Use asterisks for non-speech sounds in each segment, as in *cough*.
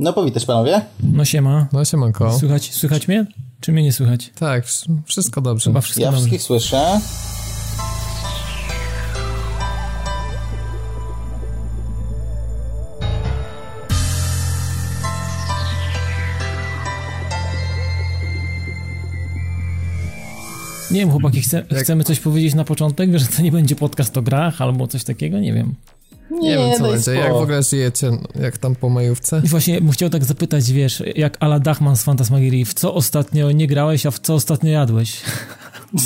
No powitać panowie. No siema. No siemanko. Słychać, słychać mnie? Czy mnie nie słychać? Tak, wszystko dobrze. Chyba wszystko ja dobrze. wszystkich słyszę. Nie wiem, chłopaki, chce, chcemy coś powiedzieć na początek, że to nie będzie podcast o grach albo coś takiego? Nie wiem. Nie, Nie wiem co będzie. Jak w ogóle żyjecie? Jak tam po majówce? I właśnie bym chciał tak zapytać, wiesz, jak Ala Dachman z Fantasmagierii, w co ostatnio nie grałeś, a w co ostatnio jadłeś? *laughs*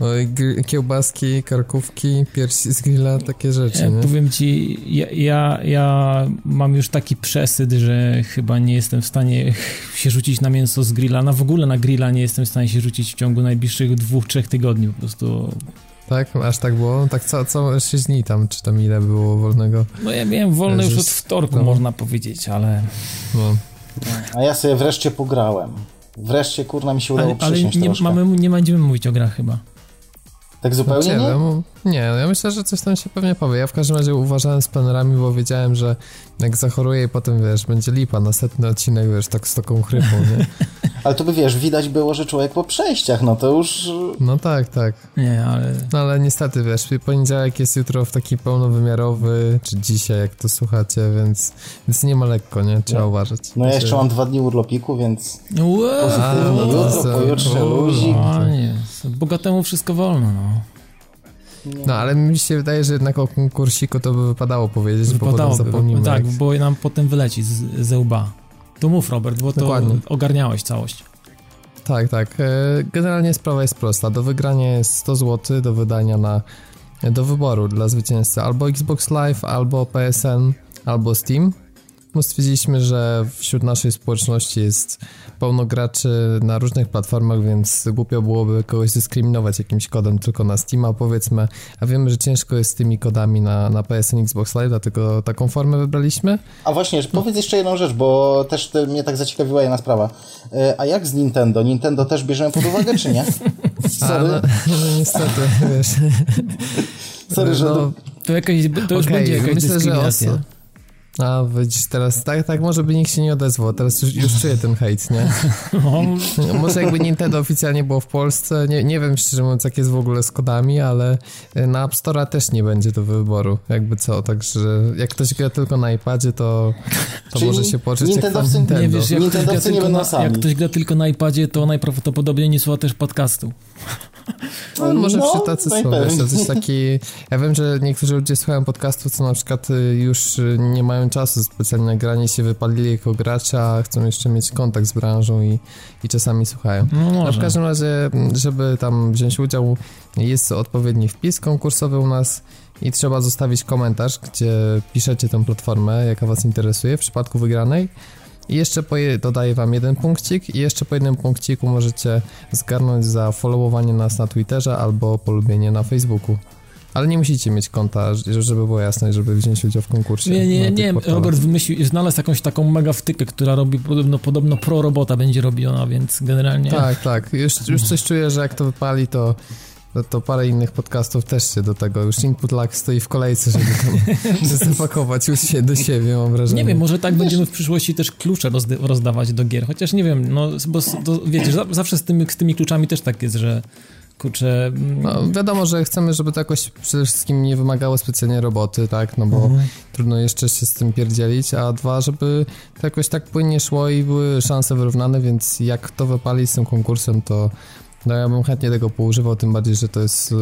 Oj, gr- kiełbaski, karkówki, piersi z grilla, takie rzeczy, Ja nie? powiem ci, ja, ja, ja mam już taki przesyt, że chyba nie jestem w stanie się rzucić na mięso z grilla. Na w ogóle na grilla nie jestem w stanie się rzucić w ciągu najbliższych dwóch, trzech tygodni. Po prostu. Tak? Aż tak było? Tak co, co 6 dni tam, czy tam ile było wolnego? No ja miałem wolne już od wtorku, no. można powiedzieć, ale. No. A ja sobie wreszcie pograłem. Wreszcie kurna mi się udało Ale, ale nie, mamy, nie będziemy mówić o grach chyba. Tak zupełnie Nie, nie? no, nie, ja myślę, że coś tam się pewnie powie. Ja w każdym razie uważałem z plenerami, bo wiedziałem, że jak zachoruję i potem, wiesz, będzie lipa na setny odcinek, wiesz, tak z taką chrypą, nie? *laughs* Ale to by wiesz, widać było, że człowiek po przejściach, no to już... No tak, tak. Nie, ale. No ale niestety, wiesz, poniedziałek jest jutro w taki pełnowymiarowy, czy dzisiaj, jak to słuchacie, więc, więc nie ma lekko, nie? Trzeba No. uważać. No ja jeszcze mam dwa dni urlopiku, więc Wow, pozytywnie. no Jutro, pojutrze, luzik. A nie, bogatemu wszystko wolno, no. No ale mi się wydaje, że jednak o konkursiku to by wypadało powiedzieć, bo Wypadało, potem zapomnimy. tak, jak- bo nam potem wyleci z, ze łba. To mów, Robert, bo to Dokładnie. ogarniałeś całość. Tak, tak. E, Generalnie sprawa jest prosta. Do wygrania jest 100 zł, do wydania na do wyboru dla zwycięzcy albo Xbox Live, albo PSN, albo Steam. No stwierdziliśmy, że wśród naszej społeczności jest pełno graczy na różnych platformach, więc głupio byłoby kogoś dyskryminować jakimś kodem tylko na Steama, powiedzmy. A wiemy, że ciężko jest z tymi kodami na, na PSN Xbox Live, dlatego taką formę wybraliśmy. A właśnie, że powiedz jeszcze jedną rzecz, bo też te, mnie tak zaciekawiła jedna sprawa. E, A jak z Nintendo? Nintendo też bierzemy pod uwagę, czy nie? *laughs* A, Sorry, no, no niestety, wiesz. sorry że... no, To, jakaś, to już Okej, będzie jakaś myślę, że oso- A, widzisz, teraz tak, tak, może by nikt się nie odezwał, teraz już, już czuję ten hejt, nie? No, *laughs* Może jakby Nintendo oficjalnie było w Polsce, nie, nie wiem szczerze mówiąc jak jest w ogóle z kodami, ale y, na App Store'a też nie będzie do wyboru, jakby co, także jak ktoś gra tylko na iPadzie, to, to Czyli może się poczuć jak Nintendowcy- Nintendo. nie wiesz, jak ktoś, nie na, jak ktoś gra tylko na iPadzie, to najprawdopodobniej nie słucha też podcastu. *laughs* No, może No, przy tacy są, wiesz, to jest taki... Ja wiem, że niektórzy ludzie słuchają podcastów, co na przykład y, już y, nie mają czasu specjalnie na granie, się wypalili jako gracza, chcą jeszcze mieć kontakt z branżą i, i czasami słuchają. No No w każdym razie, m, żeby tam wziąć udział, jest odpowiedni wpis konkursowy u nas i trzeba zostawić komentarz, gdzie piszecie tę platformę, jaka was interesuje w przypadku wygranej. I jeszcze po je, dodaję wam jeden punkcik i jeszcze po jednym punkciku możecie zgarnąć za followowanie nas na Twitterze albo polubienie na Facebooku. Ale nie musicie mieć konta, żeby było jasne, żeby wziąć udział w konkursie. Nie, nie, nie, portalach. Robert wymyślił, znalazł jakąś taką mega wtykę, która robi podobno, podobno pro robota będzie robiona, więc generalnie... Tak, tak. Już, już coś czuję, że jak to wypali, to, to, to parę innych podcastów też się do tego. Już Input Lag stoi w kolejce, żeby tam *laughs* zapakować już się do siebie, mam wrażenie. Nie wiem, może tak będziemy w przyszłości też klucze rozdawać do gier, chociaż nie wiem, no bo to, wiecie, za- zawsze z tymi, z tymi kluczami też tak jest, że kurczę... mm, No, wiadomo, że chcemy, żeby to jakoś przede wszystkim nie wymagało specjalnie roboty, tak, no bo Mhm. trudno jeszcze się z tym pierdzielić, a dwa, żeby to jakoś tak płynnie szło i były szanse wyrównane, więc jak to wypali z tym konkursem, to no ja bym chętnie tego poużywał, tym bardziej, że to jest y,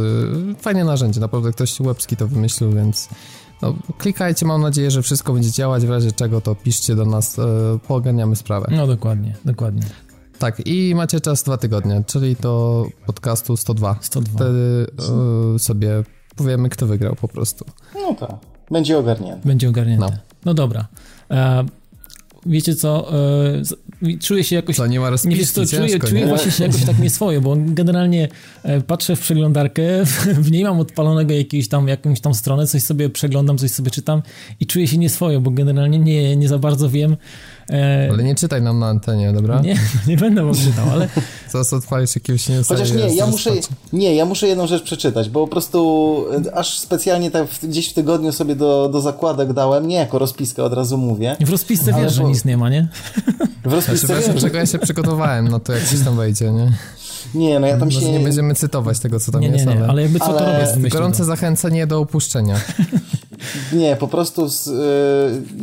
fajne narzędzie, naprawdę ktoś łebski to wymyślił, więc no, klikajcie, mam nadzieję, że wszystko będzie działać, w razie czego to piszcie do nas, y, pooganiamy sprawę. No dokładnie, dokładnie. Tak, i macie czas dwa tygodnie, czyli do podcastu 102. 102. Wtedy y, sobie powiemy, kto wygrał po prostu. No tak, będzie ogarnięty. Będzie ogarnięte. No, No. dobra. E, wiecie co, e, czuję się jakoś... Co, nie ma Nie wiesz co, czuję, ciężko, czuję nie? właśnie się jakoś tak nieswoje, bo generalnie e, patrzę w przeglądarkę, *laughs* w niej mam odpalonego jakiegoś tam, jakąś tam stronę, coś sobie przeglądam, coś sobie czytam i czuję się nieswoje, bo generalnie nie, nie za bardzo wiem. E, Ale nie czytaj nam na antenie, dobra? nie, *laughs* nie będę wam czytał, ale *laughs* Zaraz odpalisz jakiegoś newsa Chociaż nie, ja muszę, nie, ja muszę jedną rzecz przeczytać, bo po prostu e, aż specjalnie tak w- gdzieś w tygodniu sobie do, do zakładek dałem, nie jako rozpiskę od razu mówię. W rozpisce wiesz, że bo- nic nie ma, nie? W rozpisce Znaczy, wiem, wiesz, że... czego ja się przygotowałem, no to jak coś tam wejdzie, nie? Nie, no ja tam Może się... nie będziemy cytować tego, co tam Nie, nie, jest, nie, ale... ale jakby co to Ale- robię wymyślił. Gorące zachęcenie do opuszczenia. *laughs* Nie, po prostu z, y,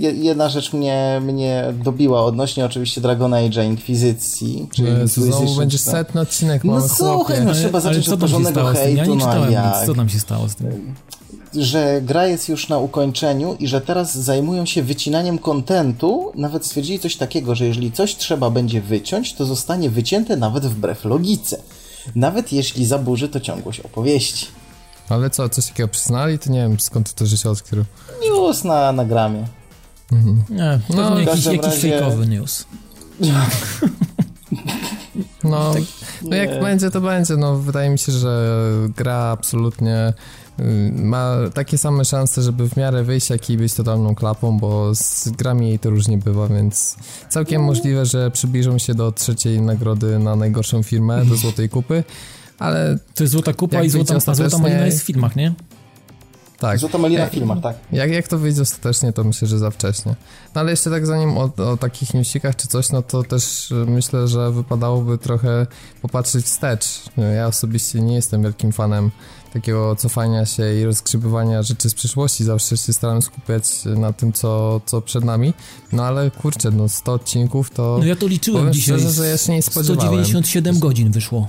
je- jedna rzecz mnie, mnie dobiła odnośnie oczywiście Dragon Age'a Inkwizycji, czyli Jezu, znowu Inquisition, będzie czy to- setny odcinek, No słuchaj, no trzeba zacząć co od tam się porządnego stało z tym? Ja hejtu, nie no czytałem nic, co tam się stało z tym? Że gra jest już na ukończeniu i że teraz zajmują się wycinaniem kontentu. Nawet stwierdzili coś takiego, że jeżeli coś trzeba będzie wyciąć, to zostanie wycięte nawet wbrew logice. Nawet jeśli zaburzy to ciągłość opowieści. Ale co, coś takiego przyznali? To nie wiem, skąd to się odkrył. News na, na gramie. Nie, to No, no, jakiś, jakiś razie- fejkowy news. No, no jak nie. będzie, to będzie. No, wydaje mi się, że gra absolutnie ma takie same szanse, żeby w miarę wyjść, jak i być totalną klapą, bo z grami jej to różnie bywa, więc całkiem możliwe, że przybliżą się do trzeciej nagrody na najgorszą firmę, do Złotej Kupy, ale To jest złota kupa i złota, złota malina jest w filmach, nie? Tak. Złota malina w Jak- filmach, tak. Jak, jak to wyjdzie ostatecznie, to myślę, że za wcześnie. No ale jeszcze tak zanim o, o takich newsikach czy coś, no to też y, myślę, że wypadałoby trochę popatrzeć wstecz. Ja osobiście nie jestem wielkim fanem takiego cofania się i rozgrzebywania rzeczy z przeszłości. Zawsze się staram skupiać na tym, co, co przed nami. No ale kurczę, no 100 odcinków to... No ja to liczyłem Powiem dzisiaj. szczerze, że ja się nie spodziewałem. 197 godzin wyszło.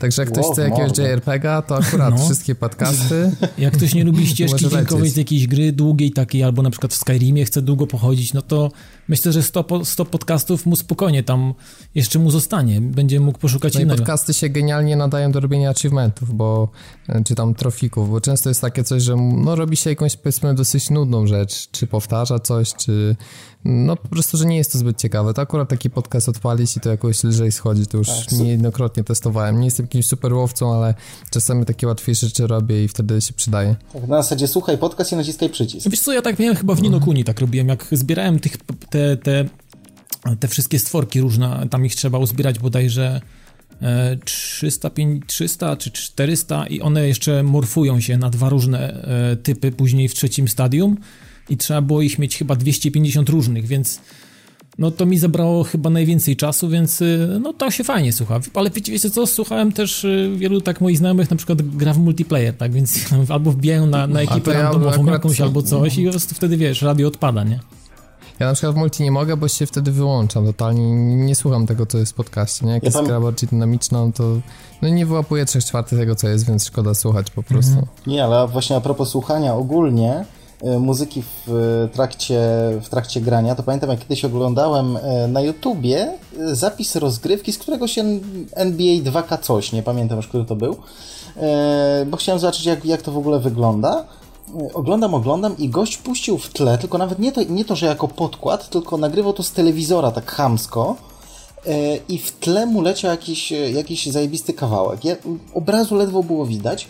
Także jak ktoś Wow, chce jakiegoś. JRPG-a, to akurat No. wszystkie podcasty... *laughs* Jak ktoś nie lubi ścieżki dźwiękowej z jakiejś gry długiej takiej, albo na przykład w Skyrimie chce długo pochodzić, no to myślę, że 100, po- 100 podcastów mu spokojnie tam jeszcze mu zostanie. Będzie mógł poszukać No i innego. podcasty się genialnie nadają do robienia achievementów, bo e, czy tam trofików, bo często jest takie coś, że no robi się jakąś powiedzmy dosyć nudną rzecz, czy powtarza coś, czy no po prostu, że nie jest to zbyt ciekawe. To akurat taki podcast odpalić i to jakoś lżej schodzi, to już Tak. niejednokrotnie testowałem. Nie jestem jakimś super łowcą, ale czasami takie łatwiejsze rzeczy robię i wtedy się przydaje. tak. Na zasadzie słuchaj podcast i naciskaj przycisk. Wiesz co, ja tak miałem chyba w Nino Kuni, tak robiłem, jak zbierałem tych, te, te, te wszystkie stworki różne, tam ich trzeba uzbierać bodajże e, 300, pięć- 300 czy 400 i one jeszcze morfują się na dwa różne e, typy później w trzecim stadium i trzeba było ich mieć chyba 250 różnych, więc no to mi zabrało chyba najwięcej czasu, więc y, no to się fajnie słucha. Ale wiecie, wiecie co, słuchałem też wielu tak moich znajomych na przykład gra w multiplayer, tak, więc *laughs* albo wbijają na, na ekipę ja randomową jakąś albo coś i po prostu wtedy wiesz, radio odpada, nie? Ja na przykład w multi nie mogę, bo się wtedy wyłączam totalnie, nie, słucham tego, co jest w podcaście, nie? Jak Ja jest tam- gra bardziej dynamiczna, no to no nie wyłapuję 3 czwartych tego, co jest, więc szkoda słuchać po prostu. Nie, ale właśnie a propos słuchania ogólnie e, muzyki w e, trakcie, w trakcie grania, to pamiętam jak kiedyś oglądałem e, na YouTubie zapis rozgrywki z któregoś N- NBA 2K coś, nie pamiętam już, który to był, bo chciałem zobaczyć jak, jak to w ogóle wygląda. E, Oglądam, oglądam i gość puścił w tle, tylko nawet nie to, nie to, że jako podkład, tylko nagrywał to z telewizora tak chamsko e, i w tle mu leciał jakiś, e, jakiś zajebisty kawałek. Ja, obrazu ledwo było widać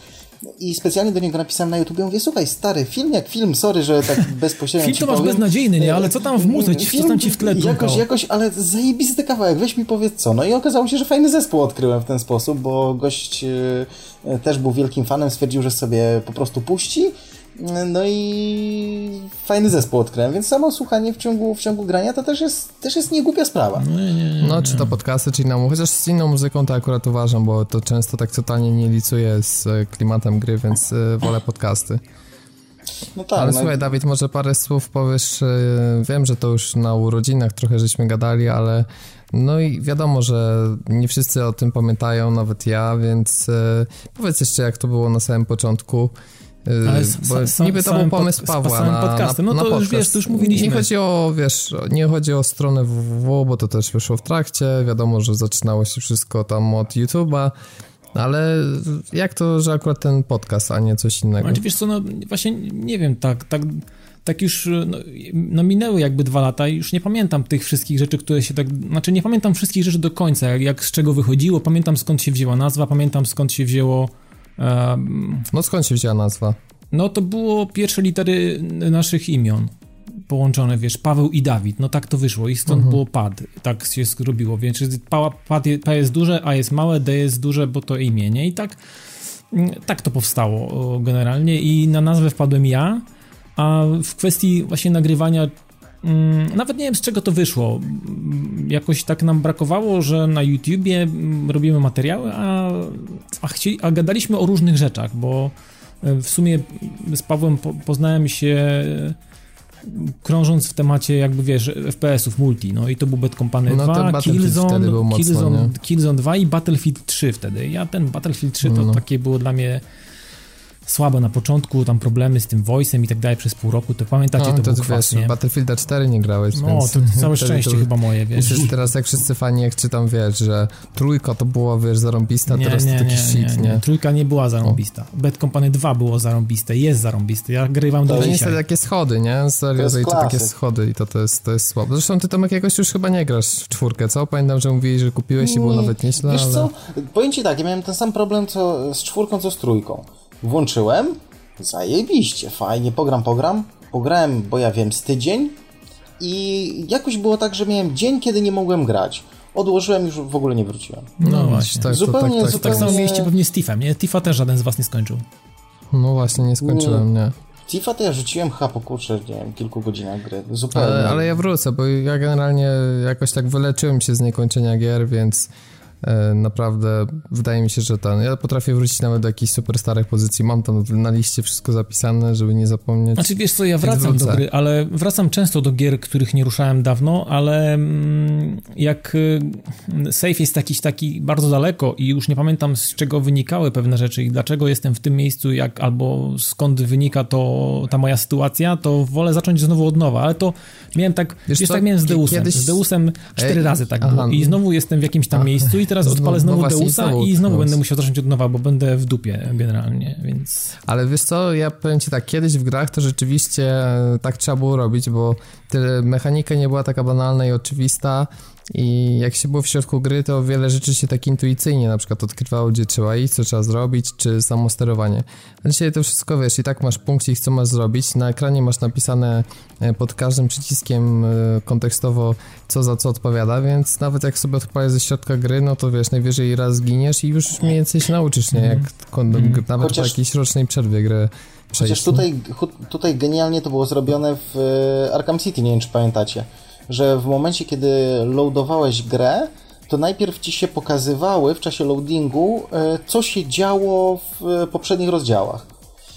i specjalnie do niego napisałem na YouTube, mówię, słuchaj, stary, film jak film, sorry, że tak *laughs* bezpośrednio Film to masz powiem. beznadziejny, nie? Ale co tam w muzyce, co tam ci w tle Jakoś, jakoś, ale zajebisty kawałek, weź mi powiedz co. No i okazało się, że fajny zespół odkryłem w ten sposób, bo gość e, też był wielkim fanem, stwierdził, że sobie po prostu puści. No i fajny zespół odkryłem, więc samo słuchanie w ciągu, w ciągu grania to też jest, też jest niegłupia sprawa. Nie, nie, nie. No, czy to podcasty, czy inną, chociaż z inną muzyką to akurat uważam, bo to często tak totalnie nie licuje z e, klimatem gry, więc e, wolę podcasty. No tak, Ale no, słuchaj, Dawid, może parę słów powiesz, e, wiem, że to już na urodzinach trochę żeśmy gadali, ale no i wiadomo, że nie wszyscy o tym pamiętają, nawet ja, więc powiedz jeszcze, jak to było na samym początku. Ale s- bo sa- niby to był pomysł pod- Pawła na, podcastem. na, No na to już podcast. wiesz, to już mówiliśmy. Nie chodzi o, wiesz, nie chodzi o stronę www, bo to też wyszło w trakcie, wiadomo, że zaczynało się wszystko tam od YouTube'a, ale jak to, że akurat ten podcast, a nie coś innego? Ale wiesz co, no właśnie nie wiem, tak, tak, tak już no, no minęły jakby dwa lata i już nie pamiętam tych wszystkich rzeczy, które się tak, znaczy nie pamiętam wszystkich rzeczy do końca, jak, jak z czego wychodziło, pamiętam skąd się wzięła nazwa, pamiętam skąd się wzięło No skąd się wzięła nazwa? no to było pierwsze litery naszych imion. połączone, wiesz, Paweł i Dawid, no tak to wyszło i stąd mhm. było pad, tak się zrobiło, więc pad, P jest duże, A jest małe, D jest duże, bo to imię, nie? I tak, mm, tak to powstało generalnie i na nazwę wpadłem ja, a w kwestii właśnie nagrywania nawet nie wiem z czego to wyszło. Jakoś tak nam brakowało, że na YouTubie mm, robimy materiały, a, a, a gadaliśmy o różnych rzeczach, bo e, w sumie z Pawłem poznałem się e, krążąc w temacie jakby wiesz FPS-ów multi, no i to był Bad Company no, 2, Killzone, mocno, Killzone, Killzone 2 i Battlefield 3 wtedy. Ja ten Battlefield 3 to no. takie było dla mnie słabe na początku, tam problemy z tym voice'em i tak dalej przez pół roku, to pamiętacie, no, to, to był kwas, wiesz, Battlefielda 4 nie grałeś, No, więc to całe szczęście to, chyba moje, wiesz. Teraz jak wszyscy fani, jak czytam, wiesz, że trójka to była, wiesz, zarąbista, nie, teraz nie, to taki nie, shit, nie, nie? Trójka nie była zarąbista. O. Bad Company 2 było zarąbiste, jest zarąbiste, ja grywam do dzisiaj. To niestety takie schody, nie? Serio, to, to takie schody i to, to, jest, to jest słabe. Zresztą ty tam jakiegoś już chyba nie grasz w czwórkę, co? Pamiętam, że mówiłeś, że kupiłeś i było nawet nieźle, Wiesz ale... co, powiem ci tak, ja miałem ten sam problem co z czwórką, co z trójką. Włączyłem, zajebiście, fajnie, pogram, pogram. Pograłem, bo ja wiem, z tydzień i jakoś było tak, że miałem dzień, kiedy nie mogłem grać. Odłożyłem już w ogóle nie wróciłem. No, no właśnie. Tak, zupełnie, tak, tak, zupełnie... tak samo mieliście pewnie z Tiffem, nie? Tifa też żaden z was nie skończył. No właśnie, nie skończyłem, nie. nie. Tifa to ja rzuciłem chyba po kurczę, nie wiem, kilku godzinach gry. Zupełnie. Ale, ale ja wrócę, bo ja generalnie jakoś tak wyleczyłem się z niekończenia gier, więc naprawdę wydaje mi się, że ten. Ja potrafię wrócić nawet do jakichś super starych pozycji. Mam tam na liście wszystko zapisane, żeby nie zapomnieć. Znaczy wiesz co, ja wracam do gry, ale wracam często do gier, których nie ruszałem dawno, ale mm, jak y, safe jest jakiś taki bardzo daleko i już nie pamiętam z czego wynikały pewne rzeczy i dlaczego jestem w tym miejscu, jak albo skąd wynika to ta moja sytuacja, to wolę zacząć znowu od nowa, ale to miałem tak, wiesz, wiesz tak miałem z Deusem. Kiedyś... Z Deusem cztery Ej, razy tak aha. było i znowu jestem w jakimś tam miejscu i teraz odpalę znowu no Deusa i znowu będę musiał zacząć od nowa, bo będę w dupie generalnie, więc... Ale wiesz co, ja powiem ci tak, kiedyś w grach to rzeczywiście tak trzeba było robić, bo mechanika nie była taka banalna i oczywista i jak się było w środku gry, to wiele rzeczy się tak intuicyjnie na przykład odkrywało, gdzie trzeba iść, co trzeba zrobić, czy samo sterowanie. A dzisiaj to wszystko wiesz, i tak masz punkcik, co masz zrobić. Na ekranie masz napisane e, pod każdym przyciskiem e, kontekstowo, co za co odpowiada, więc nawet jak sobie odpalisz ze środka gry, no to wiesz, najwyżej raz zginiesz i już mniej więcej się nauczysz, nie? Jak mm. nawet Chociaż... po jakiejś rocznej przerwie gry. Przejść. Chociaż tutaj, tutaj genialnie to było zrobione w e, Arkham City, nie wiem czy pamiętacie że w momencie, kiedy loadowałeś grę, to najpierw ci się pokazywały w czasie loadingu, e, co się działo w e, poprzednich rozdziałach.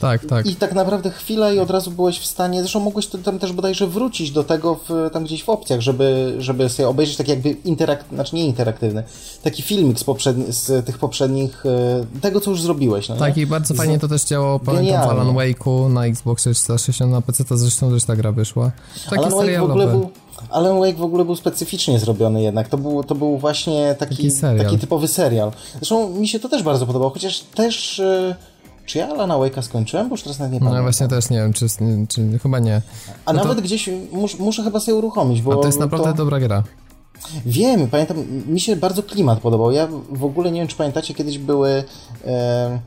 Tak, tak. I tak naprawdę chwila i od razu byłeś w stanie, zresztą mogłeś tam też bodajże wrócić do tego w, tam gdzieś w opcjach, żeby, żeby sobie obejrzeć taki jakby interaktywny, znaczy nie interaktywny, taki filmik z, poprzedni, z tych poprzednich, e, tego co już zrobiłeś. No tak i bardzo fajnie to też działało, pamiętam w Alan Wake'u na Xbox 360, na PC to zresztą też ta gra wyszła. Taki Alan Wake w ogóle był Alan Wake w ogóle był specyficznie zrobiony jednak. To był, to był właśnie taki, taki, taki typowy serial. Zresztą mi się to też bardzo podobało, chociaż też... E, czy ja Alana Wake'a skończyłem? Bo już teraz nawet nie pamiętam. No właśnie też nie wiem, czy, czy chyba nie. A no nawet to... gdzieś mus, muszę chyba sobie uruchomić, bo... A to jest naprawdę to... dobra gra. Wiem, pamiętam, mi się bardzo klimat podobał. Ja w ogóle nie wiem, czy pamiętacie, kiedyś były... E,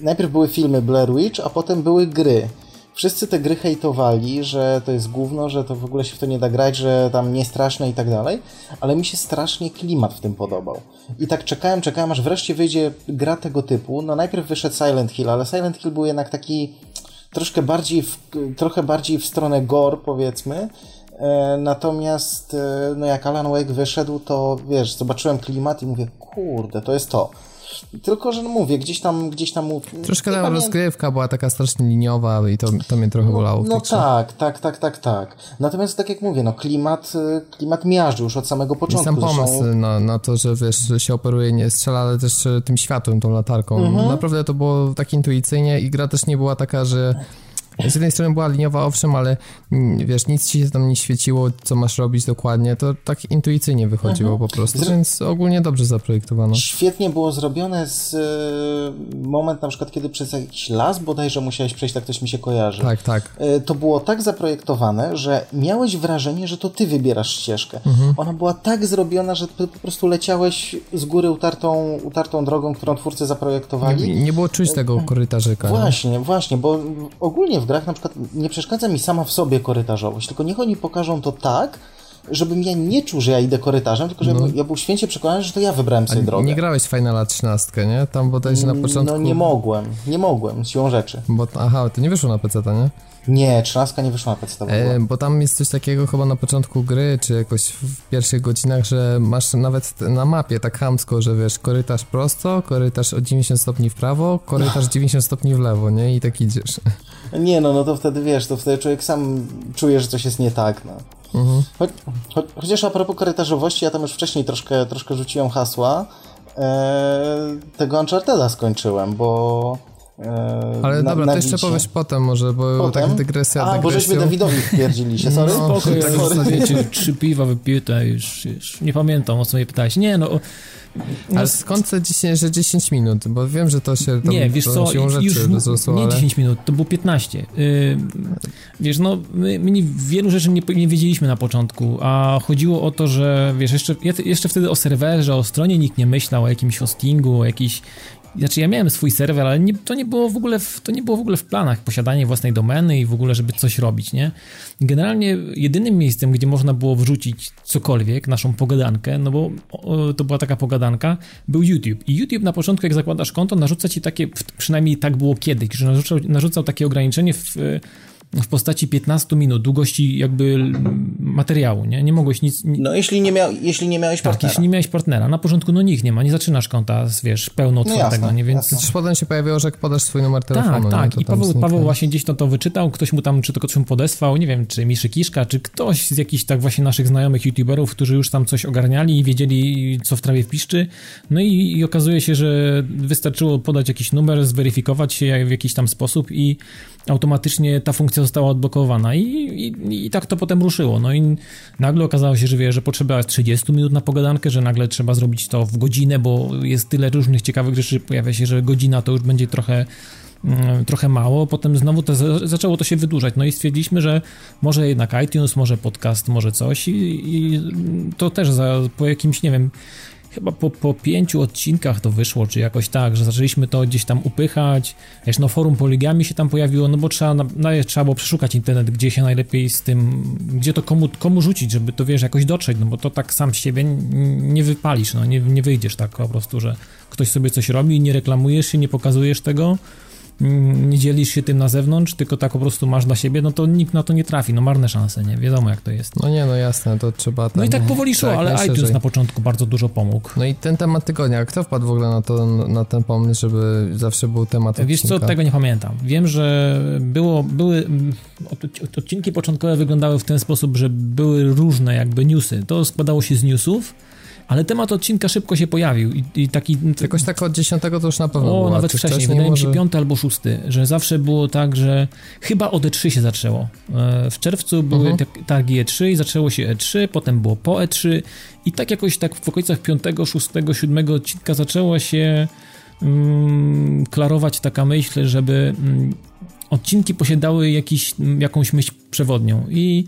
najpierw były filmy Blair Witch, a potem były gry. Wszyscy te gry hejtowali, że to jest gówno, że to w ogóle się w to nie da grać, że tam nie straszne i tak dalej, ale mi się strasznie klimat w tym podobał. I tak czekałem, czekałem, aż wreszcie wyjdzie gra tego typu. No najpierw wyszedł Silent Hill, ale Silent Hill był jednak taki troszkę bardziej w, trochę bardziej w stronę gore, powiedzmy. E, natomiast e, no jak Alan Wake wyszedł, to wiesz, zobaczyłem klimat i mówię, kurde, to jest to. Tylko, że mówię, gdzieś tam, gdzieś tam... Troszkę ta rozgrywka była taka strasznie liniowa i to, to mnie trochę bolało. No, no tak, tak, tak, tak, tak. Natomiast tak jak mówię, no klimat, y, klimat miażdży już od samego początku. I sam pomysł Zresztą... na, na to, że wiesz, się operuje, nie strzela, ale też tym światłem, tą latarką. Mhm. Naprawdę to było tak intuicyjnie i gra też nie była taka, że z jednej strony była liniowa, owszem, ale mm, wiesz, nic ci się tam nie świeciło, co masz robić dokładnie, to tak intuicyjnie wychodziło mhm. po prostu, więc ogólnie dobrze zaprojektowano. Świetnie było zrobione z y, moment na przykład, kiedy przez jakiś las bodajże musiałeś przejść, tak ktoś mi się kojarzy. Tak, tak. Y, to było tak zaprojektowane, że miałeś wrażenie, że to ty wybierasz ścieżkę. Mhm. Ona była tak zrobiona, że po prostu leciałeś z góry utartą, utartą drogą, którą twórcy zaprojektowali. Nie, nie było czuć tego korytarzyka. Właśnie, nie? właśnie, bo ogólnie w grach na przykład nie przeszkadza mi sama w sobie korytarzowość, tylko niech oni pokażą to tak, żebym ja nie czuł, że ja idę korytarzem, tylko żebym no. ja był święcie przekonany, że to ja wybrałem sobie A drogę. Nie grałeś Finala 13, nie? Tam bodajże na początku... No nie mogłem, nie mogłem, siłą rzeczy. Bo, aha, to nie wyszło na PC, nie? Nie, 13 nie wyszła na PC. E, bo tam jest coś takiego chyba na początku gry, czy jakoś w pierwszych godzinach, że masz nawet na mapie tak hamsko, że wiesz, korytarz prosto, korytarz o 90 stopni w prawo, korytarz *laughs* 90 stopni w lewo, nie? I tak idziesz. Nie, no, no to wtedy wiesz, to wtedy człowiek sam czuje, że coś jest nie tak, no. Mhm. Cho cho chociaż a propos korytarzowości, ja tam już wcześniej troszkę, troszkę rzuciłem hasła. Eee, tego Uncharted'a skończyłem, bo E, Ale na, dobra, na to jeszcze powiesz potem może, bo potem? tak dygresja, A, bo żeśmy Dawidowi wpierdzili się, sorry? No, ja już, wiecie, trzy piwa wypite, już, już nie pamiętam, o co mnie pytałeś. Nie, no... No, ale skąd te 10, że 10 minut? Bo wiem, że to się tam, Nie, wiesz co, już rozrosło, nie ale... 10 minut, to było 15. Yy, wiesz, no, my, my wielu rzeczy nie, nie wiedzieliśmy na początku, a chodziło o to, że wiesz, jeszcze, jeszcze wtedy o serwerze, o stronie nikt nie myślał, o jakimś hostingu, o jakichś znaczy ja miałem swój serwer, ale nie, to, nie było w ogóle w, to nie było w ogóle w planach posiadanie własnej domeny i w ogóle, żeby coś robić, nie? Generalnie jedynym miejscem, gdzie można było wrzucić cokolwiek, naszą pogadankę, no bo o, to była taka pogadanka, był YouTube. I YouTube na początku, jak zakładasz konto, narzuca ci takie, przynajmniej tak było kiedyś, że narzucał, narzucał takie ograniczenie w w postaci 15 minut długości jakby materiału, nie? Nie mogłeś nic... No jeśli nie, miał, jeśli nie miałeś partnera. Tak, jeśli nie miałeś partnera. Na początku no nikt nie ma, nie zaczynasz konta, wiesz, pełno otwartego, no nie? Więc... Przecież potem się pojawiło, że jak podasz swój numer telefonu. Tak, tak. I Paweł, Paweł właśnie gdzieś to, to wyczytał, ktoś mu tam, czy to ktoś mu podesłał, nie wiem, czy Miszy Kiszka, czy ktoś z jakichś tak właśnie naszych znajomych youtuberów, którzy już tam coś ogarniali i wiedzieli, co w trawie wpiszczy. No i, i okazuje się, że wystarczyło podać jakiś numer, zweryfikować się w jakiś tam sposób i automatycznie ta funkcja została odblokowana i, i, i, tak to potem ruszyło. No i nagle okazało się, że wie, że potrzeba 30 minut na pogadankę, że nagle trzeba zrobić to w godzinę, bo jest tyle różnych ciekawych rzeczy, pojawia się, że godzina to już będzie trochę mm, trochę mało, potem znowu to, zaczęło to się wydłużać, no i stwierdziliśmy, że może jednak iTunes, może podcast, może coś i, i to też za, po jakimś, nie wiem, chyba po, po pięciu odcinkach to wyszło, czy jakoś tak, że zaczęliśmy to gdzieś tam upychać. Wiesz, no forum poligami się tam pojawiło, no bo trzeba, no, trzeba było przeszukać internet, gdzie się najlepiej z tym, gdzie to komu, komu rzucić, żeby to, wiesz, jakoś dotrzeć, no bo to tak sam z siebie nie wypalisz, no nie, nie wyjdziesz tak po prostu, że ktoś sobie coś robi, nie reklamujesz się, nie pokazujesz tego, nie dzielisz się tym na zewnątrz, tylko tak po prostu masz dla siebie, no to nikt na to nie trafi, no marne szanse, nie? Wiadomo jak to jest. No nie, no jasne, to trzeba... Ten, no i tak powoli szło, *laughs* ale iTunes na początku bardzo dużo pomógł. No i ten temat tygodnia, kto wpadł w ogóle na, to, na ten pomysł, żeby zawsze był temat Wiesz odcinka? co, tego nie pamiętam. Wiem, że było, były... Mm, odcinki początkowe wyglądały w ten sposób, że były różne jakby newsy. To składało się z newsów, ale temat odcinka szybko się pojawił i, i taki... Jakoś tak od dziesiątego to już na pewno O, nawet wcześniej, wcześniej wydaje mi się piąty albo szósty, że zawsze było tak, że chyba od E3 się zaczęło. E, w czerwcu były uh -huh. targi E3 i zaczęło się E3, potem było po E3 i tak jakoś tak w okolicach piątego, szóstego, siódmego odcinka zaczęło się mm, klarować taka myśl, żeby mm, odcinki posiadały jakiś, jakąś myśl przewodnią i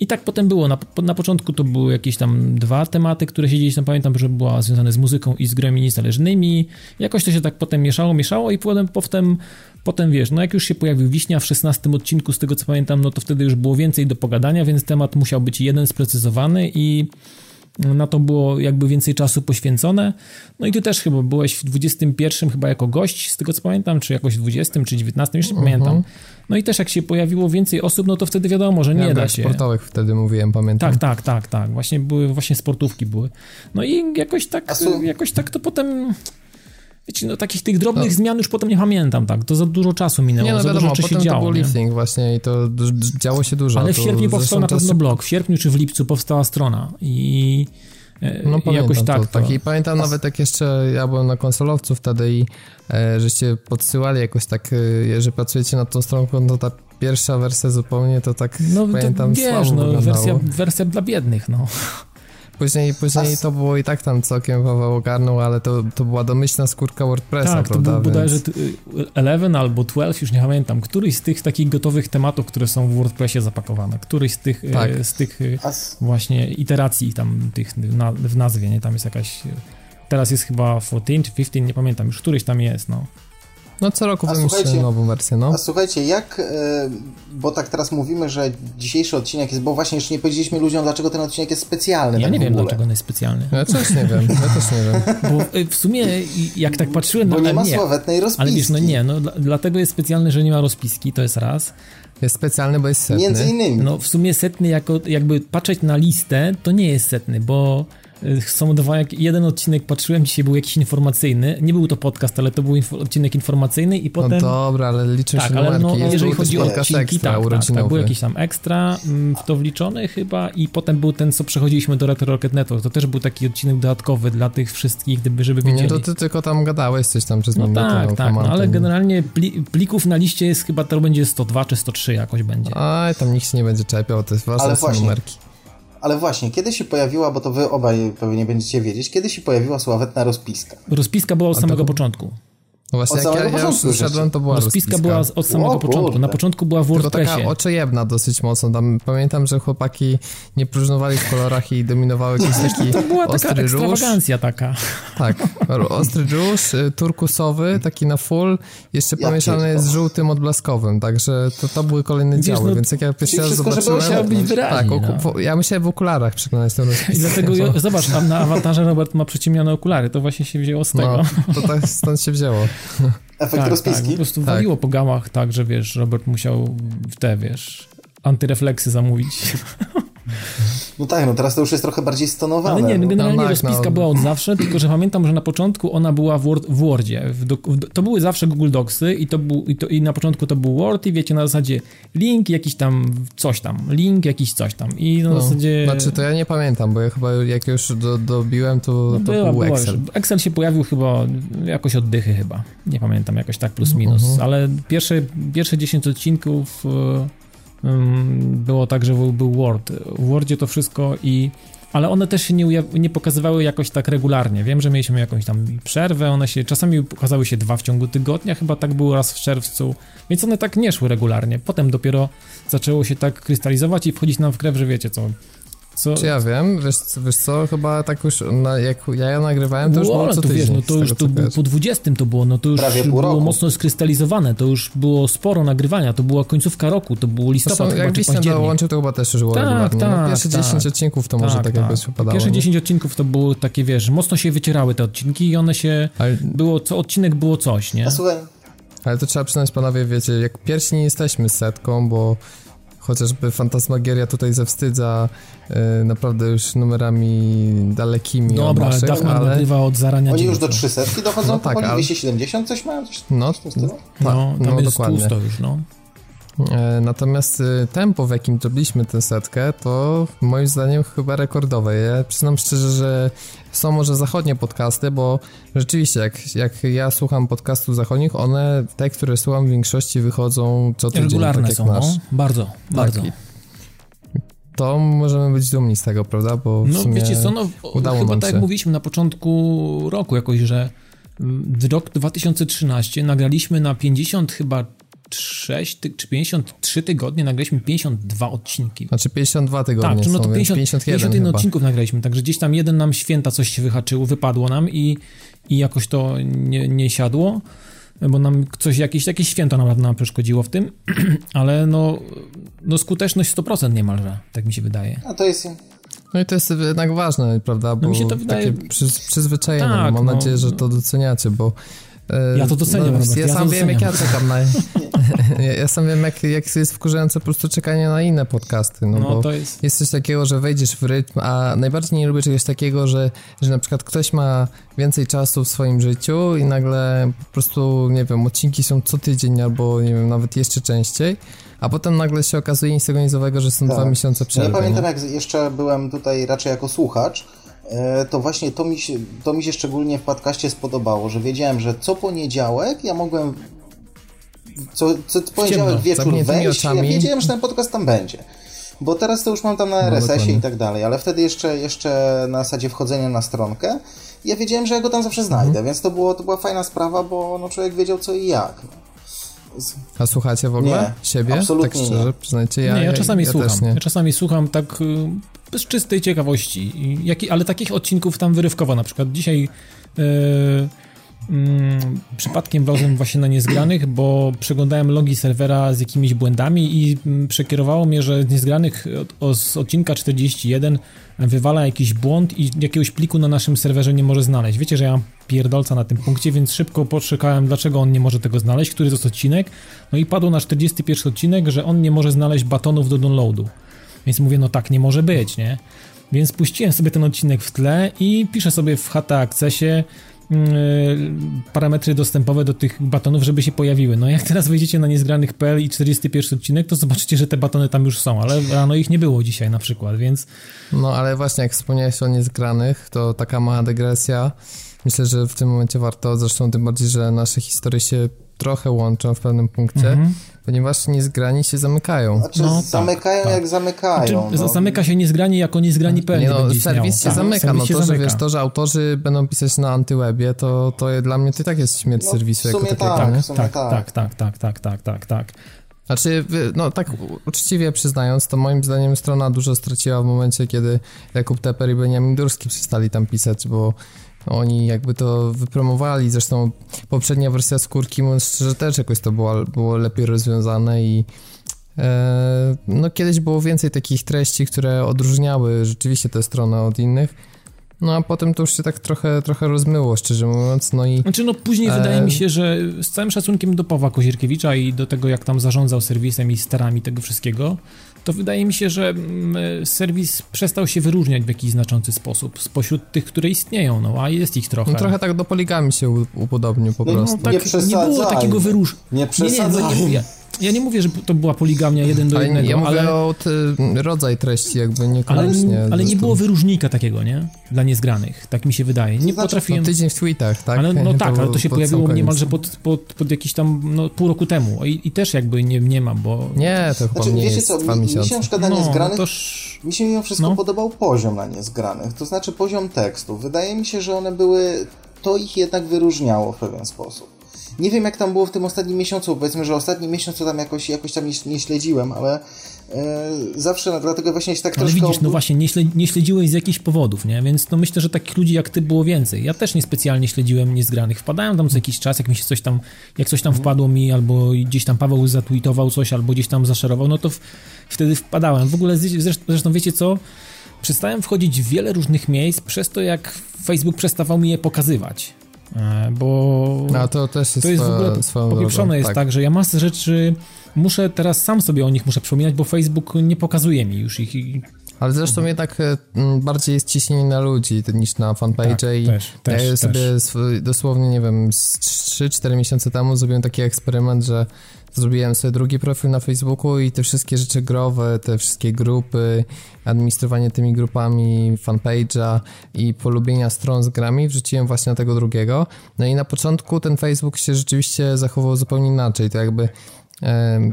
i tak potem było. Na, na początku to były jakieś tam dwa tematy, które się gdzieś tam pamiętam, że była związane z muzyką i z grami niezależnymi. Jakoś to się tak potem mieszało, mieszało i potem, potem, potem wiesz, no jak już się pojawił Wiśnia w 16 odcinku, z tego co pamiętam, no to wtedy już było więcej do pogadania, więc temat musiał być jeden sprecyzowany i na to było jakby więcej czasu poświęcone. No i ty też chyba byłeś w 21 chyba jako gość, z tego co pamiętam, czy jakoś w 20 czy 19, już nie uh -huh. pamiętam. No i też jak się pojawiło więcej osób, no to wtedy wiadomo, że nie ja da się. sportowych wtedy mówiłem, pamiętam. Tak, tak, tak, tak. Właśnie były, właśnie sportówki były. No i jakoś tak, jakoś tak to potem Wiecie, no takich tych drobnych no. zmian już potem nie pamiętam, tak, to za dużo czasu minęło, nie, no, za wiadomo, dużo rzeczy się działo. to był lifting właśnie i to działo się dużo. Ale w sierpniu powstał na pewno blog, w sierpniu czy w lipcu powstała strona i e, no, pamiętam jakoś tak. To, tak. I pamiętam nawet jak jeszcze ja byłem na konsolowcu wtedy i e, żeście podsyłali jakoś tak, e, że pracujecie nad tą stroną, to ta pierwsza wersja zupełnie to tak no, pamiętam to, wiesz, no, wersja, wersja dla biednych, no. Później, później to było i tak tam całkiem Paweł ogarnął, ale to, to była domyślna skórka WordPressa, tak, prawda? Tak, to był bodajże 11 albo 12, już nie pamiętam, któryś z tych takich gotowych tematów, które są w WordPressie zapakowane, któryś z tych, tak. E, z tych e, właśnie iteracji tam tych na, w nazwie, nie? Tam jest jakaś, teraz jest chyba 14 czy 15, nie pamiętam, już któryś tam jest, no. No co roku słuchajcie- nową wersję, no. A słuchajcie, jak, e, bo tak teraz mówimy, że dzisiejszy odcinek jest, bo właśnie jeszcze nie powiedzieliśmy ludziom, dlaczego ten odcinek jest specjalny. Ja tak nie wiem, dlaczego on jest specjalny. Ja też nie wiem, ja też nie wiem. *laughs* Bo y, w sumie, jak tak patrzyłem Bo na... nie ma nie, sławetnej rozpiski. ale wiesz, no nie, no dla- dlatego jest specjalny, że nie ma rozpiski, to jest raz. Jest specjalny, bo jest setny. Między innymi. No w sumie setny, jako, jakby patrzeć na listę, to nie jest setny, bo są dwa, jak jeden odcinek patrzyłem, dzisiaj był jakiś informacyjny, nie był to podcast, ale to był info, odcinek informacyjny i No potem... dobra, ale liczą tak, się ale numerki. no, jest jeżeli chodzi o podcast odcinki, ekstra, tak, tak, tak, był jakiś tam ekstra mm, w to wliczony chyba i potem był ten, co przechodziliśmy do Retro Rocket Network, to też był taki odcinek dodatkowy dla tych wszystkich, gdyby, żeby wiedzieli. Nie, to ty tylko tam gadałeś coś tam przez No minutę. tak, no, tak, no, ale generalnie pli, plików na liście jest chyba, to będzie 102 czy 103 jakoś będzie. Aj, tam nikt się nie będzie czepiał, to jest ważne Ale są właśnie. numerki. Ale właśnie, kiedy się pojawiła, bo to wy obaj pewnie będziecie wiedzieć, kiedy się pojawiła sławetna rozpiska? Rozpiska była od samego początku. No właśnie, Od jak ja, samego ja już szedłem, to była Rozpiska rozpiska. była od samego O początku. Na początku była w Tylko taka WordPressie. oczojebna dosyć mocno. Tam pamiętam, że chłopaki nie próżnowali w kolorach i dominował jakiś *laughs* taki To była taka ostry róż. ekstrawagancja taka. Tak, ostry róż, y, turkusowy, taki na full, jeszcze Ja pomieszany pierdolę. z żółtym odblaskowym, także to, to były kolejne Wiesz, działy, no, więc jak ja pierwszy raz żeby zobaczyłem... osiągnąć. Być wyraźnie, tak, no. ja musiałem w okularach przekonać ten. *laughs* I dlatego, jo- zobacz, a na awatarze Robert ma przyciemnione okulary. To właśnie się wzięło z tego. No, to tak stąd się wzięło. Efekt tak, tak, rozpiski? po prostu Tak. waliło po gamach tak, że wiesz, Robert musiał w te, wiesz, antyrefleksy zamówić. *laughs* No tak, no teraz to już jest trochę bardziej stonowane. Ale nie, no generalnie No tak, rozpiska no. była od zawsze, tylko że pamiętam, że na początku ona była w, Word, w Wordzie. W w, to były zawsze Google Docsy i, to był, i, to, i na początku to był Word i wiecie, na zasadzie link jakiś tam coś tam, link jakiś coś tam i na No, zasadzie... Znaczy to ja nie pamiętam, bo ja chyba jak już do, dobiłem, to, No to była, był Excel. Już. Excel się pojawił chyba jakoś od dychy chyba. Nie pamiętam, jakoś tak plus minus. Mhm. Ale pierwsze, pierwsze 10 odcinków ym, było tak, że był, Word. W Wordzie to wszystko i... Ale one też się nie, nie pokazywały jakoś tak regularnie. Wiem, że mieliśmy jakąś tam przerwę, one się czasami pokazały się dwa w ciągu tygodnia, chyba tak było raz w czerwcu, więc one tak nie szły regularnie. Potem dopiero zaczęło się tak krystalizować i wchodzić nam w krew, że wiecie co... co Czy ja wiem, wiesz, wiesz co, chyba tak już, na, jak ja ją nagrywałem, to już Było, co to tydzień. wiesz, no to tego, już to było, po 20 to było, no to już było roku. mocno skrystalizowane, to już było sporo nagrywania, to była końcówka roku, to było Zresztą listopad chyba, jak czy Wiśnia październik. dołączył, to chyba też już było Tak, regularnie. no, tak, pierwsze tak. 10 odcinków to może tak, jakoś wypadało. Pierwsze nie? 10 odcinków to było takie, wiesz, mocno się wycierały te odcinki i one się, Ale, było, co odcinek było coś, nie? A słuchaj, ale to trzeba przyznać, panowie, wiecie, jak pierwsi nie jesteśmy z setką, bo chociażby Fantasmagieria tutaj zawstydza e, naprawdę już numerami dalekimi Dobra, od naszych, Dachman ale... nagrywa od zarania oni już do no. 300 dochodzą No tak, powoli, ale- 270 coś mają? Coś, No, coś stylu? No, tam no, jest dokładnie. pusto już, no. E, Natomiast e, tempo, w jakim zrobiliśmy tę setkę, to moim zdaniem chyba rekordowe. Ja przyznam szczerze, że są może zachodnie podcasty, bo rzeczywiście, jak, jak ja słucham podcastów zachodnich, one, te, które słucham w większości wychodzą co tydzień, Regularne tak jak są, nasz. no. Bardzo, bardzo. To możemy być dumni z tego, prawda? Bo w No sumie wiecie co, no udało chyba tak jak mówiliśmy na początku roku jakoś, że mm, w rok 2013 nagraliśmy na 50 chyba 6 ty, czy 53 tygodnie, nagraliśmy 52 odcinki. Znaczy 52 tygodnie Tak, czy no to są, 50, 51 51 chyba. odcinków nagraliśmy, także gdzieś tam jeden nam święta coś się wyhaczyło, wypadło nam i, i jakoś to nie, nie siadło, bo nam coś, jakieś, jakieś święto nam, nam przeszkodziło w tym, *clears throat* ale no, no skuteczność 100% niemalże, tak mi się wydaje. A to jest... No i to jest jednak ważne, prawda? Bo No mi się to wydaje- takie przy, przyzwyczajenie. Tak, Mam no. nadzieję, że to doceniacie, bo... e, Ja to doceniam, Robert, Ja ja sam wiem, jak ja czekam na... *laughs* ja, ja sam wiem, jak, jak jest wkurzające po prostu czekanie na inne podcasty, no, No bo to jest... jest coś takiego, że wejdziesz w rytm, a najbardziej nie lubię czegoś takiego, że, że na przykład ktoś ma więcej czasu w swoim życiu i nagle po prostu, nie wiem, odcinki są co tydzień albo, nie wiem, nawet jeszcze częściej, a potem nagle się okazuje nic tego nicowego, że są Tak. dwa miesiące No przerwy. ja pamiętam, nie? jak jeszcze byłem tutaj raczej jako słuchacz, to właśnie to mi, się, to mi się szczególnie w podcaście spodobało, że wiedziałem, że co poniedziałek ja mogłem co, co poniedziałek wieczór wejść, ja wiedziałem, że ten podcast tam będzie. Bo teraz to już mam tam na No, RSS-ie dokładnie. i tak dalej, ale wtedy jeszcze, jeszcze na zasadzie wchodzenia na stronkę ja wiedziałem, że ja go tam zawsze znajdę, Mhm. więc to, było, to była fajna sprawa, bo no, człowiek wiedział co i jak. A słuchacie w ogóle Nie, siebie? absolutnie tak szczerze, nie. przyznajcie. Ja, nie, ja czasami ja słucham. Też nie. Ja czasami słucham tak y, bez czystej ciekawości. I Jaki, ale takich odcinków tam wyrywkowo na przykład. Dzisiaj y, mm, przypadkiem wlazłem właśnie na niezgranych, bo przeglądałem logi serwera z jakimiś błędami i mm, przekierowało mnie, że z niezgranych od, z odcinka 41 wywala jakiś błąd i jakiegoś pliku na naszym serwerze nie może znaleźć. Wiecie, że ja mam pierdolca na tym punkcie, więc szybko poszukałem, dlaczego on nie może tego znaleźć, który to jest odcinek. No i padło na 41 odcinek, że on nie może znaleźć batonów do downloadu. Więc mówię, no tak nie może być, nie? Więc puściłem sobie ten odcinek w tle i piszę sobie w HT Accessie parametry dostępowe do tych batonów, żeby się pojawiły. No jak teraz wejdziecie na niezgranych.pl i 41 odcinek, to zobaczycie, że te batony tam już są, ale rano ich nie było dzisiaj na przykład, więc... No ale właśnie jak wspomniałeś o niezgranych, to taka mała dygresja. Myślę, że w tym momencie warto, zresztą tym bardziej, że nasze historie się trochę łączą w pewnym punkcie, mhm. ponieważ niezgrani się zamykają. Znaczy, no, tak, zamykają tak, jak zamykają. Znaczy, no. Zamyka się niezgrani jako niezgrani pewnie. Nie, no, serwis się tak, zamyka. No to, że wiesz, to, że autorzy będą pisać na antywebie, to, to dla mnie to tak jest śmierć no, serwisu jako takiego. Tak, tak, tak, tak, tak, tak, tak, tak, tak. Znaczy, no tak uczciwie przyznając, to moim zdaniem strona dużo straciła w momencie, kiedy Jakub Teper i Beniamin Durski przestali tam pisać, bo oni jakby to wypromowali, zresztą poprzednia wersja skórki, mówiąc szczerze, też jakoś to było, było lepiej rozwiązane i e, no kiedyś było więcej takich treści, które odróżniały rzeczywiście tę stronę od innych, no a potem to już się tak trochę, trochę rozmyło, szczerze mówiąc, no i... Znaczy no później e... wydaje mi się, że z całym szacunkiem do Pawła Kozierkiewicza i do tego, jak tam zarządzał serwisem i sterami tego wszystkiego, to wydaje mi się, że mm, serwis przestał się wyróżniać w jakiś znaczący sposób spośród tych, które istnieją, no a jest ich trochę. No, trochę tak do poligami się upodobnił po no, prostu. No, tak, nie, nie było takiego wyróżnienia. Nie przesadzaj. Nie, nie, nie, ja nie mówię, że to była poligamia jeden do jednego, ja mówię ale... o rodzaj treści, jakby niekoniecznie. Ale, ale nie było wyróżnika takiego, nie? Dla niezgranych, tak mi się wydaje. Nie znaczy, potrafiłem... No, tydzień w tweetach, tak? Ale, no tak, ale to się pojawiło niemalże pod, pod, pod jakiś tam, no pół roku temu I, i też jakby nie, nie mam, bo... Nie, to chyba znaczy, nie wiecie jest co, dwa mi, miesiące. Mi się na przykład na no, niezgranych, no mi się mimo wszystko no. podobał poziom na niezgranych, to znaczy poziom tekstu. Wydaje mi się, że one były, to ich jednak wyróżniało w pewien sposób. Nie wiem, jak tam było w tym ostatnim miesiącu. Powiedzmy, że ostatni miesiąc to tam jakoś, jakoś tam nie, nie śledziłem, ale e, zawsze, no, dlatego właśnie się tak ale troszkę... widzisz, no właśnie, nie, śledzi, nie śledziłeś z jakichś powodów, nie? Więc no myślę, że takich ludzi jak ty było więcej. Ja też niespecjalnie śledziłem niezgranych. Wpadałem tam co jakiś czas, jak mi się coś tam, jak coś tam mhm. wpadło mi, albo gdzieś tam Paweł zatweetował coś, albo gdzieś tam zaszerował, no to w, wtedy wpadałem. W ogóle zresztą, zresztą wiecie co? Przestałem wchodzić w wiele różnych miejsc przez to, jak Facebook przestawał mi je pokazywać. E, bo no, to, też jest to jest w ogóle popieprzone jest tak. tak, że ja masę rzeczy muszę teraz sam sobie o nich muszę przypominać, bo Facebook nie pokazuje mi już ich. Ale zresztą mhm. jednak e, bardziej jest ciśnienie na ludzi niż na fanpage tak, i też, też, ja sobie też. dosłownie, nie wiem, 3-4 miesiące temu zrobiłem taki eksperyment, że Zrobiłem sobie drugi profil na Facebooku i te wszystkie rzeczy growe, te wszystkie grupy, administrowanie tymi grupami, fanpage'a i polubienia stron z grami wrzuciłem właśnie na tego drugiego. No i na początku ten Facebook się rzeczywiście zachował zupełnie inaczej. To jakby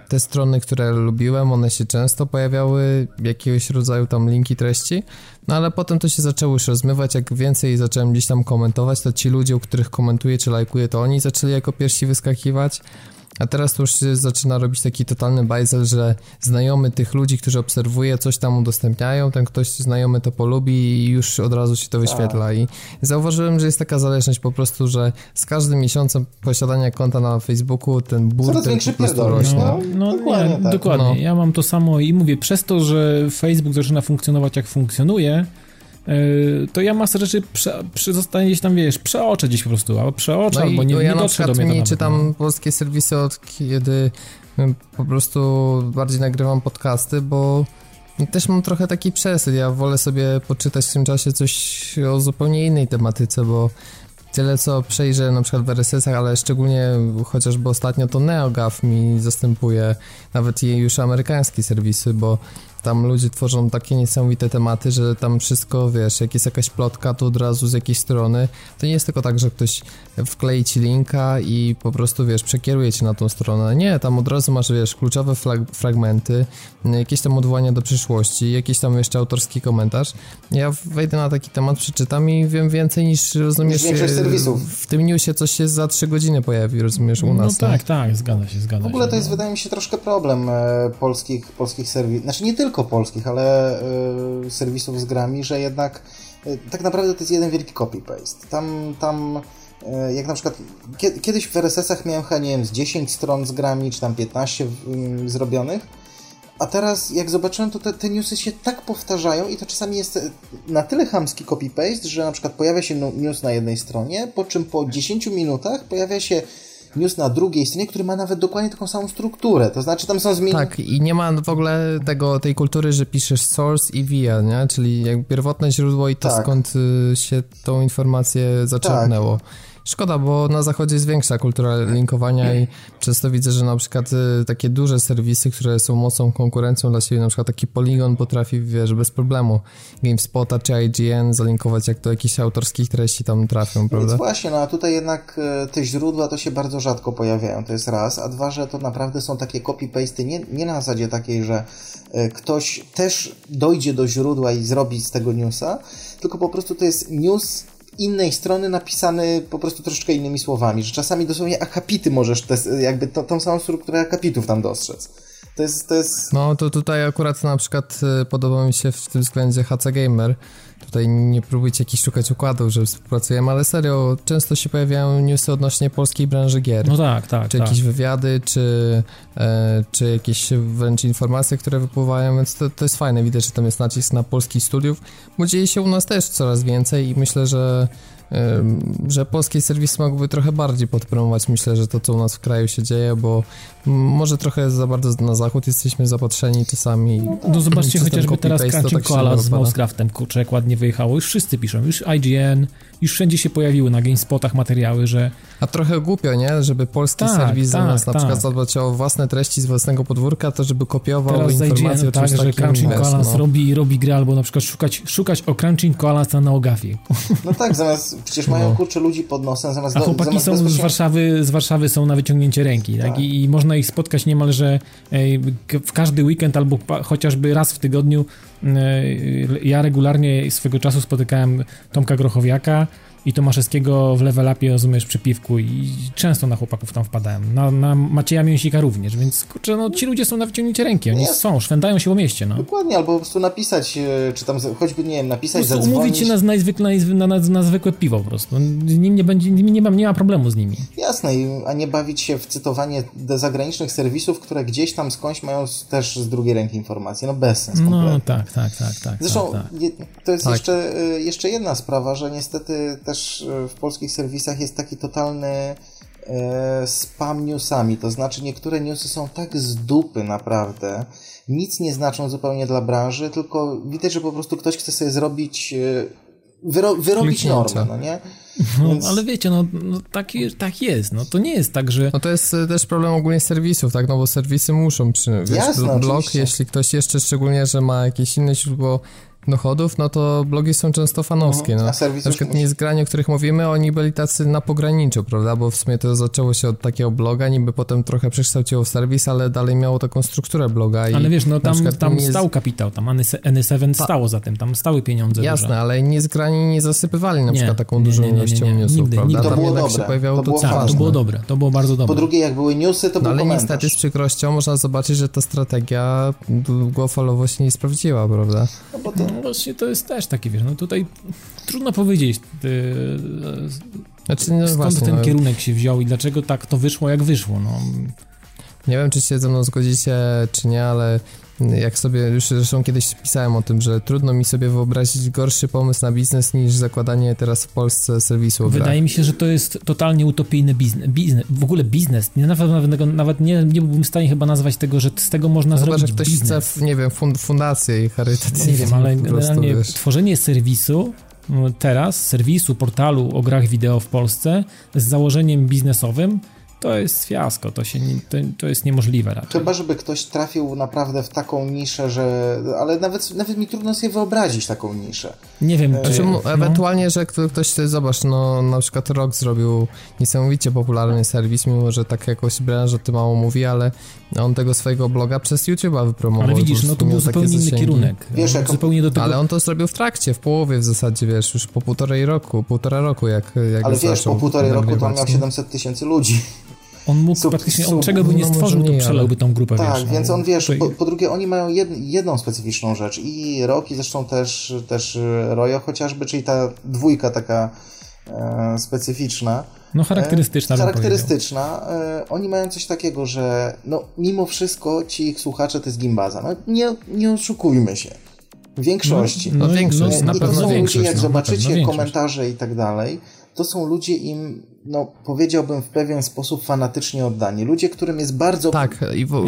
te strony, które lubiłem, one się często pojawiały, jakiegoś rodzaju tam linki treści, no ale potem to się zaczęło już rozmywać, jak więcej zacząłem gdzieś tam komentować, to ci ludzie, u których komentuję czy lajkuję, to oni zaczęli jako pierwsi wyskakiwać, a teraz to już się zaczyna robić taki totalny bajzel, że znajomy tych ludzi, którzy obserwuje, coś tam udostępniają, ten ktoś znajomy to polubi i już od razu się to tak. wyświetla. I zauważyłem, że jest taka zależność po prostu, że z każdym miesiącem posiadania konta na Facebooku ten burdel po prostu rośnie. No, no dokładnie, nie, tak. dokładnie. No. Ja mam to samo i mówię, przez to, że Facebook zaczyna funkcjonować jak funkcjonuje, to ja masę rzeczy prze, prze, zostanie gdzieś tam, wiesz, przeoczę gdzieś po prostu, albo przeoczę, no albo nie, ja nie dotrze do mnie nie czytam no. polskie serwisy od kiedy po prostu bardziej nagrywam podcasty, bo też mam trochę taki przesył. Ja wolę sobie poczytać w tym czasie coś o zupełnie innej tematyce, bo tyle co przejrzę na przykład w RSS-ach, ale szczególnie chociażby ostatnio to NeoGAF mi zastępuje nawet już amerykańskie serwisy, bo tam ludzie tworzą takie niesamowite tematy, że tam wszystko, wiesz, jak jest jakaś plotka, to od razu z jakiejś strony. To nie jest tylko tak, że ktoś wklei ci linka i po prostu, wiesz, przekieruje cię na tą stronę. Nie, tam od razu masz, wiesz, kluczowe fragmenty, jakieś tam odwołania do przyszłości, jakiś tam jeszcze autorski komentarz. Ja wejdę na taki temat, przeczytam i wiem więcej niż, rozumiesz, serwisów. w tym newsie coś się za 3 godziny pojawi, rozumiesz, u nas. No tak, tak, zgadza się, zgadza się. W ogóle to jest, no. wydaje mi się, troszkę problem e, polskich, polskich serwisów, znaczy nie tylko polskich, ale e, serwisów z grami, że jednak e, tak naprawdę to jest jeden wielki copy-paste. Tam, tam e, jak na przykład kiedyś w RSS-ach miałem chyba, nie wiem, z 10 stron z grami, czy tam 15 mm, zrobionych, a teraz jak zobaczyłem, to te, te newsy się tak powtarzają i to czasami jest e, na tyle chamski copy-paste, że na przykład pojawia się news na jednej stronie, po czym po 10 minutach pojawia się news na drugiej stronie, który ma nawet dokładnie taką samą strukturę. To znaczy tam są zmiany. Tak, i nie ma w ogóle tego, tej kultury, że piszesz source i via, nie? Czyli jak pierwotne źródło i to tak. skąd y, się tą informację zaczerpnęło. Tak. Szkoda, bo na zachodzie jest większa kultura linkowania i często widzę, że na przykład y, takie duże serwisy, które są mocną konkurencją dla siebie, na przykład taki Polygon potrafi, wiesz, bez problemu GameSpota czy IGN zalinkować, jak to jakichś autorskich treści tam trafią, prawda? Więc właśnie, no a tutaj jednak y, te źródła to się bardzo rzadko pojawiają, to jest raz, a dwa, że to naprawdę są takie copy-pasty, nie, nie na zasadzie takiej, że y, ktoś też dojdzie do źródła i zrobi z tego newsa, tylko po prostu to jest news innej strony napisany po prostu troszeczkę innymi słowami, że czasami dosłownie akapity możesz, te, jakby to, tą samą strukturę akapitów tam dostrzec. To jest, to jest... No to tutaj akurat na przykład y, podoba mi się w tym względzie HC Gamer, Tutaj nie próbujcie jakichś szukać układów, że współpracujemy, ale serio, często się pojawiają newsy odnośnie polskiej branży gier. No tak, tak. Czy tak. jakieś wywiady, czy, e, czy jakieś wręcz informacje, które wypływają, więc to, to jest fajne. Widać, że tam jest nacisk na polskich studiów, bo dzieje się u nas też coraz więcej i myślę, że że polskie serwisy mogłyby trochę bardziej podpromować, myślę, że to, co u nas w kraju się dzieje, bo może trochę za bardzo na zachód jesteśmy zapatrzeni czasami. No zobaczcie chociażby teraz tak Koala z Mousecraftem, kurczę, jak ładnie wyjechało. Już wszyscy piszą, już IGN, już wszędzie się pojawiły na GameSpotach materiały, że... A trochę głupio, nie? Żeby polski tak, serwis tak, zamiast tak. na przykład zadbać o własne treści z własnego podwórka, to żeby kopiował Teraz informacje o tak, że Crunching Koalas no. robi, robi gry, albo na przykład szukać, szukać o Crunching Koalas na Neogafie. No tak, zamiast, przecież mają no. kurczę ludzi pod nosem, zamiast... A chłopaki zamiast są z Warszawy, z Warszawy są na wyciągnięcie ręki, tak? tak? I, I, można ich spotkać niemalże w każdy weekend albo chociażby raz w tygodniu. Ja regularnie swego czasu spotykałem Tomka Grochowiaka, i Tomaszewskiego w level upie, rozumiesz, przy piwku i często na chłopaków tam wpadałem. Na, na Macieja Mięsika również, więc kurczę, no ci ludzie są na wyciągnięcie ręki, oni nie. są, szwędają się po mieście, no. Dokładnie, albo po prostu napisać, e, czy tam choćby, nie wiem, napisać, po zadzwonić. umówić się na, najzwykle, na, na, na, zwykłe piwo po prostu. Nim nie, będzie, nie, ma, nie ma problemu z nimi. Jasne, a nie bawić się w cytowanie zagranicznych serwisów, które gdzieś tam skądś mają też z drugiej ręki informacje. No bez sensu No tak, tak, tak, tak. Zresztą tak, tak. to jest tak. Jeszcze, e, jeszcze jedna sprawa, że niestety też e, w polskich serwisach jest taki totalny e, spam newsami, to znaczy niektóre newsy są tak z dupy naprawdę, nic nie znaczą zupełnie dla branży, tylko widać, że po prostu ktoś chce sobie zrobić wyro wyrobić normę, no nie? *laughs* No, Więc... ale wiecie, no, no tak, tak jest, no to nie jest tak, że... No to jest e, też problem ogólnie serwisów, tak, no bo serwisy muszą, przy, wiesz, Jasne, blog, oczywiście. jeśli ktoś jeszcze szczególnie, że ma jakieś inne źródło dochodów, no to blogi są często fanowskie. No. A na przykład nie z grani, o których mówimy, oni byli tacy na pograniczu, prawda? Bo w sumie to zaczęło się od takiego bloga, niby potem trochę przekształciło w serwis, ale dalej miało taką strukturę bloga. Ale wiesz, no tam, tam stał jest... kapitał, tam N7 stało za tym, tam stały pieniądze. Jasne, duże. ale nie z grani nie zasypywali na nie, przykład taką nie, dużą nie, ilością newsów, nigdy, prawda? Nigdy. To było dobre. się pojawiało to, było tak, to było dobre, to było bardzo dobre. Po drugie, jak były newsy, to no, był Ale komentarz. niestety z przykrością można zobaczyć, że ta strategia długofalowo się nie sprawdziła, prawda? No, bo to... no właśnie to jest też takie, wiesz, no tutaj trudno powiedzieć, yy, znaczy, no skąd właśnie, ten no... kierunek się wziął i dlaczego tak to wyszło, jak wyszło, no. Nie wiem, czy się ze mną zgodzicie, czy nie, ale jak sobie, już zresztą kiedyś pisałem o tym, że trudno mi sobie wyobrazić gorszy pomysł na biznes niż zakładanie teraz w Polsce serwisu. Wydaje mi się, że to jest totalnie utopijny biznes. biznes w ogóle biznes. Nie, nawet nawet, nawet nie, nie byłbym w stanie chyba nazwać tego, że z tego można no zrobić Chyba, że ktoś biznes. chce, nie wiem, fund, fundację i charytatywną. Nie wiem, ale generalnie wiesz. tworzenie serwisu no, teraz, serwisu, portalu o grach wideo w Polsce z założeniem biznesowym to jest fiasko, to, się nie, to, to jest niemożliwe raczej. Chyba, żeby ktoś trafił naprawdę w taką niszę, że... Ale nawet, nawet mi trudno sobie wyobrazić taką niszę. Nie wiem, e, czy... No. Ewentualnie, że ktoś, zobacz, no na przykład Rock zrobił niesamowicie popularny serwis, mimo że tak jakoś branża ty mało mówi, ale on tego swojego bloga przez YouTube'a wypromował. Ale widzisz, no to był zupełnie inny kierunek. Wiesz, jak zupełnie do tego... Ale on to zrobił w trakcie, w połowie w zasadzie, wiesz, już po półtorej roku, półtora roku, jak, jak Ale wiesz, po półtorej roku to miał 700 tysięcy ludzi. On mógł sub, praktycznie, on czego by nie no, stworzył, to przelałby tą grupę, Tak, wiesz, więc on, wiesz, po, po, drugie, oni mają jed, jedną specyficzną rzecz i Rock i zresztą też, też Royo chociażby, czyli ta dwójka taka e, specyficzna. No charakterystyczna. E, charakterystyczna. E, oni mają coś takiego, że no mimo wszystko ci ich słuchacze to jest gimbaza. No nie, nie oszukujmy się. W większości. No, no większość, no, na pewno to są większość. Ludzie, jak no, zobaczycie komentarze i tak dalej, to są ludzie im no, powiedziałbym w pewien sposób fanatycznie oddani. Ludzie, którym jest bardzo... Tak, i w...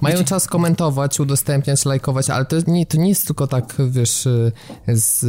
mają czas komentować, udostępniać, lajkować, ale to nie, to nie jest tylko tak, wiesz, z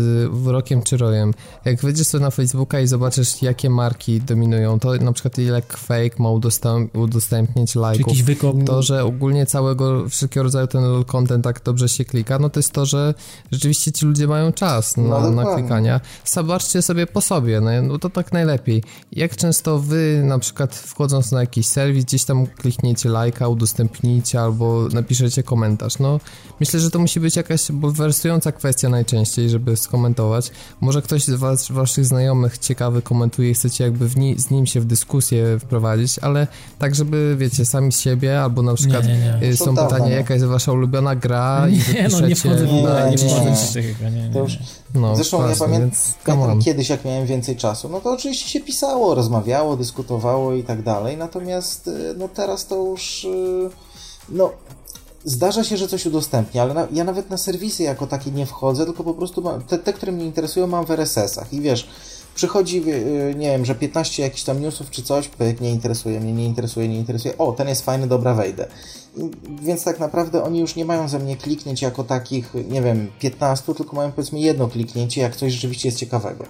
rokiem czy rojem. Jak wejdziesz sobie na Facebooka i zobaczysz, jakie marki dominują, to na przykład ile fake ma udostęp udostępnić lajków, to, że ogólnie całego, wszelkiego rodzaju ten content tak dobrze się klika, no to jest to, że rzeczywiście ci ludzie mają czas na, no, na klikania. Zobaczcie sobie po sobie, no, no to tak najlepiej jak często wy na przykład wchodząc na jakiś serwis, gdzieś tam klikniecie lajka, udostępnijcie albo napiszecie komentarz? No, myślę, że to musi być jakaś bulwersująca kwestia najczęściej, żeby skomentować. Może ktoś z was, waszych znajomych ciekawy komentuje i chcecie jakby ni z nim się w dyskusję wprowadzić, ale tak, żeby wiecie, sami z siebie, albo na przykład nie, nie, nie. Y, są pytania, jaka jest wasza ulubiona gra nie, i wypiszecie... No, nie wchodzę w ogóle, nie, wchodzę nie, nie, No, Zresztą właśnie, ja pamiętam kiedyś, jak miałem więcej czasu, no to oczywiście się pisało, rozmawiało, dyskutowało i tak dalej. Natomiast y, no teraz to już y, no zdarza się, że coś udostępnię, ale na, ja nawet na serwisy jako takie nie wchodzę, tylko po prostu mam, te, te, które mnie interesują, mam w RSS-ach i wiesz, przychodzi, y, nie wiem, że 15 jakichś tam newsów czy coś, nie interesuje mnie, nie interesuje, nie interesuje, o, ten jest fajny, dobra, wejdę. Więc tak naprawdę oni już nie mają ze mnie kliknięć jako takich, nie wiem, 15, tylko mają powiedzmy jedno kliknięcie, jak coś rzeczywiście jest ciekawego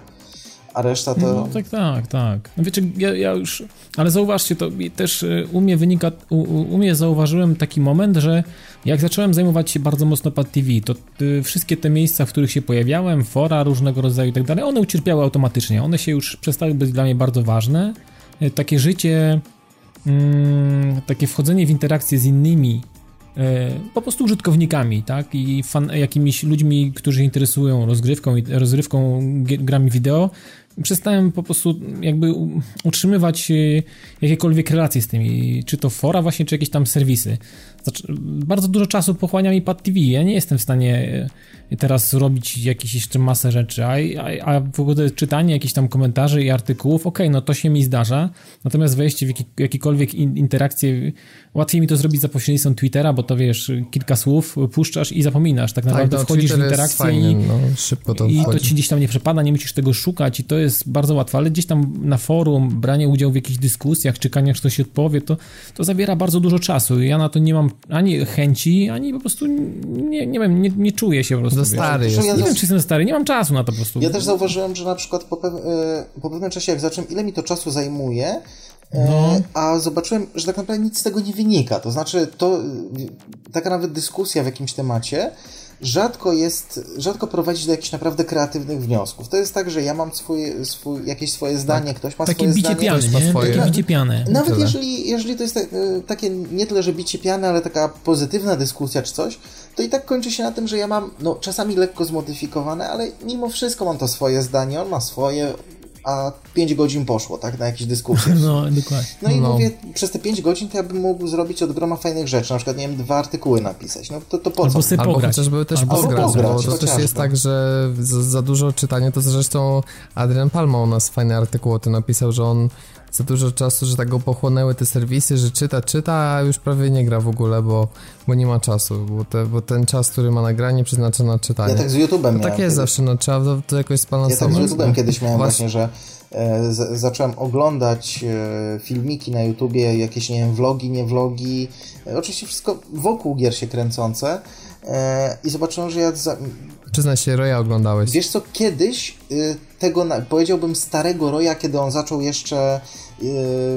a reszta to... No, tak, tak, tak. No wiecie, ja, ja, już... Ale zauważcie, to też y, u mnie wynika... U, u mnie zauważyłem taki moment, że jak zacząłem zajmować się bardzo mocno Pad TV, to y, wszystkie te miejsca, w których się pojawiałem, fora różnego rodzaju i tak dalej, one ucierpiały automatycznie. One się już przestały być dla mnie bardzo ważne. Y, takie życie... Mm, takie wchodzenie w interakcję z innymi po prostu użytkownikami, tak, i fan, jakimiś ludźmi, którzy interesują rozgrywką, rozgrywką, grami wideo, przestałem po prostu jakby utrzymywać e, jakiekolwiek relacje z tymi, czy to fora właśnie, czy jakieś tam serwisy. Znaczy, bardzo dużo czasu pochłania mi Pad TV, ja nie jestem w stanie e, teraz robić jakieś jeszcze masę rzeczy, a, a, a w ogóle czytanie jakichś tam komentarzy i artykułów, ok, no to się mi zdarza, natomiast wejście w jaki, jakiekolwiek in, interakcje, łatwiej mi to zrobić za pośrednictwem Twittera, bo to wiesz, kilka słów puszczasz i zapominasz, tak naprawdę tak, no, wchodzisz Twitter w interakcję fajny, i, no, szybko to, i to ci gdzieś tam nie przepada, nie musisz tego szukać i to jest bardzo łatwe, ale gdzieś tam na forum, branie udziału w jakichś dyskusjach, czekanie, aż ktoś się odpowie, to, to zabiera bardzo dużo czasu i ja na to nie mam ani chęci, ani po prostu nie, nie wiem, nie, nie czuję się po prostu. Za stary jest. Ja nie wiem, czy jestem stary, nie mam czasu na to po prostu. Ja też zauważyłem, że na przykład po, pew e, po pewnym czasie, jak zacząłem, ile mi to czasu zajmuje, e, no. A zobaczyłem, że tak naprawdę nic z tego nie wynika. To znaczy, to taka nawet dyskusja w jakimś temacie rzadko jest, rzadko prowadzi do jakichś naprawdę kreatywnych wniosków. To jest tak, że ja mam swoje, swój, jakieś swoje zdanie, tak. ktoś ma takie swoje bicie zdanie. Piany, ktoś ma swoje... Takie bicie piany. Nawet jeżeli, jeżeli to jest tak, e, takie nie tyle, że bicie piany, ale taka pozytywna dyskusja czy coś, to i tak kończy się na tym, że ja mam, no czasami lekko zmodyfikowane, ale mimo wszystko mam to swoje zdanie, on ma swoje, a 5 godzin poszło, tak, na jakieś dyskusje. *laughs* No, dokładnie. No i no. mówię, przez te 5 godzin to ja bym mógł zrobić od groma fajnych rzeczy, na przykład, nie wiem, dwa artykuły napisać, no to, to po Albo co? Sobie Albo pograć. chociażby też Albo pograć, pograć, bo to też jest tak, że za, za dużo czytania, to zresztą Adrian Palma u nas fajny artykuł o tym napisał, że on za dużo czasu, że tak go pochłonęły te serwisy, że czyta, czyta, a już prawie nie gra w ogóle, bo, bo nie ma czasu, bo, te, bo ten czas, który ma nagranie przeznacza na czytanie. Ja tak z YouTube'em no, Tak jest zawsze, no trzeba to, to jakoś zbalansować. Ja tak z YouTube'em kiedyś miałem właśnie, właśnie że e, z, zacząłem oglądać e, filmiki na YouTubie, jakieś, nie wiem, vlogi, nie vlogi, e, oczywiście wszystko wokół gier się kręcące e, i zobaczyłem, że ja za, Przyznaj się, Roya oglądałeś. Wiesz co, kiedyś y, tego, powiedziałbym starego Roya, kiedy on zaczął jeszcze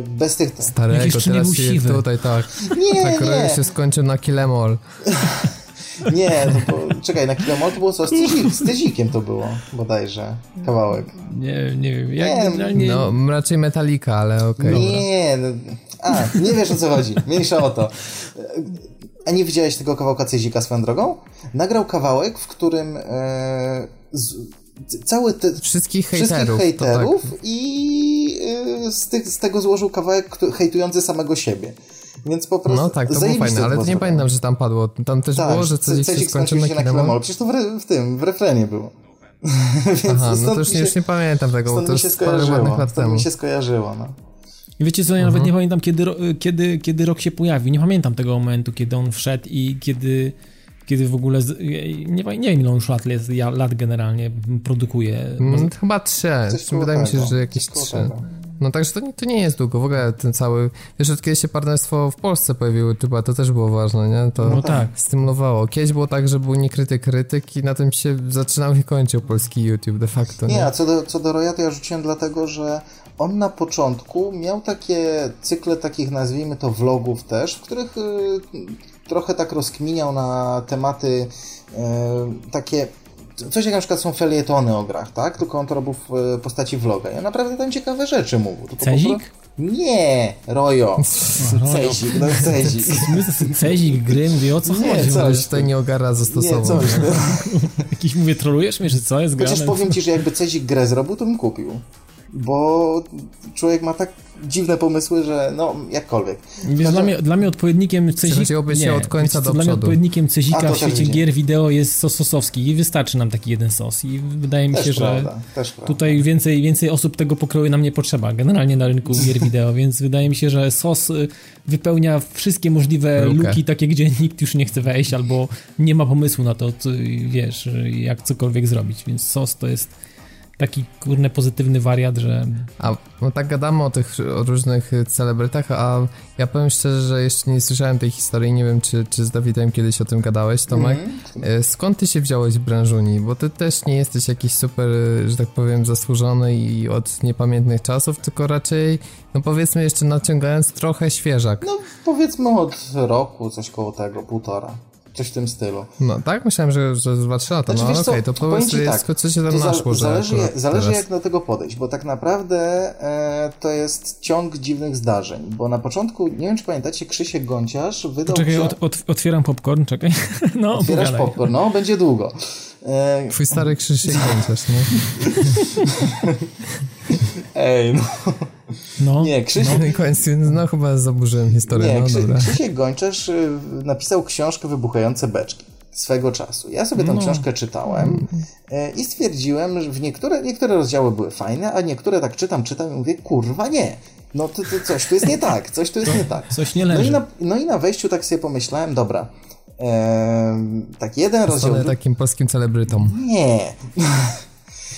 bez tych... Starego, jeszcze teraz siwy. tutaj tak. Nie, tak, nie. Się skończył na Kilemol. *laughs* nie, to, czekaj, na Kilemol to było co? Z, tyzik, z tyzikiem to było bodajże, kawałek. Nie, nie wiem. Ja, nie, nie, no, raczej Metallica, ale okej. Okay. Nie, no, a, nie wiesz o co chodzi. Mniejsza o to. A nie widziałeś tego kawałka Cyzika swoją drogą? Nagrał kawałek, w którym e, z, cały te, wszystkich hejterów, wszystkich hejterów tak. i e, z, tych, z tego złożył kawałek hejtujący samego siebie. Więc po prostu. No tak, to było fajne, ale to nie pamiętam, że tam padło. Tam też tak, było, że coś się skończył na, na Przecież to w, w tym, w refrenie było. *laughs* Więc Aha, no to już, się, już nie pamiętam tego, bo to już jest parę ładnych lat temu. mi się skojarzyło, no. I wiecie co, ja -huh. nawet nie pamiętam, kiedy, kiedy, kiedy rok się pojawił. Nie pamiętam tego momentu, kiedy on wszedł i kiedy, kiedy w ogóle. Z, nie, nie wiem, ile on już lat, jest, lat generalnie produkuje. Mm, chyba trzy. Wydaje mi się, że jakieś trzy. No także to, to nie jest długo. W ogóle ten cały... Wiesz, od kiedy się partnerstwo w Polsce pojawiło chyba to też było ważne, nie? To no tak. stymulowało. Kiedyś było tak, że był nie krytyk, krytyk i na tym się zaczynał i kończył polski YouTube de facto, nie? Nie, a co do, co do Roya to ja rzuciłem dlatego, że on na początku miał takie cykle takich, nazwijmy to vlogów też, w których y, trochę tak rozkminiał na tematy y, takie coś jak na przykład są felietony o grach, tak? Tylko on to robił w e, postaci vloga. Ja naprawdę tam ciekawe rzeczy mówił. Tylko Cezik? Nie, *laughs* Rojo. Cezik, no Cezik. *laughs* Cezik, Grym, wie o co nie, chodzi? Coś tutaj nie ogara zastosował. Nie, coś. No. *laughs* Jakiś mówię, trolujesz mnie, że co jest grane? Chociaż powiem ci, że jakby Cezik grę zrobił, to bym kupił bo człowiek ma tak dziwne pomysły, że no, jakkolwiek. Wiesz, dla, mnie, dla mnie odpowiednikiem Cezika... się od końca do Dla mnie odpowiednikiem Cezika w świecie gier wideo jest sos sosowski i wystarczy nam taki jeden sos i wydaje mi też się, prawda, że tutaj więcej, więcej osób tego pokroju nam nie potrzeba, generalnie na rynku *laughs* gier wideo, więc wydaje mi się, że sos y, wypełnia wszystkie możliwe Lukę. luki, takie gdzie *laughs* nikt już nie chce wejść albo nie ma pomysłu na to, co, wiesz, jak cokolwiek zrobić, więc sos to jest taki kurny pozytywny wariat, że... A no tak gadamy o tych o różnych celebrytach, a ja powiem szczerze, że jeszcze nie słyszałem tej historii, nie wiem czy, czy z Dawidem kiedyś o tym gadałeś, Tomek. Mm. Skąd ty się wziąłeś w branżuni? Bo ty też nie jesteś jakiś super, że tak powiem, zasłużony i od niepamiętnych czasów, tylko raczej, no powiedzmy jeszcze naciągając trochę świeżak. No powiedzmy od roku, coś koło tego, półtora. Coś w tym stylu. No tak? Myślałem, że, że 2-3 lata. Znaczy, no okej, okay, to powiedz, tak, co się tam naszło, Zależy, zależy jak do tego podejść, bo tak naprawdę e, to jest ciąg dziwnych zdarzeń, bo na początku, nie wiem czy pamiętacie, Krzysiek Gąciarz wydał... Czekaj, od, od, otwieram popcorn, czekaj. *laughs* No, Otwierasz pogadaj. popcorn, no, będzie długo. E... Twój stary Krzysiek Gąciarz, nie? *laughs* Ej, no. No, nie, Krzysiek... No, końcu, no chyba zaburzyłem historię. Nie, no, Krzy... dobra. Krzysiek Gończesz y, napisał książkę Wybuchające beczki swego czasu. Ja sobie tę no. książkę czytałem y, i stwierdziłem, że w niektóre, niektóre rozdziały były fajne, a niektóre tak czytam, czytam i mówię, kurwa nie. No to, to coś tu jest nie tak, coś tu jest nie tak. Coś nie leży. No i na, no i na wejściu tak sobie pomyślałem, dobra, e, tak jeden rozdział... takim polskim celebrytom. Nie.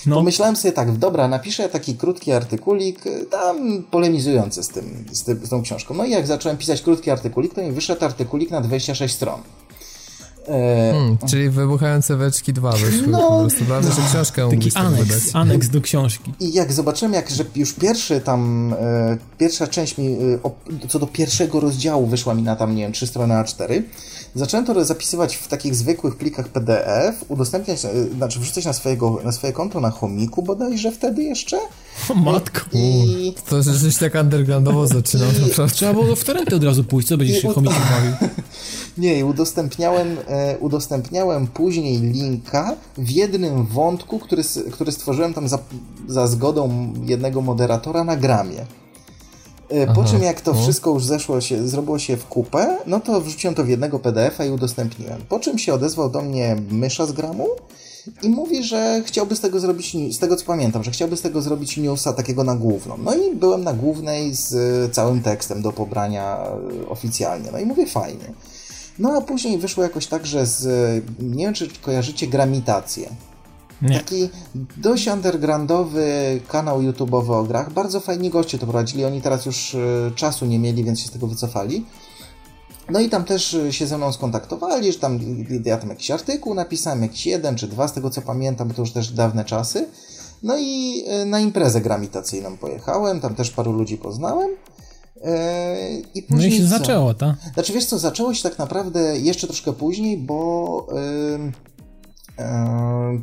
No. Pomyślałem sobie tak, dobra, napiszę taki krótki artykulik, y, tam polemizujący z, tym, z, tym, z tą książką. No i jak zacząłem pisać krótki artykulik, to mi wyszedł artykulik na 26 stron. E, hmm, czyli wybuchające weczki 2 wyszły no, po prostu, prawda, że książkę Taki tak aneks, aneks do książki. I jak zobaczyłem, jak że już pierwszy tam, e, pierwsza część mi, e, o, co do pierwszego rozdziału wyszła mi na tam, nie wiem, 3 strony A4, zacząłem to zapisywać w takich zwykłych plikach PDF, udostępniać, e, znaczy wrzucać na, swojego, na swoje konto na chomiku bodajże wtedy jeszcze. O matko. I... To żeś tak undergroundowo *laughs* zaczynał. Naprawdę. Trzeba było w torenty od razu pójść, co będziesz się chomikiem bawił? *laughs* Nie, udostępniałem, e, udostępniałem później linka w jednym wątku, który, który stworzyłem tam za, za zgodą jednego moderatora na gramie. E, po Aha, czym jak to no. wszystko już zeszło się, zrobiło się w kupę, no to wrzuciłem to w jednego PDF-a i udostępniłem. Po czym się odezwał do mnie mysza z gramu i mówi, że chciałby z tego zrobić, z tego co pamiętam, że chciałby z tego zrobić newsa takiego na główną. No i byłem na głównej z całym tekstem do pobrania e, oficjalnie. No i mówię fajnie. No a później wyszło jakoś tak, że z, nie wiem czy kojarzycie Gramitację. Nie. Taki dość undergroundowy kanał YouTube'owy o grach. Bardzo fajni goście to prowadzili. Oni teraz już e, czasu nie mieli, więc się z tego wycofali. No i tam też e, się ze mną skontaktowali, że tam ja tam jakiś artykuł napisałem, jakiś jeden czy dwa z tego co pamiętam, bo to już też dawne czasy. No i e, na imprezę gramitacyjną pojechałem, tam też paru ludzi poznałem. I no i się co? zaczęło, tak? Znaczy wiesz co, zaczęło się tak naprawdę jeszcze troszkę później, bo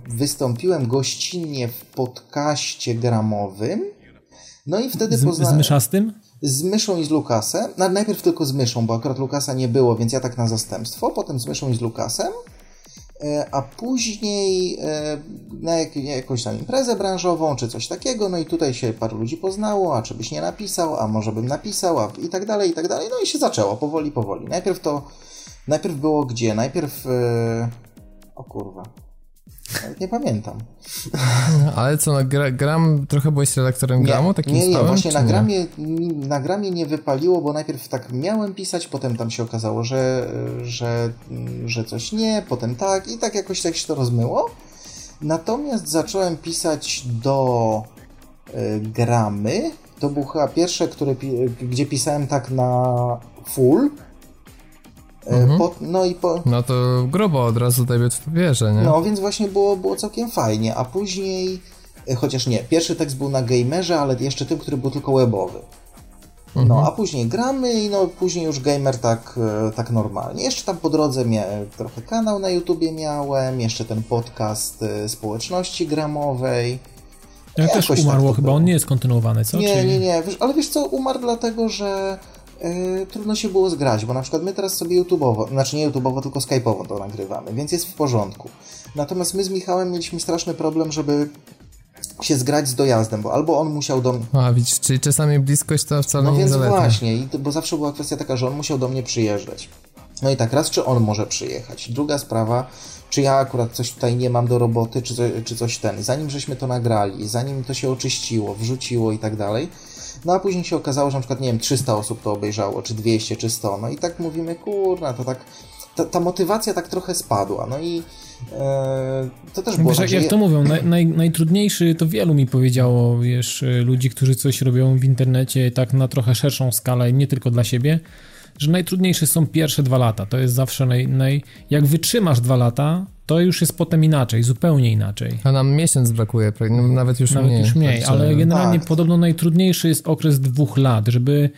wystąpiłem gościnnie w podcaście gramowym. No i wtedy poznałem... Z myszastym? Z myszą i z Lukasem. Najpierw tylko z myszą, bo akurat Lukasa nie było, więc ja tak na zastępstwo. Potem z myszą i z Lukasem. E, a później e, na jakąś tam imprezę branżową, czy coś takiego, no i tutaj się paru ludzi poznało, a czy byś nie napisał, a może bym napisał, a i tak dalej, i tak dalej. No i się zaczęło, powoli, powoli. Najpierw to, najpierw było gdzie? Najpierw, e, o kurwa, nie pamiętam. *laughs* Ale co, no, gra, gram, trochę byłeś redaktorem Nie, gramu? Takim nie, nie, stałym, właśnie na nie? gramie, na gramie nie wypaliło, bo najpierw tak miałem pisać, potem tam się okazało, że, że, że coś nie, potem tak i tak jakoś tak się to rozmyło. Natomiast zacząłem pisać do y, gramy. To był chyba pierwsze, które, gdzie pisałem tak na full. Y, Mhm. po, no i po, No to grubo od razu debiut w papierze, nie? no więc właśnie było, było całkiem fajnie, a później, e, chociaż nie, pierwszy tekst był na gamerze, ale jeszcze tym, który był tylko webowy. No, a później gramy i no później już gamer tak, e, tak normalnie. Jeszcze tam po drodze mia- trochę kanał na YouTubie miałem, jeszcze ten podcast e, społeczności gramowej. Ja też Jakoś tak umarło to chyba, było. on nie jest kontynuowany, co? Nie, Czy... nie, nie, wiesz, ale wiesz co, umarł dlatego, że e, trudno się było zgrać, bo na przykład my teraz sobie YouTube'owo, znaczy nie YouTube'owo, tylko Skype'owo to nagrywamy, więc jest w porządku. Natomiast my z Michałem mieliśmy straszny problem, żeby się zgrać z dojazdem, bo albo on musiał do mnie... A widzisz, czyli czasami bliskość to wcale No nie więc zaleta. właśnie, i to, bo zawsze była kwestia taka, że on musiał do mnie przyjeżdżać. No i tak, raz czy on może przyjechać. Druga sprawa, czy ja akurat coś tutaj nie mam do roboty, czy, czy coś ten. Zanim żeśmy to nagrali, zanim to się oczyściło, wrzuciło i tak dalej. No a później się okazało, że na przykład, nie wiem, 300 osób to obejrzało, czy 200, czy 100. No i tak mówimy, kurna, to tak, ta, ta motywacja tak trochę spadła. No i e, to też było Wiesz, tak, jak, to mówią, naj, naj, najtrudniejszy, to wielu mi powiedziało, wiesz, ludzi, którzy coś robią w internecie tak na trochę szerszą skalę, nie tylko dla siebie, że najtrudniejsze są pierwsze dwa lata. To jest zawsze naj, naj... Jak wytrzymasz dwa lata, to już jest potem inaczej, zupełnie inaczej. A nam miesiąc brakuje, no, nawet już Nawet mniej. już mniej, Także- ale generalnie tak. podobno najtrudniejszy jest okres dwóch lat, żeby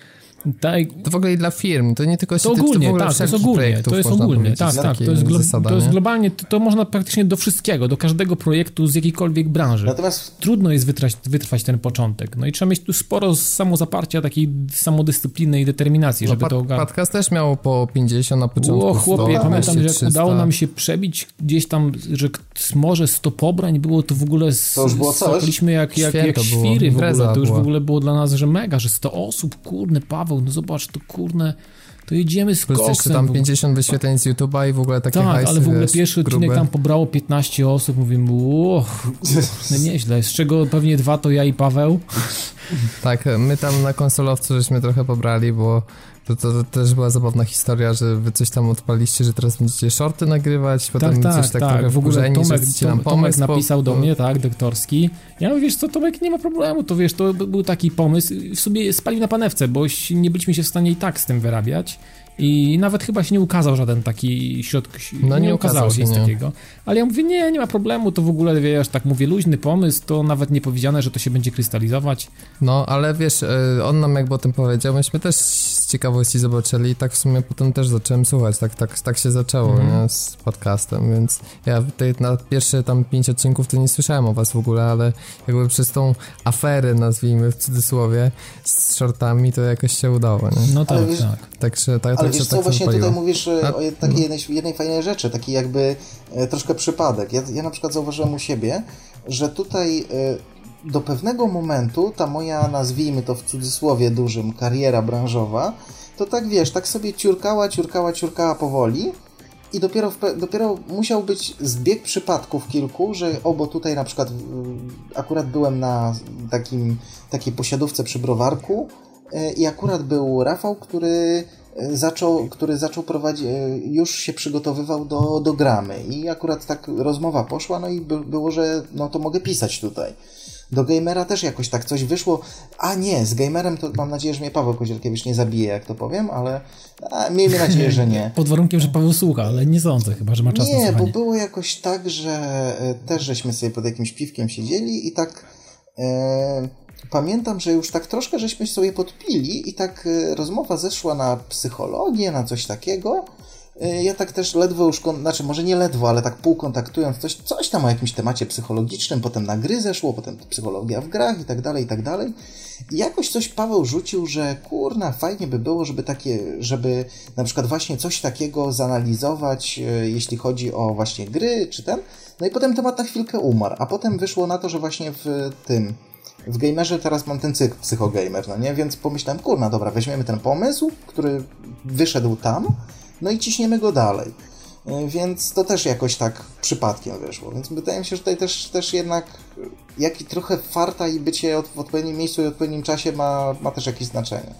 tak, To w ogóle i dla firm, to nie tylko to ogólnie, ogóle tak, to jest ogólnie, to jest ogólnie, tak, tak, to jest, glo- zasada, to jest nie? globalnie, to, to można praktycznie do wszystkiego, do każdego projektu z jakiejkolwiek branży. Natomiast Trudno jest wytrwać, wytrwać ten początek, no i trzeba mieć tu sporo samozaparcia, takiej samodyscypliny i determinacji, No, żeby pod- to ogarnąć. Podcast też miał po 50 na początku. O chłopie, ja 100, pamiętam, że jak 300. udało nam się przebić gdzieś tam, że może 100 pobrań było, to w ogóle To już było coś? jak, jak, jak Święto było, świry w ogóle, to już w ogóle było dla nas, że mega, że 100 osób, kurne Paweł, no zobacz, to kurne, to jedziemy z Plus koksem. tam w ogóle. 50 wyświetleń z YouTube'a i w ogóle takie Tak, ale w ogóle pierwszy odcinek grube. tam pobrało 15 osób, mówimy, uch, no nieźle, z czego pewnie dwa to ja i Paweł. Tak, my tam na konsolowcu żeśmy trochę pobrali, bo to, to, to też była zabawna historia, że wy coś tam odpaliście, że teraz będziecie shorty nagrywać, potem tak, coś tak, tak, tak. trochę W ogóle Tomek, Tom. Tomek po- napisał do po- mnie, tak, doktorski. Ja mówię, wiesz co, Tomek, nie ma problemu, to wiesz, to by- był taki pomysł. W sobie spalił na panewce, bo nie byliśmy się w stanie i tak z tym wyrabiać. I nawet chyba się nie ukazał żaden taki środek, No, nie, nie ukazało ukazał się nic nie. takiego. Ale ja mówię, nie, nie ma problemu, to w ogóle, wiesz, tak mówię, luźny pomysł, to nawet nie powiedziane, że to się będzie krystalizować. No, ale wiesz, e, on nam jakby o tym powiedział, myśmy też z ciekawości zobaczyli i tak w sumie potem też zacząłem słuchać, tak, tak, tak się zaczęło, Mhm. nie, z podcastem, więc ja tutaj na pierwsze tam pięć odcinków to nie słyszałem o was w ogóle, ale jakby przez tą aferę, nazwijmy w cudzysłowie, z shortami, to jakoś się udało, nie? No tak, Ale tak. Także tak, tak się wiesz co, tak właśnie tutaj mówisz e, A- o takiej jednej, jednej fajnej rzeczy, taki jakby e, troszkę przypadek. Ja, ja na przykład zauważyłem u siebie, że tutaj e, do pewnego momentu ta moja, nazwijmy to w cudzysłowie dużym, kariera branżowa, to tak wiesz, tak sobie ciurkała, ciurkała, ciurkała powoli i dopiero, dopiero musiał być zbieg przypadków kilku, że obo tutaj na przykład akurat byłem na takim, takiej posiadówce przy browarku i akurat był Rafał, który zaczął, który zaczął prowadzić, e, już się przygotowywał do, do gramy i akurat tak rozmowa poszła, no i by, było, że no to mogę pisać tutaj. Do gamera też jakoś tak coś wyszło. A nie, z gamerem to mam nadzieję, że mnie Paweł Kozielkiewicz nie zabije, jak to powiem, ale a, miejmy nadzieję, że nie. *laughs* Pod warunkiem, że Paweł słucha, ale nie sądzę chyba, że ma czas na Nie, bo było jakoś tak, że e, też żeśmy sobie pod jakimś piwkiem siedzieli i tak e, pamiętam, że już tak troszkę żeśmy sobie podpili i tak e, rozmowa zeszła na psychologię, na coś takiego. E, Ja tak też ledwo już, znaczy może nie ledwo, ale tak półkontaktując coś, coś tam o jakimś temacie psychologicznym, potem na gry zeszło, potem psychologia w grach i tak dalej, i tak dalej. I jakoś coś Paweł rzucił, że kurna, fajnie by było, żeby takie, żeby na przykład właśnie coś takiego zanalizować, e, jeśli chodzi o właśnie gry czy ten. No i potem temat na chwilkę umarł, a potem wyszło na to, że właśnie w tym, w gamerze teraz mam ten cykl psychogamer, no nie? Więc pomyślałem, kurna, dobra, weźmiemy ten pomysł, który wyszedł tam, no i ciśniemy go dalej. Y, więc to też jakoś tak przypadkiem wyszło. Więc wydaje mi się, że tutaj też, też jednak jak trochę farta i bycie w odpowiednim miejscu i odpowiednim czasie ma, ma też jakieś znaczenie.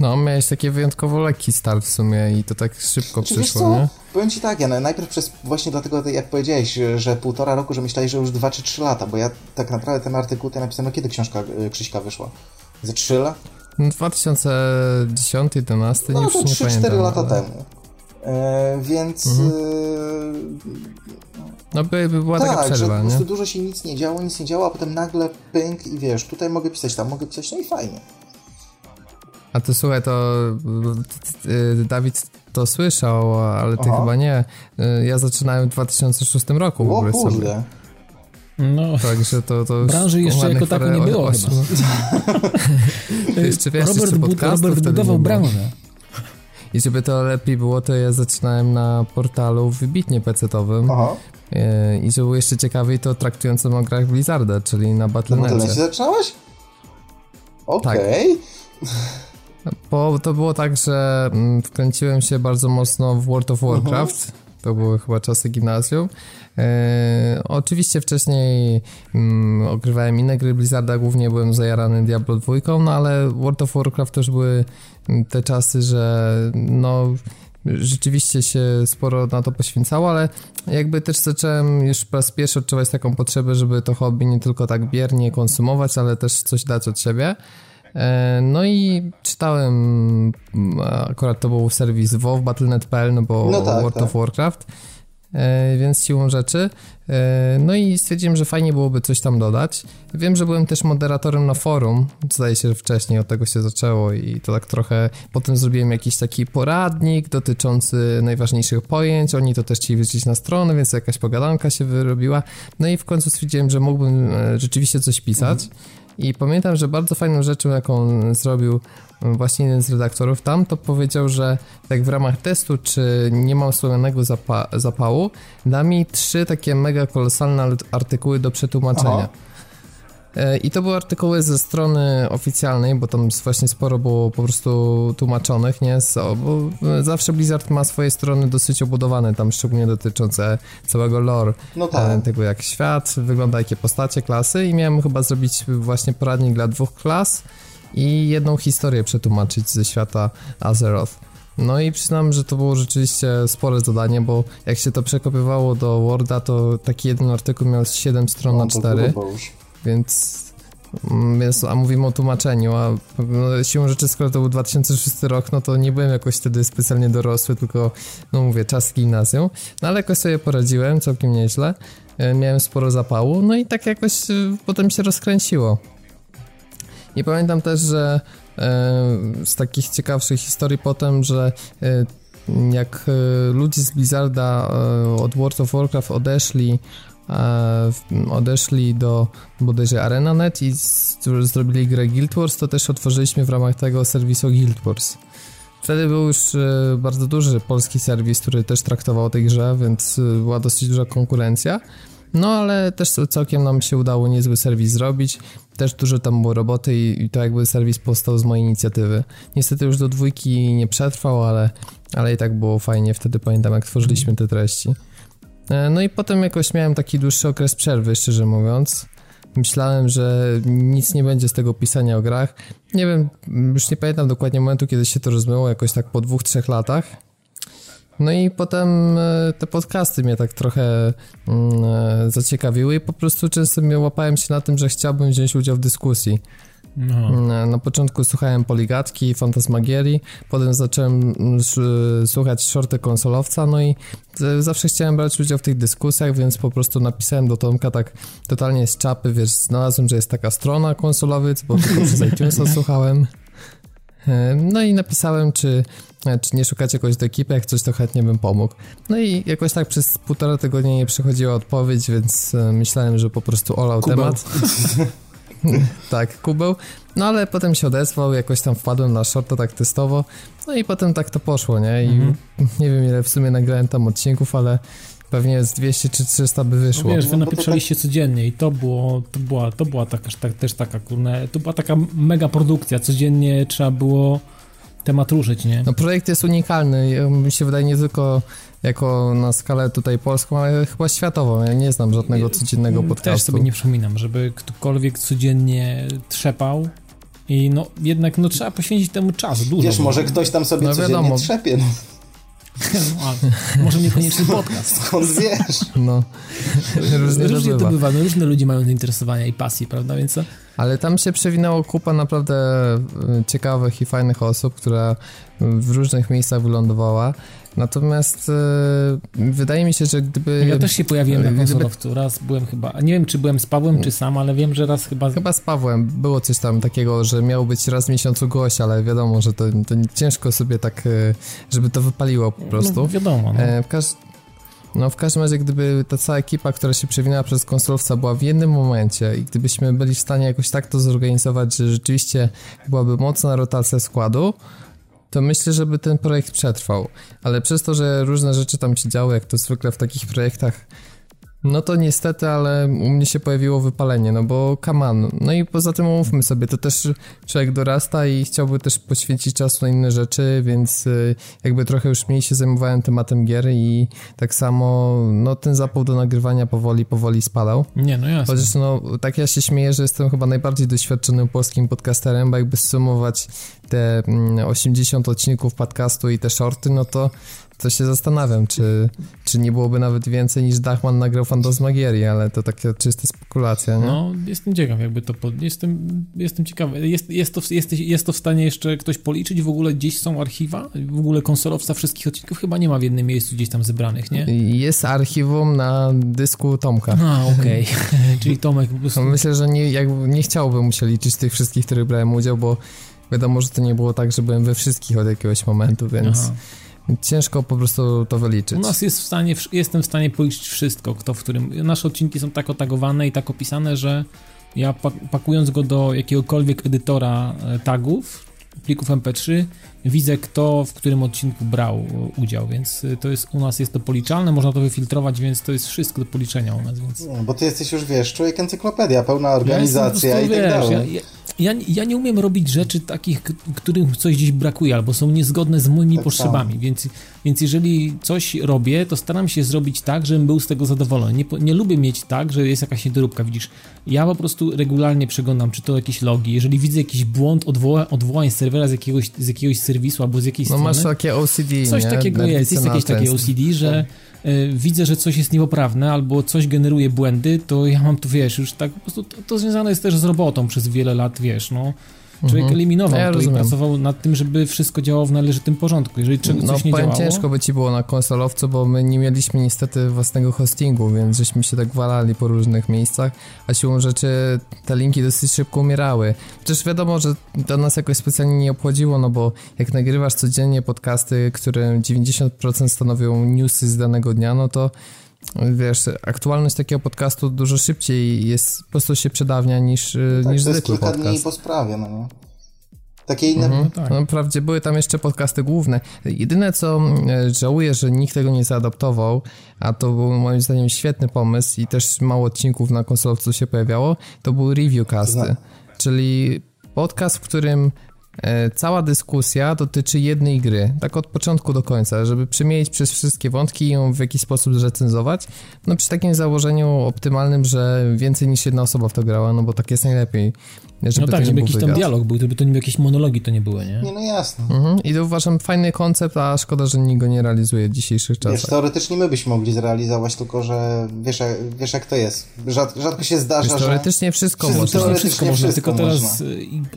No, miałeś taki wyjątkowo lekki start w sumie i to tak szybko znaczy, przyszło, nie? Powiem ci tak, ja najpierw przez, właśnie dlatego, jak powiedziałeś, że, półtora roku, że myślałeś, że już dwa czy trzy lata, bo ja tak naprawdę ten artykuł ten napisałem, no kiedy książka y, Krzyśka wyszła? Ze trzy lata? 2010, 11, no, nie, to nie 3, pamiętam. 4 lata ale... temu. E, więc... Mhm. E, no by, by była tak, taka przerwa, że po prostu nie? dużo się nic nie działo, nic nie działo, a potem nagle pęk i wiesz, tutaj mogę pisać, tam mogę pisać, no i fajnie. A to słuchaj, to y, Dawid to słyszał, ale ty Aha. chyba nie. Y, ja zaczynałem w 2006 roku w ogóle sobie. No, Także to, to branży jeszcze jako tako nie było 8. *laughs* *laughs* jeszcze wiesz, Robert, jeszcze Bud Robert budował branżę. I żeby to lepiej było, to ja zaczynałem na portalu wybitnie pecetowym. Aha. Y, I żeby było jeszcze ciekawiej, to traktującym o grach Blizzarda, czyli na Battle.necie. Na zaczynałeś? Okej. Okay. Tak. Bo to było tak, że mm, wkręciłem się bardzo mocno w World of mhm. Warcraft. To były chyba czasy gimnazjum. E, oczywiście wcześniej mm, ogrywałem inne gry Blizzarda, głównie byłem zajarany Diablo 2, no ale World of Warcraft też były mm, te czasy, że no rzeczywiście się sporo na to poświęcało, ale jakby też zacząłem już po raz pierwszy odczuwać taką potrzebę, żeby to hobby nie tylko tak biernie konsumować, ale też coś dać od siebie. E, no i czytałem, akurat to był serwis WoW, Battle.net.pl, no bo no tak, World tak. of Warcraft, e, więc siłą rzeczy. E, no i stwierdziłem, że fajnie byłoby coś tam dodać. Wiem, że byłem też moderatorem na forum, zdaje się, że wcześniej od tego się zaczęło i to tak trochę, potem zrobiłem jakiś taki poradnik dotyczący najważniejszych pojęć, oni to też chcieli wrzucić na stronę, więc jakaś pogadanka się wyrobiła. No i w końcu stwierdziłem, że mógłbym rzeczywiście coś pisać. Mhm. I pamiętam, że bardzo fajną rzeczą, jaką zrobił właśnie jeden z redaktorów tam, to powiedział, że tak w ramach testu, czy nie mam słowionego zapa zapału, da mi trzy takie mega kolosalne artykuły do przetłumaczenia. Aha. E, I to były artykuły ze strony oficjalnej, bo tam właśnie sporo było po prostu tłumaczonych, nie? bo zawsze Blizzard ma swoje strony dosyć obudowane, tam szczególnie dotyczące całego lore, no tak. E, tego jak świat wygląda, jakie postacie, klasy i miałem chyba zrobić właśnie poradnik dla dwóch klas i jedną historię przetłumaczyć ze świata Azeroth. No i przyznam, że to było rzeczywiście spore zadanie, bo jak się to przekopywało do Worda, to taki jeden artykuł miał 7 stron no, na 4. Więc, mm, więc, a mówimy o tłumaczeniu, a no, siłą rzeczy, skoro to był 2006 rok, no to nie byłem jakoś wtedy specjalnie dorosły, tylko, no mówię, czas gimnazjum. No ale jakoś sobie poradziłem, całkiem nieźle. E, miałem sporo zapału, no i tak jakoś e, potem się rozkręciło. I pamiętam też, że e, z takich ciekawszych historii potem, że jak ludzie z Blizzarda od World of Warcraft odeszli odeszli do bodajże ArenaNet i zrobili grę Guild Wars, to też otworzyliśmy w ramach tego serwisu Guild Wars. Wtedy był już e, bardzo duży polski serwis, który też traktował o tej grze, więc e, była dosyć duża konkurencja. No ale też całkiem nam się udało niezły serwis zrobić. Też dużo tam było roboty i, i to jakby serwis powstał z mojej inicjatywy. Niestety już do dwójki nie przetrwał, ale, ale i tak było fajnie. Wtedy pamiętam jak tworzyliśmy te treści. E, no i potem jakoś miałem taki dłuższy okres przerwy, szczerze mówiąc. Myślałem, że nic nie będzie z tego pisania o grach. Nie wiem, już nie pamiętam dokładnie momentu, kiedy się to rozmyło, jakoś tak po dwóch, trzech latach. No i potem e, te podcasty mnie tak trochę mm, e, zaciekawiły i po prostu często mnie łapałem się na tym, że chciałbym wziąć udział w dyskusji. No. Na, na, początku słuchałem Poligatki, Fantasmagierii, potem zacząłem mm, słuchać shorty konsolowca, no i zawsze chciałem brać udział w tych dyskusjach, więc po prostu napisałem do Tomka tak totalnie z czapy, wiesz, znalazłem, że jest taka strona konsolowiec, bo tylko przez *laughs* iTunesa słuchałem. E, no i napisałem, czy, e, czy nie szukacie kogoś do ekipy, jak coś to chętnie bym pomógł. No i jakoś tak przez półtora tygodnia nie przychodziła odpowiedź, więc e, myślałem, że po prostu olał Kuba. temat. *laughs* *laughs* tak, kubeł. No ale potem się odezwał, jakoś tam wpadłem na shorta tak testowo. No i potem tak to poszło, nie? I mhm. nie wiem ile w sumie nagrałem tam odcinków, ale pewnie z 200 czy 300 by wyszło. No wiesz, wy napieprzaliście codziennie i to było, to była, to była taka, tak, też taka, kurne, to była taka mega produkcja. Codziennie trzeba było temat ruszyć, nie? No projekt jest unikalny, mi się wydaje nie tylko jako na skalę tutaj polską, ale chyba światową. Ja nie znam żadnego codziennego podcastu. Też sobie nie przypominam, żeby ktokolwiek codziennie trzepał i no jednak no trzeba poświęcić temu czas, dużo. Wiesz, może ktoś tam sobie no, codziennie wiadomo. trzepie. No. *laughs* No, może niekoniecznie podcast. Skąd wiesz? No, różnie, różnie to bywa. No, różne ludzie mają zainteresowania i pasji, prawda? Więc ale tam się przewinęło kupa naprawdę y, ciekawych i fajnych osób, która w różnych miejscach wylądowała. Natomiast yy, wydaje mi się, że gdyby... Ja też się pojawiłem na konsolowcu. Gdyby... Raz byłem chyba... Nie wiem, czy byłem z Pawłem, czy sam, ale wiem, że raz chyba... Chyba z Pawłem. Było coś tam takiego, że miał być raz w miesiącu gość, ale wiadomo, że to, to ciężko sobie tak, y, żeby to wypaliło po prostu. No, wiadomo. No. E, w no w każdym razie, gdyby ta cała ekipa, która się przewinęła przez konsolowca była w jednym momencie i gdybyśmy byli w stanie jakoś tak to zorganizować, że rzeczywiście byłaby mocna rotacja składu, to myślę, żeby ten projekt przetrwał. Ale przez to, że różne rzeczy tam się działy, jak to zwykle w takich projektach no to niestety, ale u mnie się pojawiło wypalenie, no bo kaman. No i poza tym umówmy sobie, to też człowiek dorasta i chciałby też poświęcić czasu na inne rzeczy, więc y, jakby trochę już mniej się zajmowałem tematem gier i tak samo, no ten zapał do nagrywania powoli, powoli spadał. Nie, no jasne. Chociaż no, tak ja się śmieję, że jestem chyba najbardziej doświadczonym polskim podcasterem, bo jakby sumować te 80 mm, odcinków podcastu i te shorty, no to to się zastanawiam, czy, czy nie byłoby nawet więcej niż Dachman nagrał Fantasmagierii, ale to takie czyste spekulacja, nie? No, jestem ciekaw, jakby to... Pod... Jestem, jestem ciekawy. Jest, jest, to, jest, jest to w stanie jeszcze ktoś policzyć? W ogóle gdzieś są archiwa? W ogóle konsolowca wszystkich odcinków chyba nie ma w jednym miejscu gdzieś tam zebranych, nie? Jest archiwum na dysku Tomka. A, okej. Okay. *laughs* Czyli Tomek po prostu... Myślę, że nie, jak, nie chciałbym mu się liczyć tych wszystkich, których brałem udział, bo wiadomo, że to nie było tak, że byłem we wszystkich od jakiegoś momentu, więc... Aha. Ciężko po prostu to wyliczyć. U nas jest w stanie, jestem w stanie policzyć wszystko, kto w którym. Nasze odcinki są tak otagowane i tak opisane, że ja pakując go do jakiegokolwiek edytora e, tagów, plików MP3, widzę kto w którym odcinku brał udział, więc e, to jest u nas jest to policzalne, można to wyfiltrować, więc to jest wszystko do policzenia u nas. Więc... No, bo ty jesteś już, wiesz, człowiek encyklopedia, pełna organizacja ja i tak wiesz, dalej. Ja, ja, ja nie umiem robić rzeczy takich, którym coś gdzieś brakuje albo są niezgodne z moimi tak potrzebami, więc, więc jeżeli coś robię, to staram się zrobić tak, żebym był z tego zadowolony. Nie, nie lubię mieć tak, że jest jakaś niedoróbka, widzisz. Ja po prostu regularnie przeglądam, czy to jakieś logi, jeżeli widzę jakiś błąd odwoła, odwołań serwera z jakiegoś, z jakiegoś serwisu albo z jakiejś no, strony. No masz takie OCD, Coś nie? takiego jest, jest jakieś takie OCD, że y, widzę, że coś jest niepoprawne albo coś generuje błędy, to ja mam tu, wiesz, już tak po prostu to, to związane jest też z robotą przez wiele lat, wiesz, no Człowiek mhm. eliminował ja to rozumiem. i pracował nad tym, żeby wszystko działało w należytym porządku. Jeżeli czegoś no, coś nie działało... ciężko by ci było na konsolowcu, bo my nie mieliśmy niestety własnego hostingu, więc żeśmy się tak walali po różnych miejscach, a siłą rzeczy te linki dosyć szybko umierały. Przecież wiadomo, że to nas jakoś specjalnie nie obchodziło, no bo jak nagrywasz codziennie podcasty, które 90% stanowią newsy z danego dnia, no to wiesz, aktualność takiego podcastu dużo szybciej jest, po prostu się przedawnia niż, no tak, niż zwykły podcast. kilka dni po sprawie, no nie? Takie inne... Mhm, no, tak. no, wprawdzie były tam jeszcze podcasty główne. Jedyne, co e, żałuję, że nikt tego nie zaadaptował, a to był moim zdaniem świetny pomysł i też mało odcinków na konsolowcu się pojawiało, to były reviewcasty. Czyli podcast, w którym cała dyskusja dotyczy jednej gry, tak od początku do końca, żeby przemielić przez wszystkie wątki i ją w jakiś sposób zrecenzować. No przy takim założeniu optymalnym, że więcej niż jedna osoba w to grała, no bo tak jest najlepiej. Żeby no tak, żeby jakiś tam dialog był, żeby to nie jakieś monologi to nie były, nie? Nie, no jasne. Mhm. I to uważam fajny koncept, a szkoda, że nikt go nie realizuje w dzisiejszych czasach. Wiesz, teoretycznie my byśmy mogli zrealizować, tylko że wiesz, wiesz jak to jest. Rzad, rzadko się zdarza, wiesz, teoretycznie że... wszystko można. Teoretycznie wszystko można, tylko teraz można.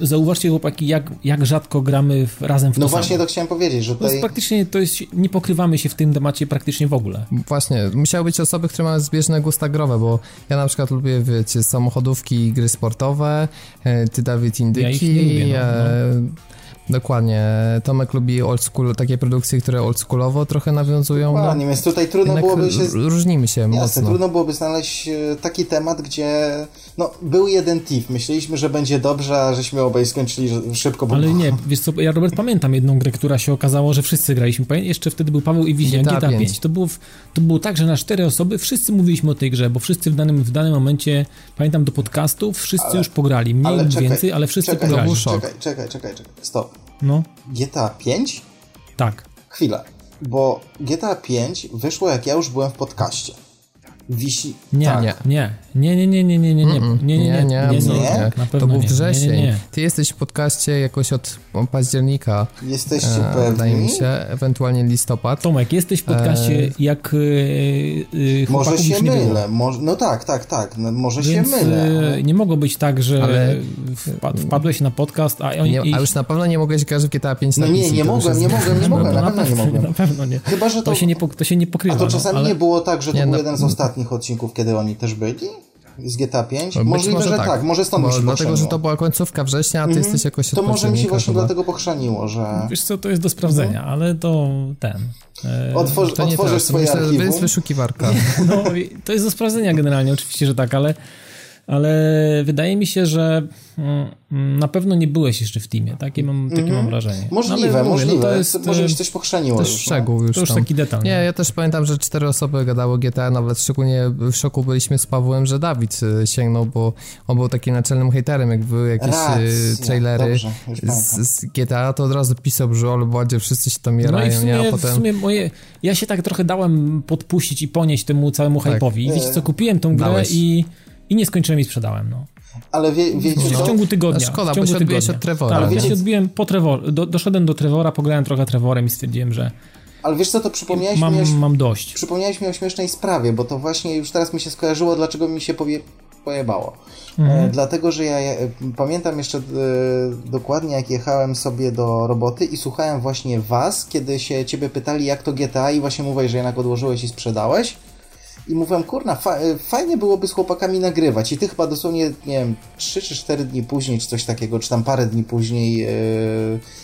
Y, zauważcie chłopaki, jak, jak rzadko gramy w, razem w No to właśnie samo. to chciałem powiedzieć, że tutaj... To jest praktycznie, to jest, nie pokrywamy się w tym temacie praktycznie w ogóle. Właśnie, musiały być osoby, które mają zbieżne gusta growe, bo ja na przykład lubię, wiecie, samochodówki i gry sportowe, e, ty Dawid Indy indyki. Ja lubię, no, no. Dokładnie. Tomek lubi old school, takie produkcje, które oldschoolowo trochę nawiązują. Dokładnie, no, więc tutaj trudno byłoby się... Różnimy się jasne, mocno. trudno byłoby znaleźć e, taki temat, gdzie no, był jeden TIF. Myśleliśmy, że będzie dobrze, a żeśmy obaj skończyli szybko. Bo... Ale nie, *laughs* wiesz co, ja Robert pamiętam jedną grę, która się okazało, że wszyscy graliśmy. Jeszcze wtedy był Paweł i Wiźniak, GTA, GTA 5. 5. To, było, to było tak, że na cztery osoby wszyscy mówiliśmy o tej grze, bo wszyscy w danym, w danym momencie, pamiętam do podcastów, wszyscy ale, już pograli. Mniej lub więcej, ale wszyscy czekaj, pograli. Czekaj, czekaj, czekaj, czekaj, stop No, GTA 5? tak. Chwilę, bo GTA 5 wyszło jak ja już byłem w podcaście. Wisi... Nie, Tak. nie, nie, nie, nie, nie, nie, nie, nie, nie, nie, nie, nie, nie, To był wrzesień. Ty jesteś w podcaście jakoś od października, Jesteście e, wydaje mi pewni? się, ewentualnie listopad. Tomek, jesteś w podcaście, jak y, y, Może się mylę. No tak, tak, tak. No, może się mylę. y, nie mogło być tak, że wpadłeś na podcast, a oni... A już na pewno nie mogłeś grać w GTA 5 na No nie, nie mogłem, nie mogłem, nie No, mogłem, na pewno nie mogłem. Na pewno nie. Chyba, że to... To się nie, po- to się nie A pokrywa. to czasami no, nie było tak, że to był no- jeden z ostatnich odcinków, kiedy oni też byli? Z GTA 5? Być Możliwe, może że tak. może stąd Bo mi się Dlatego, że pochrzaniło. to była końcówka września, a ty jesteś jakoś od To może mi się właśnie chyba. dlatego pochrzaniło, że... Wiesz co, to jest do sprawdzenia, ale to ten... e, Otworzy, To nie otworzysz teraz, to swoje myślę, że archiwum. jest wyszukiwarka. *laughs* No, to jest do sprawdzenia generalnie, oczywiście, że tak, ale, ale wydaje mi się, że mm, na pewno nie byłeś jeszcze w teamie. Takie mam, takie mam wrażenie. Mhm. Możliwe, ale mówię, możliwe. No to jest, może mi się coś pochrzaniło To już. no. szczegół już to już tam. taki detal. Nie, ja też pamiętam, że cztery osoby gadało GTA, nawet szczególnie w szoku byliśmy z Pawłem, że Dawid y, sięgnął, bo on był takim naczelnym hejterem, jak były jakieś Racja, y, trailery dobrze, z, z GTA, to od razu pisał, że ale Władzie, wszyscy się tam No i jarają, w nie? sumie, A potem... w sumie moje, ja się tak trochę dałem podpuścić i ponieść temu całemu Tak. hype'owi. Wiecie co, kupiłem tą grę Dałeś. i, i nie skończyłem i sprzedałem, no. Ale wie, wiecie W co? ciągu tygodnia. A szkoda, w bo ciągu się odbiłeś tygodnia. od Trevora, Tak, ja się odbiłem po Trevor, do, doszedłem do Trevora, pograłem trochę Trevorem i stwierdziłem, że Ale wiesz co, to przypomniałeś mi, o, mam, mam dość. przypomniałeś mi o śmiesznej sprawie, bo to właśnie już teraz mi się skojarzyło, dlaczego mi się powie, pojebało. Mhm. E, dlatego, że ja e, pamiętam jeszcze e, dokładnie, jak jechałem sobie do roboty i słuchałem właśnie was, kiedy się ciebie pytali, jak to GTA i właśnie mówiłeś, że jednak odłożyłeś i sprzedałeś. I mówiłem, kurna, fa e, fajnie byłoby z chłopakami nagrywać. I ty chyba dosłownie, nie wiem, 3 czy 4 dni później, czy coś takiego, czy tam parę dni później, e,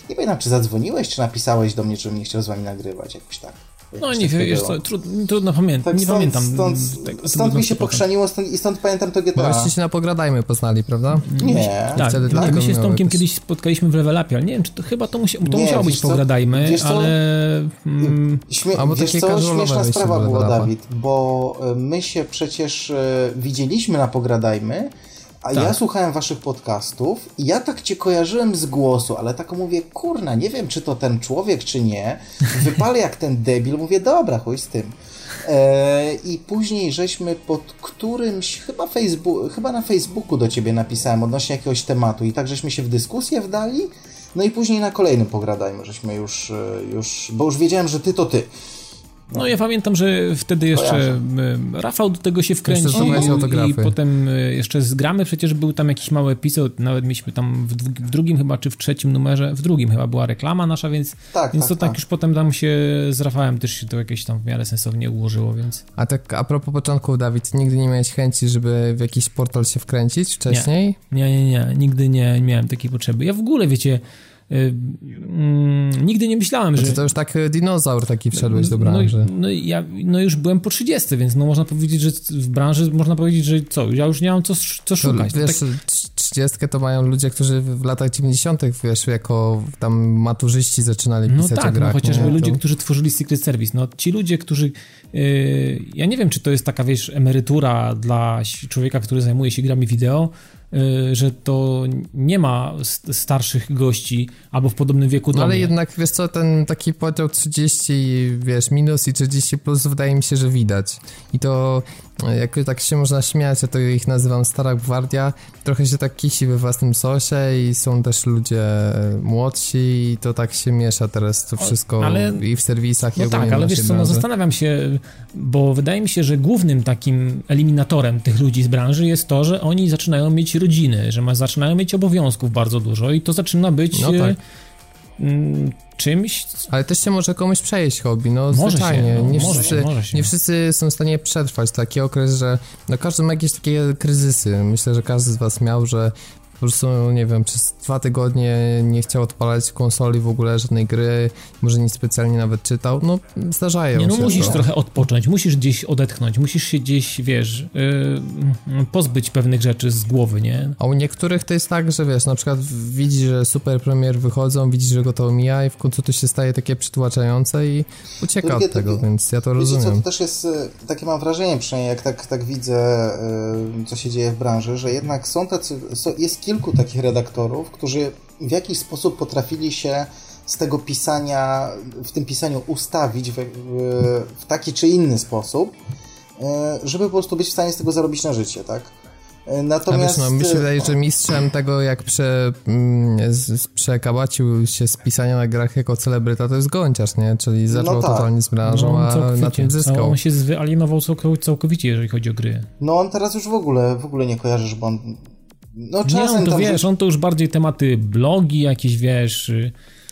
nie pamiętam, czy zadzwoniłeś, czy napisałeś do mnie, żebym nie chciał z wami nagrywać, jakoś tak. No nie wiem, wiesz co, trudno, trudno pamiętam, Tak, nie stąd, pamiętam Stąd, tego. stąd mi się 100%. pochrzaniło stąd, i stąd pamiętam to Bo GTA. żeście się na Pogradajmy poznali, prawda? Nie. Tak, Wtedy tak my się z Tomkiem kiedyś spotkaliśmy w Level Upie, ale nie wiem, czy to chyba to, musia, to Nie, musiało być co? Pogradajmy, Wiesz co? ale... Mm, Śmie- Albo wiesz takie co, śmieszna sprawa była. Dawid, bo e, my się przecież e, widzieliśmy na Pogradajmy, a Tak. ja słuchałem waszych podcastów i ja tak cię kojarzyłem z głosu, ale tak mówię, kurna, nie wiem, czy to ten człowiek, czy nie. Wypalę jak ten debil, mówię, dobra, chuj z tym. E, I później żeśmy pod którymś, chyba, Facebook, chyba na Facebooku do ciebie napisałem odnośnie jakiegoś tematu i tak żeśmy się w dyskusję wdali. No i później na kolejnym pogradajmy, żeśmy już, e, już, bo już wiedziałem, że ty to ty. No ja pamiętam, że wtedy jeszcze Kojarzę. Rafał do tego się wkręcił i potem y, jeszcze z gramy przecież był tam jakiś mały epizod, nawet mieliśmy tam w, dwu- w drugim chyba, czy w trzecim numerze, w drugim chyba była reklama nasza, więc, Tak, więc tak, to tak, tak. już potem tam się z Rafałem też się to jakieś tam w miarę sensownie ułożyło, więc... A tak a propos początków, Dawid, nigdy nie miałeś chęci, żeby w jakiś portal się wkręcić wcześniej? Nie, nie, nie, nigdy nie miałem takiej potrzeby. Ja w ogóle, wiecie, mm, nigdy nie myślałem, że... Czy to już tak e, dinozaur taki wszedłeś do No, branży? no, ja no już byłem po 30, więc no można powiedzieć, że w branży można powiedzieć, że co, ja już nie mam co, co szukać. To wiesz, tak, trzydziestkę to mają ludzie, którzy w latach 90., wiesz, jako tam maturzyści zaczynali no pisać o tak, no grach. chociażby nie? ludzie, którzy tworzyli Secret Service, no ci ludzie, którzy, yy, ja nie wiem, czy to jest taka, wiesz, emerytura dla człowieka, który zajmuje się grami wideo, że to nie ma st- starszych gości albo w podobnym wieku do No ale jednak, wiesz co, ten taki podział 30, wiesz, minus i 40 plus wydaje mi się, że widać. I to, jak tak się można śmiać, ja to ich nazywam Stara Gwardia, trochę się tak kisi we własnym sosie i są też ludzie e, młodsi i to tak się miesza teraz to wszystko ale- i w serwisach i No ogólnie tak, ale wiesz co, no zastanawiam się, bo wydaje mi się, że głównym takim eliminatorem tych ludzi z branży jest to, że oni zaczynają mieć rodziny, że ma, zaczynają mieć obowiązków bardzo dużo i to zaczyna być No tak. Mm, czymś, Ale też się może komuś przejeść hobby, no Może zwyczajnie. się, no, nie, może wszyscy, się, może się. nie wszyscy są w stanie przetrwać taki okres, że no każdy ma jakieś takie kryzysy. Myślę, że każdy z was miał, że po prostu, nie wiem, przez dwa tygodnie nie chciał odpalać konsoli w ogóle żadnej gry, może nie specjalnie nawet czytał. No, zdarzają Nie, no się musisz to. trochę odpocząć, musisz gdzieś odetchnąć, musisz się gdzieś, wiesz, yy, pozbyć pewnych rzeczy z głowy, nie? A u niektórych to jest tak, że wiesz, na przykład widzi, że super premier wychodzą, widzi, że go to omija i w końcu to się staje takie przytłaczające i ucieka Drugie od tego, więc ja to Wiecie co, rozumiem. to też jest, e, takie mam wrażenie przynajmniej, jak tak, tak widzę, e, co się dzieje w branży, że jednak są tacy, są, jest kilku takich redaktorów, którzy w jakiś sposób potrafili się z tego pisania, w tym pisaniu ustawić w, w, w taki czy inny sposób, e, żeby po prostu być w stanie z tego zarobić na życie, tak? Natomiast... No, wiesz, no, mi się wydaje, że mistrzem tego, jak prze, mm, z, przekabacił się z pisania na grach jako celebryta, to jest Gonciarz, nie? Czyli zaczął no tak. totalnie z branżą, no, a na tym zyskał. On się wyalienował całkowicie, jeżeli chodzi o gry. No on teraz już w ogóle, w ogóle nie kojarzy, że on... No czasem nie, on to wiesz, on to już bardziej tematy blogi jakieś, wiesz...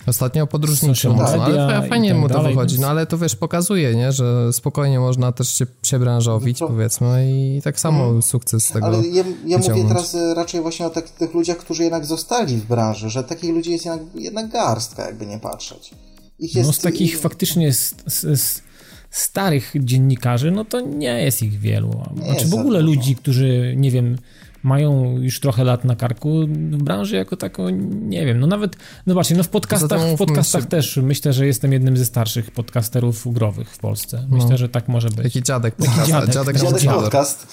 Ostatnio podróżniczy mocno, ale fajnie tak mu to dalej, wychodzi, no ale to wiesz, pokazuje, nie, że spokojnie można też się przebranżowić, no to... powiedzmy i tak samo hmm. sukces z tego Ale ja, ja mówię teraz e, raczej właśnie o tak, tych ludziach, którzy jednak zostali w branży, że takich ludzi jest jednak, jednak garstka, jakby nie patrzeć. Ich jest... No z takich faktycznie z, z, z starych dziennikarzy, no to nie jest ich wielu. Znaczy w ogóle ludzi, którzy, nie wiem, mają już trochę lat na karku, w branży jako tako, nie wiem, no nawet, no właśnie, no w podcastach, w podcastach też myślę, że jestem jednym ze starszych podcasterów growych w Polsce. Myślę, no. że tak może być. Taki dziadek, Taki dziadek, dziadek, dziadek, dziadek podcast.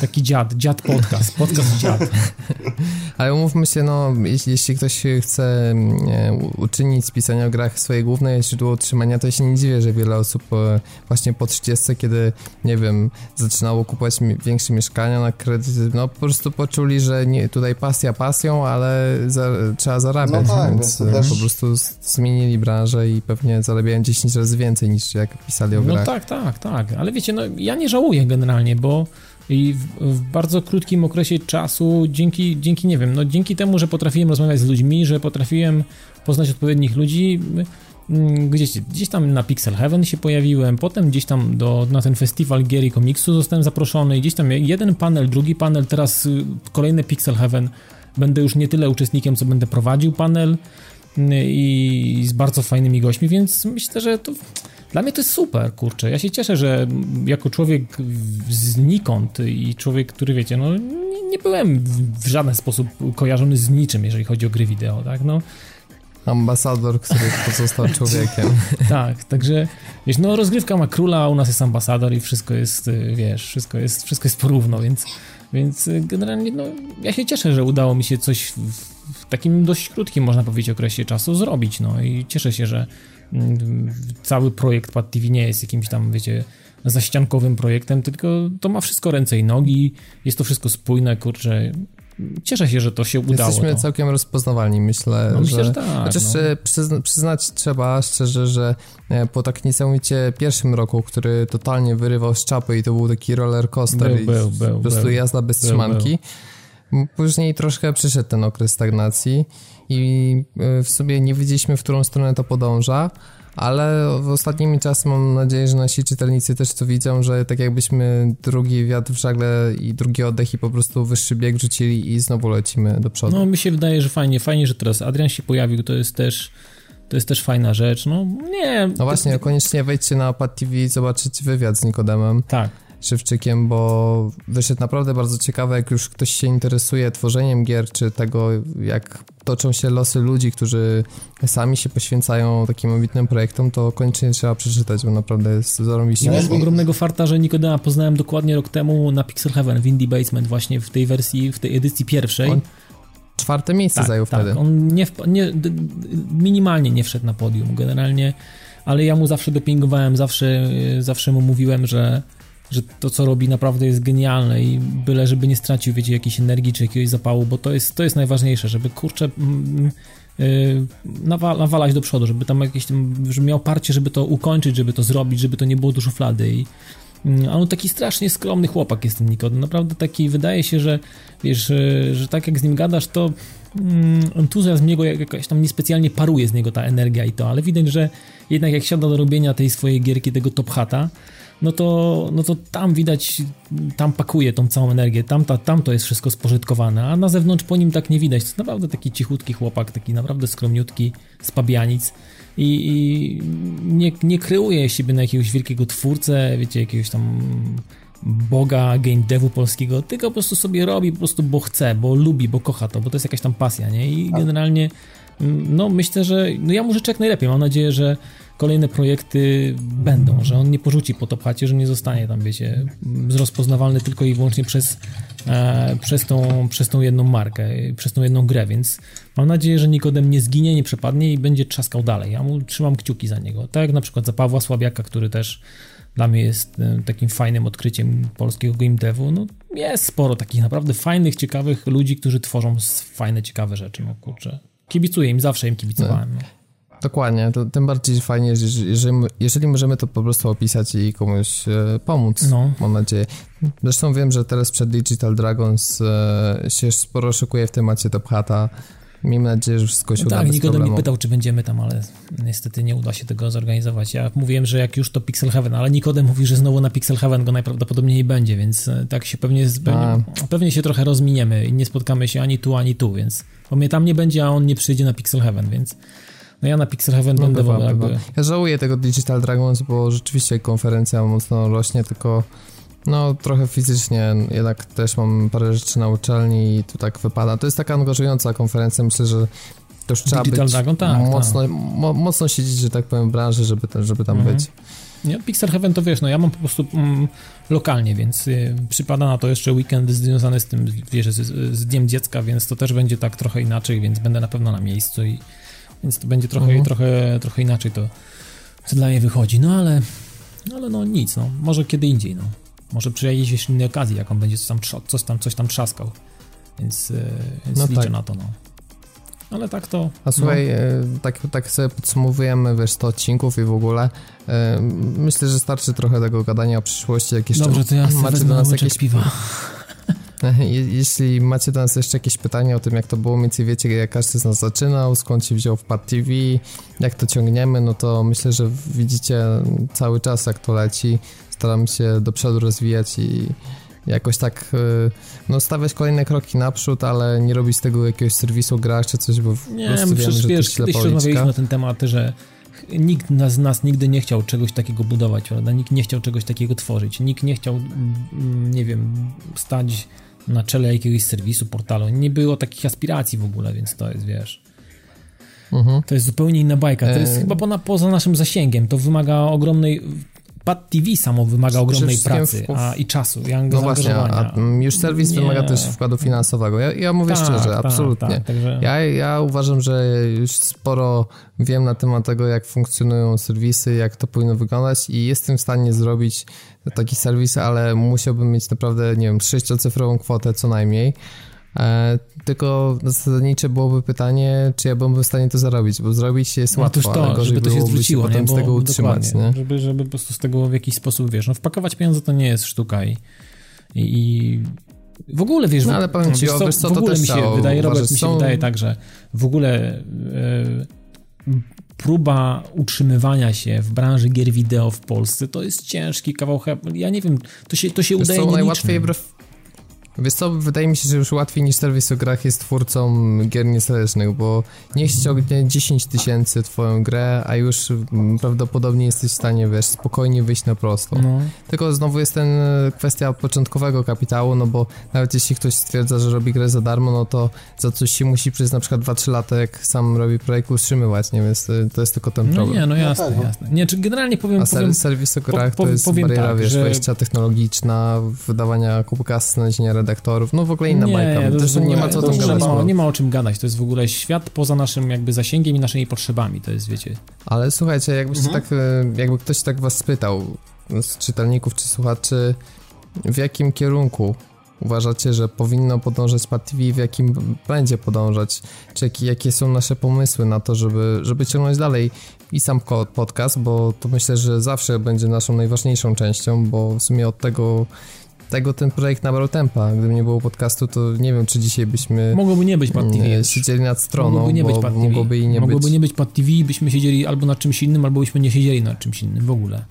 Taki dziad, dziad podcast, podcast dziad. *laughs* Ale umówmy się, no, jeśli, jeśli ktoś chce nie, uczynić z pisania o grach swoje główne źródło utrzymania, to ja się nie dziwię, że wiele osób e, właśnie po 30, kiedy, nie wiem, zaczynało kupować większe mieszkania na kredyt, no po prostu prostu poczuli, że nie, tutaj pasja pasją, ale za, trzeba zarabiać, no tak, więc też... po prostu zmienili branżę i pewnie zarabiają 10 razy więcej niż jak pisali o no grach. No tak, tak, tak, ale wiecie, no ja nie żałuję generalnie, bo i w, w, bardzo krótkim okresie czasu, dzięki, dzięki, nie wiem, no dzięki temu, że potrafiłem rozmawiać z ludźmi, że potrafiłem poznać odpowiednich ludzi, gdzieś, gdzieś tam na Pixel Heaven się pojawiłem, potem gdzieś tam do, na ten festiwal gier i komiksu zostałem zaproszony, gdzieś tam jeden panel, drugi panel, teraz y, kolejny Pixel Heaven. Będę już nie tyle uczestnikiem, co będę prowadził panel y, i z bardzo fajnymi gośćmi, więc myślę, że to dla mnie to jest super, kurczę. Ja się cieszę, że jako człowiek znikąd i człowiek, który wiecie, no nie byłem w żaden sposób kojarzony z niczym, jeżeli chodzi o gry wideo, tak, no Ambasador, który *laughs* pozostał człowiekiem. *laughs* tak, także wiesz, no rozgrywka ma króla, a u nas jest ambasador i wszystko jest, y, wiesz, wszystko jest, wszystko jest porówno, więc, więc y, generalnie no, ja się cieszę, że udało mi się coś w, takim dość krótkim, można powiedzieć, okresie czasu zrobić, no i cieszę się, że mm, cały projekt Pad TV nie jest jakimś tam, wiecie, zaściankowym projektem, tylko to ma wszystko ręce i nogi, jest to wszystko spójne, kurczę, cieszę się, że to się udało. Jesteśmy to. całkiem rozpoznawalni, myślę. No, myślę, że, że tak. Chociaż no. Przyzna, przyznać trzeba szczerze, że e, po tak niesamowicie pierwszym roku, który totalnie wyrywał z czapy i to był taki roller coaster był, i był, był, po prostu jazda bez trzymanki. Później troszkę przyszedł ten okres stagnacji i e, w sobie nie wiedzieliśmy, w którą stronę to podąża ale w ostatnimi czasy mam nadzieję, że nasi czytelnicy też to widzą, że tak jakbyśmy drugi wiatr w żagle i drugi oddech i po prostu wyższy bieg rzucili i znowu lecimy do przodu. No mi się wydaje, że fajnie, fajnie, że teraz Adrian się pojawił, to jest też to jest też fajna rzecz, no nie. No właśnie, koniecznie wejdźcie na Pad TV i zobaczyć wywiad z Nikodemem. Tak. Szewczykiem, bo wyszedł naprawdę bardzo ciekawe, jak już ktoś się interesuje tworzeniem gier, czy tego, jak toczą się losy ludzi, którzy sami się poświęcają takim ambitnym projektom, to koniecznie trzeba przeczytać, bo naprawdę jest zarobiście. Ja miałem ogromnego farta, że Nikodema poznałem dokładnie rok temu na Pixel Heaven w Indie Basement właśnie w tej wersji, w tej edycji pierwszej. On czwarte miejsce tak, zajął tak. wtedy. On nie, nie, minimalnie nie wszedł na podium generalnie, ale ja mu zawsze dopingowałem, zawsze, zawsze mu mówiłem, że że to, co robi, naprawdę jest genialne i byle, żeby nie stracił, wiecie, jakiejś energii czy jakiegoś zapału, bo to jest, to jest najważniejsze, żeby, kurczę, yy, nawalać do przodu, żeby tam jakieś, żeby miał parcie, żeby to ukończyć, żeby to zrobić, żeby to nie było do szuflady i mm, a on taki strasznie skromny chłopak jest ten Nikodem. Naprawdę taki, wydaje się, że wiesz, że, że tak jak z nim gadasz, to mm, entuzjazm niego jakaś tam niespecjalnie paruje z niego ta energia i to, ale widać, że jednak jak siada do robienia tej swojej gierki, tego top hata, no to, no to tam widać, tam pakuje tą całą energię, tam, ta, tam to jest wszystko spożytkowane, a na zewnątrz po nim tak nie widać. To jest naprawdę taki cichutki chłopak, taki naprawdę skromniutki, z pabianic i, i nie, nie kreuje siebie na jakiegoś wielkiego twórcę, wiecie, jakiegoś tam boga game devu polskiego, tylko po prostu sobie robi po prostu, bo chce, bo lubi, bo kocha to, bo to jest jakaś tam pasja, nie? I generalnie no myślę, że no ja mu życzę jak najlepiej. Mam nadzieję, że kolejne projekty będą, że on nie porzuci po topacie, że nie zostanie tam, wiecie, rozpoznawalny tylko i wyłącznie przez, e, przez, tą, przez tą jedną markę, przez tą jedną grę, więc mam nadzieję, że Nikodem nie zginie, nie przepadnie i będzie trzaskał dalej. Ja mu trzymam kciuki za niego. Tak jak na przykład za Pawła Słabiaka, który też dla mnie jest e, takim fajnym odkryciem polskiego game devu. No, jest sporo takich naprawdę fajnych, ciekawych ludzi, którzy tworzą fajne, ciekawe rzeczy. No kurczę. Kibicuję im, zawsze im kibicowałem. No. Dokładnie, to tym bardziej fajnie, jeżeli, jeżeli możemy to po prostu opisać i komuś e, pomóc, no. mam nadzieję. Zresztą wiem, że teraz przed Digital Dragons e, się sporo szykuje w temacie Top Hata. Miejmy nadzieję, że wszystko się no uda Tak, Nikodem mnie pytał, czy będziemy tam, ale niestety nie uda się tego zorganizować. Ja mówiłem, że jak już to Pixel Heaven, ale Nikodem mówi, że znowu na Pixel Heaven go najprawdopodobniej nie będzie, więc e, tak się pewnie, pewnie, pewnie się trochę rozminiemy i nie spotkamy się ani tu, ani tu, więc bo mnie tam nie będzie, a on nie przyjdzie na Pixel Heaven, więc no ja na Pixel Heaven no będę bywa, jakby... Ja żałuję tego Digital Dragons, bo rzeczywiście konferencja mocno rośnie, tylko no trochę fizycznie jednak też mam parę rzeczy na uczelni i tu tak wypada. To jest taka angażująca konferencja, myślę, że to już trzeba Digital być Dragon, tak, mocno, tak. Mo, mocno siedzieć, że tak powiem, w branży, żeby, żeby tam mhm. być. Nie, Pixel Heaven to wiesz, no ja mam po prostu mm, lokalnie, więc y, przypada na to jeszcze weekend związany z tym, wiesz, z, z Dniem Dziecka, więc to też będzie tak trochę inaczej, więc będę na pewno na miejscu i więc to będzie trochę, mhm. trochę, trochę inaczej to, co dla mnie wychodzi, no ale, ale no nic, no, może kiedy indziej, no. Może przy jakiejś innej okazji, jak on będzie coś tam, coś tam, coś tam trzaskał, więc, e, więc no liczę tak. na to, no. Ale tak to... A słuchaj, no. Tak, tak sobie podsumowujemy, wiesz, 100 odcinków i w ogóle e, myślę, że starczy trochę tego gadania o przyszłości, jak jeszcze Dobrze, to ja macie do nas jakieś piwa. *laughs* *laughs* Jeśli macie do nas jeszcze jakieś pytania o tym, jak to było, mniej więcej wiecie, jak każdy z nas zaczynał, skąd się wziął wpad TV, jak to ciągniemy, no to myślę, że widzicie cały czas, jak to leci. Staram się do przodu rozwijać i jakoś tak y, no, stawiać kolejne kroki naprzód, ale nie robić z tego jakiegoś serwisu grach czy coś, bo nie, po prostu wiemy, że wiesz, kiedyś rozmawialiśmy na ten temat, że nikt z nas nigdy nie chciał czegoś takiego budować, prawda? Nikt nie chciał czegoś takiego tworzyć. Nikt nie chciał, mm, nie wiem, stać na czele jakiegoś serwisu, portalu. Nie było takich aspiracji w ogóle, więc to jest, wiesz... Mhm. To jest zupełnie inna bajka. To jest e... chyba poza naszym zasięgiem. To wymaga ogromnej Pad TV samo wymaga ogromnej pracy a, i czasu, i No właśnie, a już serwis nie. wymaga też wkładu finansowego. Ja, ja mówię tak, szczerze, tak, absolutnie. Tak, także... ja, ja uważam, że już sporo wiem na temat tego, jak funkcjonują serwisy, jak to powinno wyglądać i jestem w stanie zrobić taki serwis, ale musiałbym mieć naprawdę, nie wiem, sześciocyfrową kwotę co najmniej. E, tylko zasadnicze byłoby pytanie, czy ja byłbym w stanie to zarobić, bo zrobić jest no łatwo, to, ale gorzej żeby to się zwróciło, się potem nie? z tego utrzymać. Nie? Żeby, żeby po prostu z tego w jakiś sposób, wiesz, no wpakować pieniądze to nie jest sztuka i, i, i w ogóle, wiesz, no, ale powiem ci, wiesz co, wiesz co, w ogóle mi się wydaje, Robert, mi się są... wydaje tak, że w ogóle e, próba utrzymywania się w branży gier wideo w Polsce to jest ciężki kawał ja nie wiem, to się, to się udaje co, najłatwiej Wiesz co, wydaje mi się, że już łatwiej niż serwis o grach jest twórcą gier niezależnych, bo niech ściągnie 10 tysięcy twoją grę, a już mm, prawdopodobnie jesteś w stanie, wiesz, spokojnie wyjść na prosto. No. Tylko znowu jest ten e, kwestia początkowego kapitału, no bo nawet jeśli ktoś stwierdza, że robi grę za darmo, no to za coś się musi przez na przykład 2-3 lata, jak sam robi projekt, utrzymywać, nie? Więc to jest tylko ten problem. No nie, no jasne, no tak, jasne. Nie, czy generalnie powiem... A powiem, serwis o grach po, po, to jest bariera, tak, wiesz, że... wejścia technologiczna, wydawania kupy kasy, znalezienia redaktorów, no w ogóle inna nie, bajka. To Też nie ma co o tym gadać. Nie ma o czym gadać, to jest w ogóle świat poza naszym jakby zasięgiem i naszymi potrzebami, to jest, wiecie. Ale słuchajcie, jakbyście mhm. tak, e, jakby ktoś tak was spytał, z czytelników czy słuchaczy, w jakim kierunku uważacie, że powinno podążać Smart TV, w jakim będzie podążać, czy jakie są nasze pomysły na to, żeby, żeby ciągnąć dalej i sam podcast, bo to myślę, że zawsze będzie naszą najważniejszą częścią, bo w sumie od tego tego ten projekt nabrał tempa. Gdyby nie było podcastu, to nie wiem, czy dzisiaj byśmy... Mogłoby nie być Pad TV. Siedzieli nad stroną, mogłoby nie być Pad TV. Mogłoby, i nie mogłoby być... nie być Pad TV, byśmy siedzieli albo nad czymś innym, albo byśmy nie siedzieli nad czymś innym w ogóle.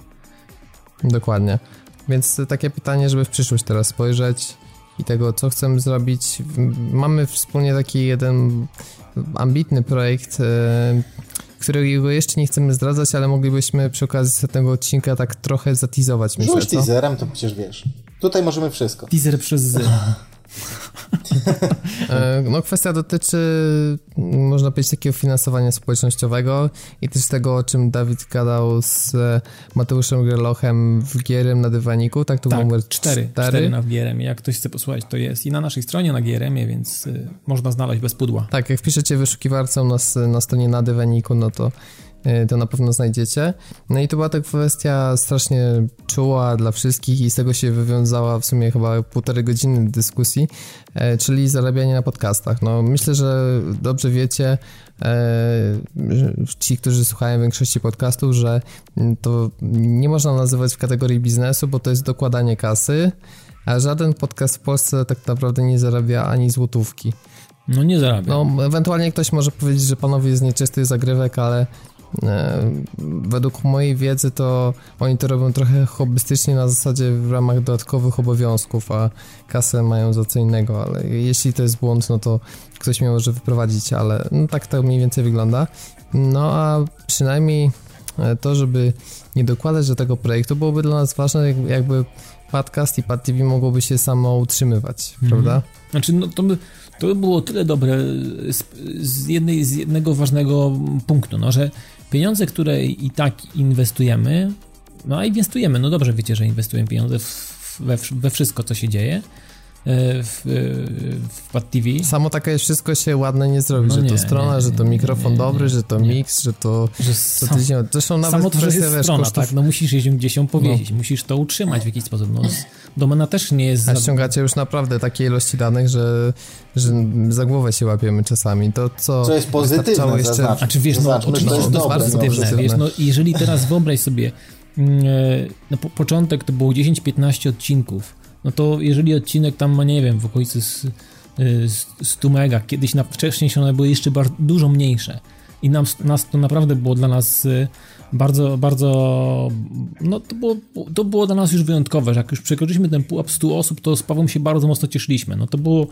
Dokładnie. Więc takie pytanie, żeby w przyszłość teraz spojrzeć i tego, co chcemy zrobić. Mamy wspólnie taki jeden ambitny projekt, e, którego jeszcze nie chcemy zdradzać, ale moglibyśmy przy okazji tego odcinka tak trochę zatizować, myślę, Rzuć teaserem, to przecież wiesz. Tutaj możemy wszystko. Teaser przez Z. *laughs* E, no kwestia dotyczy, można powiedzieć, takiego finansowania społecznościowego i też tego, o czym Dawid gadał z Mateuszem Grelochem w Gierem na dywaniku, tak? To tak, numer cztery, cztery na GRM. Jak ktoś chce posłuchać, to jest i na naszej stronie na GRM-ie, więc y, można znaleźć bez pudła. Tak, jak wpiszecie wyszukiwarcą na, na stronie na dywaniku, no to to na pewno znajdziecie. No i to była ta kwestia strasznie czuła dla wszystkich i z tego się wywiązała w sumie chyba półtorej godziny dyskusji, e, czyli zarabianie na podcastach. No myślę, że dobrze wiecie, e, ci, którzy słuchają większości podcastów, że to nie można nazywać w kategorii biznesu, bo to jest dokładanie kasy, a żaden podcast w Polsce tak naprawdę nie zarabia ani złotówki. No nie zarabia. No, ewentualnie ktoś może powiedzieć, że panowie jest nieczysty zagrywek, ale E, według mojej wiedzy to oni to robią trochę hobbystycznie na zasadzie w ramach dodatkowych obowiązków, a kasę mają za co innego, ale jeśli to jest błąd, no to ktoś mnie może wyprowadzić, ale no tak to mniej więcej wygląda. No a przynajmniej e, to, żeby nie dokładać do tego projektu, byłoby dla nas ważne, jakby podcast i Pad TV mogłoby się samo utrzymywać, mhm. prawda? Znaczy, no to by, to by było tyle dobre z, z, jednej, z jednego ważnego punktu, no, że pieniądze, które i tak inwestujemy, no a inwestujemy, no dobrze wiecie, że inwestujemy pieniądze w, we, wszystko, co się dzieje, w, e, w Pad TV. Samo takie wszystko się ładne nie zrobi, no że nie, to strona, nie, że to mikrofon nie, dobry, że to mix, że to... Że sam, to zresztą nawet samo to, że jest wiesz, strona, kosztów... tak, no musisz jeść gdzieś ją powiedzieć, no. musisz to utrzymać w jakiś sposób, no domena też nie jest... A ściągacie już naprawdę takie ilości danych, że, że za głowę się łapiemy czasami, to co... Co jest pozytywne, jeszcze... Zaznacz, A czy wiesz, no oczywiście, to jest, to jest pozytywne, wiesz, no jeżeli teraz wyobraź sobie, mm, e, no, po, początek to było 10-15 odcinków, no to jeżeli odcinek tam ma, nie wiem, w okolicy 100 mega, kiedyś na, wcześniej one były jeszcze bardzo, dużo mniejsze. I nam, nas, to naprawdę było dla nas y, bardzo, bardzo, no to było, to było dla nas już wyjątkowe, że jak już przekroczyliśmy ten pułap 100 osób, to z Pawłem się bardzo mocno cieszyliśmy, no to było,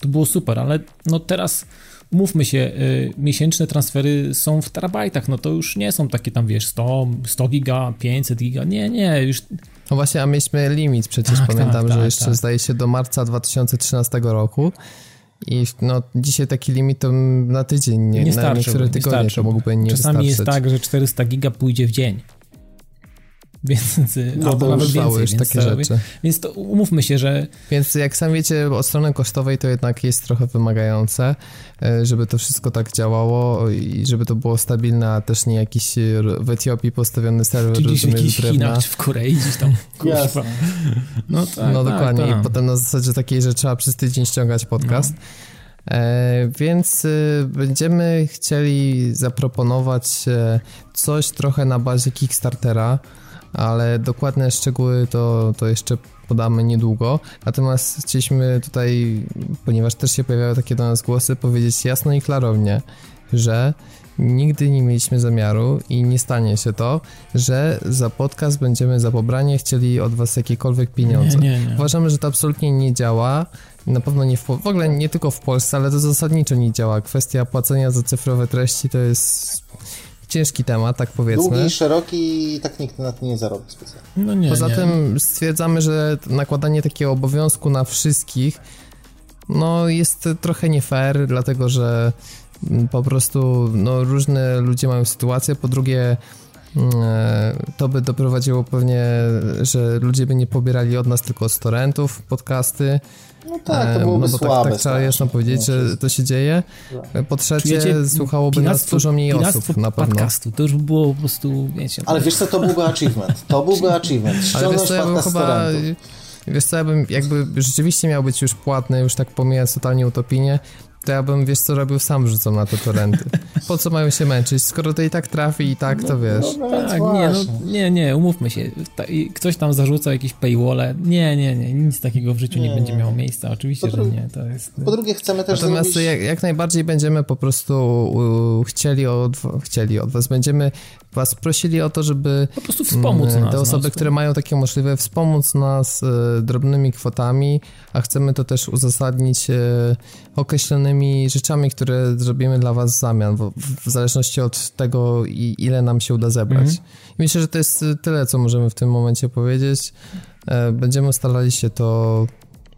to było super, ale no teraz mówmy się, y, miesięczne transfery są w terabajtach, no to już nie są takie tam, wiesz, 100, 100 giga, 500 giga, nie, nie, już no właśnie, a mieliśmy limit przecież, tak, pamiętam, tak, że tak, jeszcze tak. zdaje się do marca 2013 roku. I no, dzisiaj taki limit to na tydzień, nie, nie na niektóre tygodnie to mógłby nie Czasami wystarczyć. jest tak, że 400 giga pójdzie w dzień. Więc, *laughs* no, albo nawet więcej, już więc, takie to, rzeczy. Więc to umówmy się, że... Więc jak sam wiecie, od strony kosztowej to jednak jest trochę wymagające, e, żeby to wszystko tak działało i żeby to było stabilne, a też nie jakiś w Etiopii postawiony serwer, czy gdzieś w jakichś Chinach, czy w Korei, gdzieś tam, *laughs* Jasne. No, tak, no tak, dokładnie. Tak. I potem na zasadzie takiej, że trzeba przez tydzień ściągać podcast. No. E, więc będziemy chcieli zaproponować e, coś trochę na bazie Kickstartera, ale dokładne szczegóły to, to jeszcze podamy niedługo. Natomiast chcieliśmy tutaj, ponieważ też się pojawiały takie do nas głosy, powiedzieć jasno i klarownie, że nigdy nie mieliśmy zamiaru i nie stanie się to, że za podcast będziemy za pobranie chcieli od was jakiekolwiek pieniądze. Nie, nie, nie. Uważamy, że to absolutnie nie działa. Na pewno nie w, w ogóle nie tylko w Polsce, ale to zasadniczo nie działa. Kwestia płacenia za cyfrowe treści to jest ciężki temat, tak powiedzmy. Długi, szeroki i tak nikt na tym nie zarobi specjalnie. No nie, Poza nie. tym stwierdzamy, że nakładanie takiego obowiązku na wszystkich no jest trochę nie fair, dlatego że po prostu no, różne ludzie mają sytuacje, po drugie mm, e, to by doprowadziło pewnie, że ludzie by nie pobierali od nas tylko od torrentów podcasty, no tak, to byłoby no bo słabe. Tak, tak trzeba jasno powiedzieć, no, że to się dzieje. Tak. Po trzecie, Wiecie, słuchałoby nas dużo mniej osób na pewno. podcastu, to już by było po prostu, wiecie... Ale wiesz co, to byłby achievement. To byłby *laughs* achievement. Ściągnąć Ale wiesz co, ja bym chyba... Wiesz co, ja bym jakby rzeczywiście miał być już płatny, już tak pomijając totalnie utopinię, to ja bym, wiesz co, robił sam rzucą na te torenty. Po co mają się męczyć? Skoro to i tak trafi i tak, to no, wiesz. No, no, tak, nie, no, nie, nie, umówmy się. Ktoś tam zarzuca jakieś paywall. Nie, nie, nie, nic takiego w życiu nie, nie będzie miało miejsca. Oczywiście, że nie. To jest... Po drugie chcemy też Natomiast zrobić... jak, jak najbardziej będziemy po prostu uh, chcieli, od, chcieli od was, będziemy was prosili o to, żeby po prostu wspomóc mm, nas, te osoby, które mają takie możliwe, wspomóc nas e, drobnymi kwotami, a chcemy to też uzasadnić e, określonymi rzeczami, które zrobimy dla was w zamian, w, w zależności od tego, i, ile nam się uda zebrać. Mhm. myślę, że to jest tyle, co możemy w tym momencie powiedzieć. E, będziemy starali się to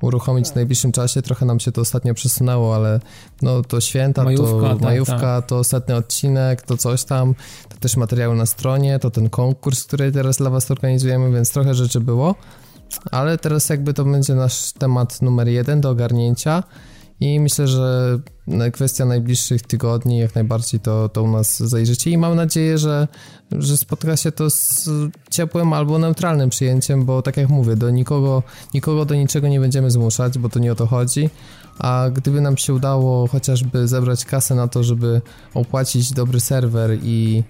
uruchomić w najbliższym czasie. Trochę nam się to ostatnio przesunęło, ale no to święta, Majówka, to tak, majówka, tak. to ostatni odcinek, to coś tam, to też materiały na stronie, to ten konkurs, który teraz dla Was organizujemy, więc trochę rzeczy było. Ale teraz jakby to będzie nasz temat numer jeden do ogarnięcia i myślę, że kwestia najbliższych tygodni jak najbardziej to, to u nas zajrzycie. I mam nadzieję, że, że spotka się to z ciepłym albo neutralnym przyjęciem, bo tak jak mówię, do nikogo, nikogo do niczego nie będziemy zmuszać, bo to nie o to chodzi, a gdyby nam się udało chociażby zebrać kasę na to, żeby opłacić dobry serwer i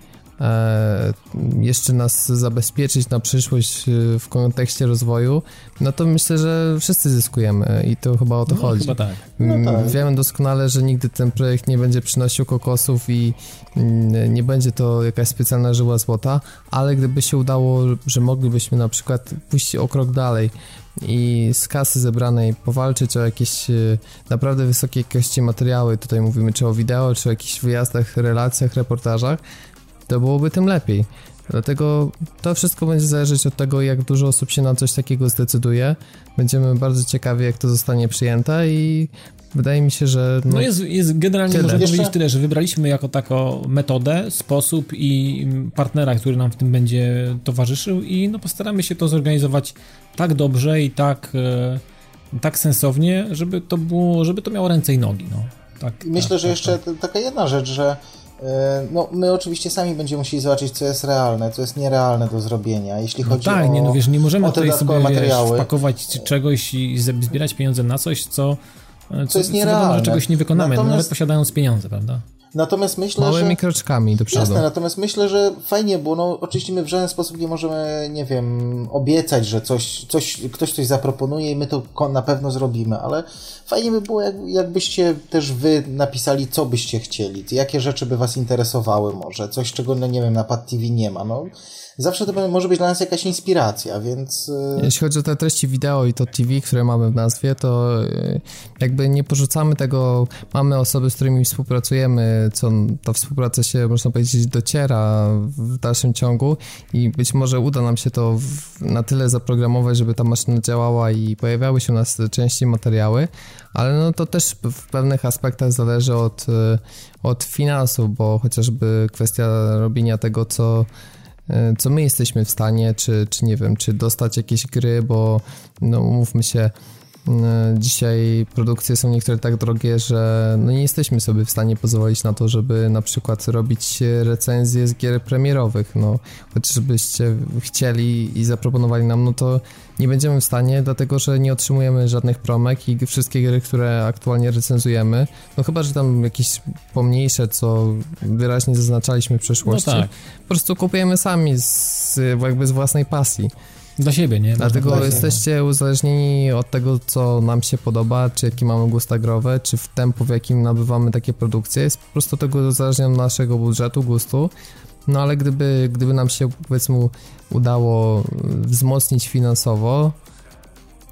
jeszcze nas zabezpieczyć na przyszłość e, w kontekście rozwoju, no to myślę, że wszyscy zyskujemy i to chyba o to No, chodzi. chyba tak. Mm, No tak. Wiemy doskonale, że nigdy ten projekt nie będzie przynosił kokosów i mm, nie będzie to jakaś specjalna żyła złota, ale gdyby się udało, że moglibyśmy na przykład pójść o krok dalej i z kasy zebranej powalczyć o jakieś e, naprawdę wysokiej jakości materiały, tutaj mówimy czy o wideo, czy o jakichś wyjazdach, relacjach, reportażach, to byłoby tym lepiej. Dlatego to wszystko będzie zależeć od tego, jak dużo osób się na coś takiego zdecyduje. Będziemy bardzo ciekawi, jak to zostanie przyjęte i wydaje mi się, że... No jest, jest generalnie Tyle. można Jeszcze- powiedzieć tyle, że wybraliśmy jako taką metodę, sposób i partnera, który nam w tym będzie towarzyszył i no postaramy się to zorganizować tak dobrze i tak, e, tak sensownie, żeby to było, żeby to miało ręce i nogi, no. Tak, Myślę, tak, że tak, jeszcze tak. taka jedna rzecz, że no, my oczywiście sami będziemy musieli zobaczyć, co jest realne, co jest nierealne do zrobienia. Jeśli No chodzi tak, o, nie, no wiesz, nie możemy tutaj sobie wiesz, materiały. wpakować czegoś i zbierać pieniądze na coś, co, e, co, jest co wiadomo, że nierealne. czegoś nie wykonamy, Natomiast- nawet posiadając pieniądze, prawda? Natomiast myślę, Małymi że... kroczkami do przodu. Jasne, natomiast myślę, że fajnie było, no oczywiście my w żaden sposób nie możemy, nie wiem, obiecać, że coś, coś, ktoś coś zaproponuje i my to na pewno zrobimy, ale fajnie by było, jak, jakbyście też wy napisali, co byście chcieli, jakie rzeczy by was interesowały może, coś, czego, no nie wiem, na Pad TV nie ma, no. Zawsze to może być dla nas jakaś inspiracja, więc... y, Jeśli chodzi o te treści wideo i to TV, które mamy w nazwie, to y, jakby nie porzucamy tego. Mamy osoby, z którymi współpracujemy, co ta współpraca się, można powiedzieć, dociera w dalszym ciągu i być może uda nam się to w, na tyle zaprogramować, żeby ta maszyna działała i pojawiały się u nas częściej materiały, ale no to też w pewnych aspektach zależy od, y, od finansów, bo chociażby kwestia robienia tego, co e, co my jesteśmy w stanie, czy, czy nie wiem, czy dostać jakieś gry, bo no umówmy się, dzisiaj produkcje są niektóre tak drogie, że no nie jesteśmy sobie w stanie pozwolić na to, żeby na przykład robić recenzje z gier premierowych, no chociażbyście chcieli i zaproponowali nam, no to nie będziemy w stanie, dlatego że nie otrzymujemy żadnych promek i wszystkie gry, które aktualnie recenzujemy, no chyba, że tam jakieś pomniejsze, co wyraźnie zaznaczaliśmy w przeszłości, No tak. po prostu kupujemy sami z, jakby z własnej pasji. Dla siebie, nie? Dlatego Można jesteście uzależnieni od tego, co nam się podoba, czy jaki mamy gust agrowy, czy w tempo, w jakim nabywamy takie produkcje. Jest po prostu tego uzależnia od naszego budżetu, gustu. No ale gdyby, gdyby nam się powiedzmy udało y, wzmocnić finansowo,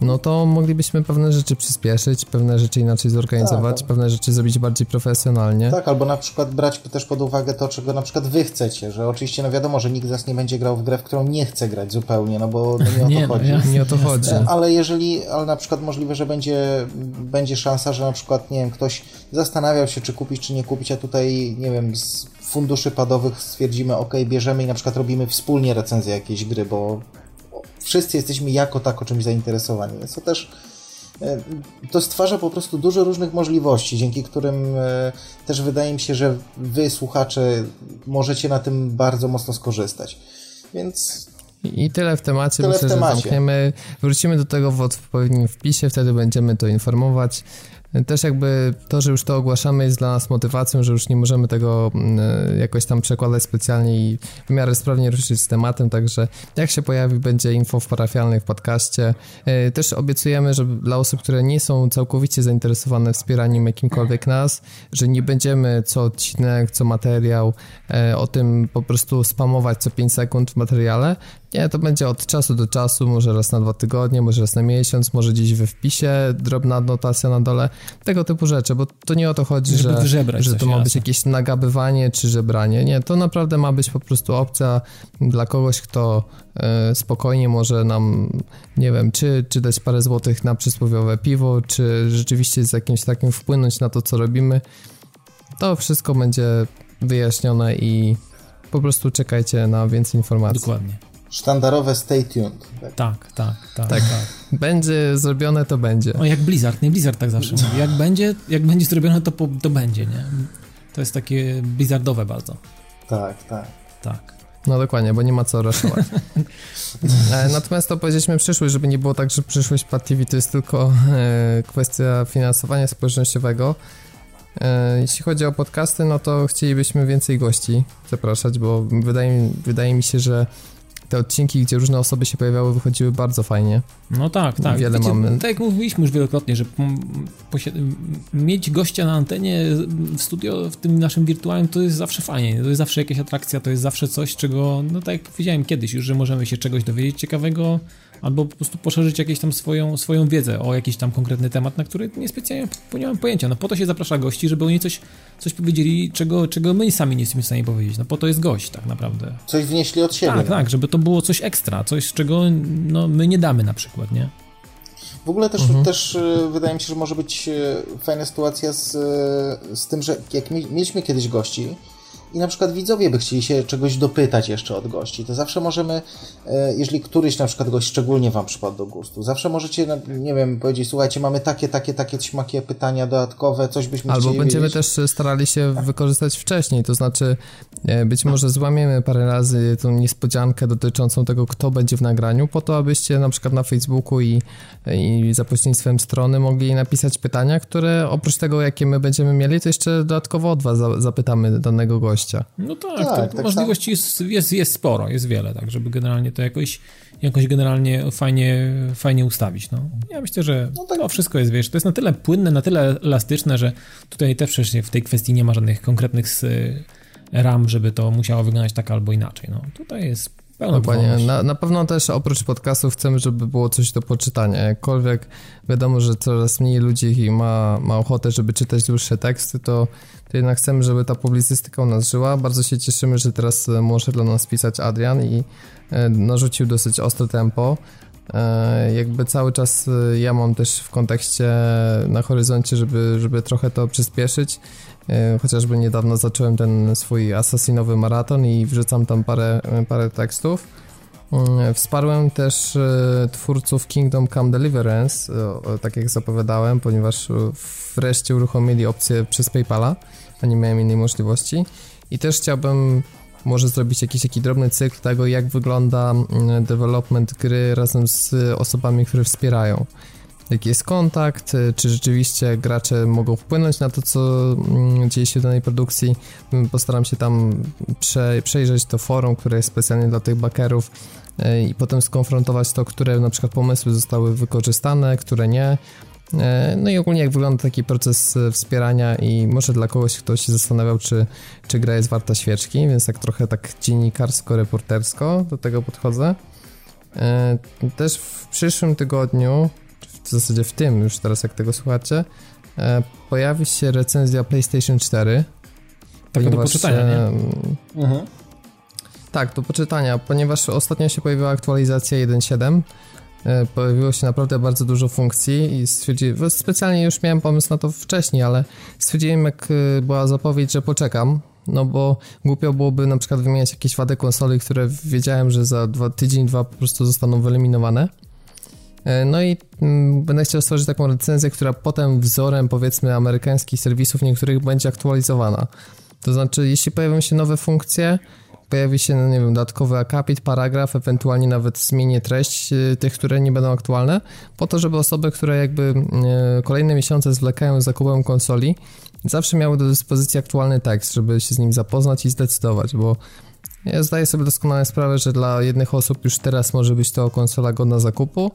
no to moglibyśmy pewne rzeczy przyspieszyć, pewne rzeczy inaczej zorganizować, Tak. pewne rzeczy zrobić bardziej profesjonalnie. Tak, albo na przykład brać też pod uwagę to, czego na przykład wy chcecie, że oczywiście no wiadomo, że nikt z nas nie będzie grał w grę, w którą nie chce grać zupełnie, no bo no nie o to Nie, no chodzi. jasne. Nie o to chodzi. Ale jeżeli, ale na przykład możliwe, że będzie, będzie szansa, że na przykład, nie wiem, ktoś zastanawiał się, czy kupić, czy nie kupić, a tutaj, nie wiem, z funduszy padowych stwierdzimy, ok, bierzemy i na przykład robimy wspólnie recenzję jakiejś gry, bo wszyscy jesteśmy jako tako czymś zainteresowani, więc to też e, to stwarza po prostu dużo różnych możliwości, dzięki którym e, też wydaje mi się, że wy, słuchacze, możecie na tym bardzo mocno skorzystać. Więc I tyle w temacie. Tyle Myślę, w że temacie. zamkniemy. Wrócimy do tego w odpowiednim wpisie, wtedy będziemy to informować. Też jakby to, że już to ogłaszamy jest dla nas motywacją, że już nie możemy tego mm, jakoś tam przekładać specjalnie i w miarę sprawnie ruszyć z tematem, także jak się pojawi, będzie info w parafialnych w podcaście. E, Też obiecujemy, że dla osób, które nie są całkowicie zainteresowane wspieraniem jakimkolwiek nas, że nie będziemy co odcinek, co materiał e, o tym po prostu spamować co 5 sekund w materiale. Nie, to będzie od czasu do czasu, może raz na dwa tygodnie, może raz na miesiąc, może gdzieś we wpisie, drobna adnotacja na dole, tego typu rzeczy, bo to nie o to chodzi, Żeby że, że to ma być jasne. jakieś nagabywanie czy żebranie. Nie, to naprawdę ma być po prostu opcja dla kogoś, kto e, spokojnie może nam, nie wiem, czy, czy dać parę złotych na przysłowiowe piwo, czy rzeczywiście z jakimś takim wpłynąć na to, co robimy. To wszystko będzie wyjaśnione i po prostu czekajcie na więcej informacji. Dokładnie. Sztandarowe stay tuned. Tak. Tak, tak, tak. Tak. tak. Będzie zrobione, to będzie. O, jak Blizzard, nie? Blizzard tak zawsze mówi. Jak będzie, jak będzie zrobione, to, po, to będzie, nie? To jest takie blizzardowe bardzo. tak, tak. Tak. No dokładnie, bo nie ma co raszować. *laughs* E, Natomiast to powiedzieliśmy przyszłość, żeby nie było tak, że przyszłość Pad TV to jest tylko e, kwestia finansowania społecznościowego. E, Jeśli chodzi o podcasty, no to chcielibyśmy więcej gości zapraszać, bo wydaje, wydaje mi się, że te odcinki, gdzie różne osoby się pojawiały, wychodziły bardzo fajnie. No tak, tak. Wiele mamy. Tak jak mówiliśmy już wielokrotnie, że mieć gościa na antenie w studio, w tym naszym wirtualnym, to jest zawsze fajnie. To jest zawsze jakaś atrakcja, to jest zawsze coś, czego, no tak jak powiedziałem kiedyś już, że możemy się czegoś dowiedzieć ciekawego, albo po prostu poszerzyć jakieś tam swoją, swoją wiedzę o jakiś tam konkretny temat, na który niespecjalnie nie mam pojęcia. No po to się zaprasza gości, żeby oni coś, coś powiedzieli, czego, czego my sami nie jesteśmy w stanie powiedzieć. No po to jest gość tak naprawdę. Coś wnieśli od siebie. Tak, tak, żeby to było coś ekstra, coś, czego no, my nie damy na przykład, nie? W ogóle też, Mhm. też e, wydaje mi się, że może być e, fajna sytuacja z, e, z tym, że jak mi, mieliśmy kiedyś gości i na przykład widzowie by chcieli się czegoś dopytać jeszcze od gości, to zawsze możemy, e, jeżeli któryś na przykład gość szczególnie Wam przypadł do gustu, zawsze możecie, no, nie wiem, powiedzieć, słuchajcie, mamy takie, takie, takie, śmakie pytania dodatkowe, coś byśmy Albo będziemy wiedzieć. też starali się wykorzystać wcześniej, to znaczy e, być może złamiemy parę razy tą niespodziankę dotyczącą tego, kto będzie w nagraniu, po to, abyście na przykład na Facebooku i, i za pośrednictwem strony mogli napisać pytania, które oprócz tego, jakie my będziemy mieli, to jeszcze dodatkowo od was za- zapytamy danego gościa. No tak, Tak, tak możliwości jest, jest, jest sporo, jest wiele, tak, żeby generalnie to jakoś, jakoś generalnie fajnie, fajnie ustawić, no. Ja myślę, że No tak. to wszystko jest, wiesz, to jest na tyle płynne, na tyle elastyczne, że tutaj też przecież w tej kwestii nie ma żadnych konkretnych s- ram, żeby to musiało wyglądać tak albo inaczej, no. Tutaj jest Dokładnie. wolność. Na, na pewno też oprócz podcastów chcemy, żeby było coś do poczytania. Jakkolwiek wiadomo, że coraz mniej ludzi ma, ma ochotę, żeby czytać dłuższe teksty, to, to jednak chcemy, żeby ta publicystyka u nas żyła. Bardzo się cieszymy, że teraz może dla nas pisać Adrian i e, narzucił dosyć ostre tempo. E, jakby cały czas e, ja mam też w kontekście na horyzoncie, żeby, żeby trochę to przyspieszyć. E, Chociażby niedawno zacząłem ten swój asasinowy maraton i wrzucam tam parę, parę tekstów. Mm, Wsparłem też e, twórców Kingdom Come Deliverance, e, tak jak zapowiadałem, ponieważ e, wreszcie uruchomili opcję przez PayPala, a nie miałem innej możliwości. I też chciałbym może zrobić jakiś taki drobny cykl tego, jak wygląda mm, development gry razem z osobami, które wspierają. Jaki jest kontakt, e, czy rzeczywiście gracze mogą wpłynąć na to, co mm, dzieje się w danej produkcji. Mm, Postaram się tam prze, przejrzeć to forum, które jest specjalnie dla tych bakerów e, i potem skonfrontować to, które na przykład pomysły zostały wykorzystane, które nie. E, No i ogólnie jak wygląda taki proces wspierania i może dla kogoś, kto się zastanawiał, czy, czy gra jest warta świeczki, więc tak trochę tak dziennikarsko-reportersko do tego podchodzę. Też w przyszłym tygodniu, w zasadzie w tym już teraz jak tego słuchacie, e, pojawi się recenzja PlayStation 4. Taka do ponieważ, poczytania, nie? Mhm. tak, do poczytania, ponieważ ostatnio się pojawiła aktualizacja 1.7. e, Pojawiło się naprawdę bardzo dużo funkcji i stwierdziłem, specjalnie już miałem pomysł na to wcześniej, ale stwierdziłem, jak e, była zapowiedź, że poczekam, no bo głupio byłoby na przykład wymieniać jakieś wady konsoli, które wiedziałem, że za dwa, tydzień, dwa po prostu zostaną wyeliminowane. E, No i mm, będę chciał stworzyć taką recenzję, która potem wzorem powiedzmy amerykańskich serwisów niektórych będzie aktualizowana. To znaczy, jeśli pojawią się nowe funkcje, pojawi się, no nie wiem, dodatkowy akapit, paragraf, ewentualnie nawet zmienię treść y, tych, które nie będą aktualne, po to, żeby osoby, które jakby y, kolejne miesiące zwlekają z zakupem konsoli, zawsze miały do dyspozycji aktualny tekst, żeby się z nim zapoznać i zdecydować, bo ja zdaję sobie doskonale sprawę, że dla jednych osób już teraz może być to konsola godna zakupu,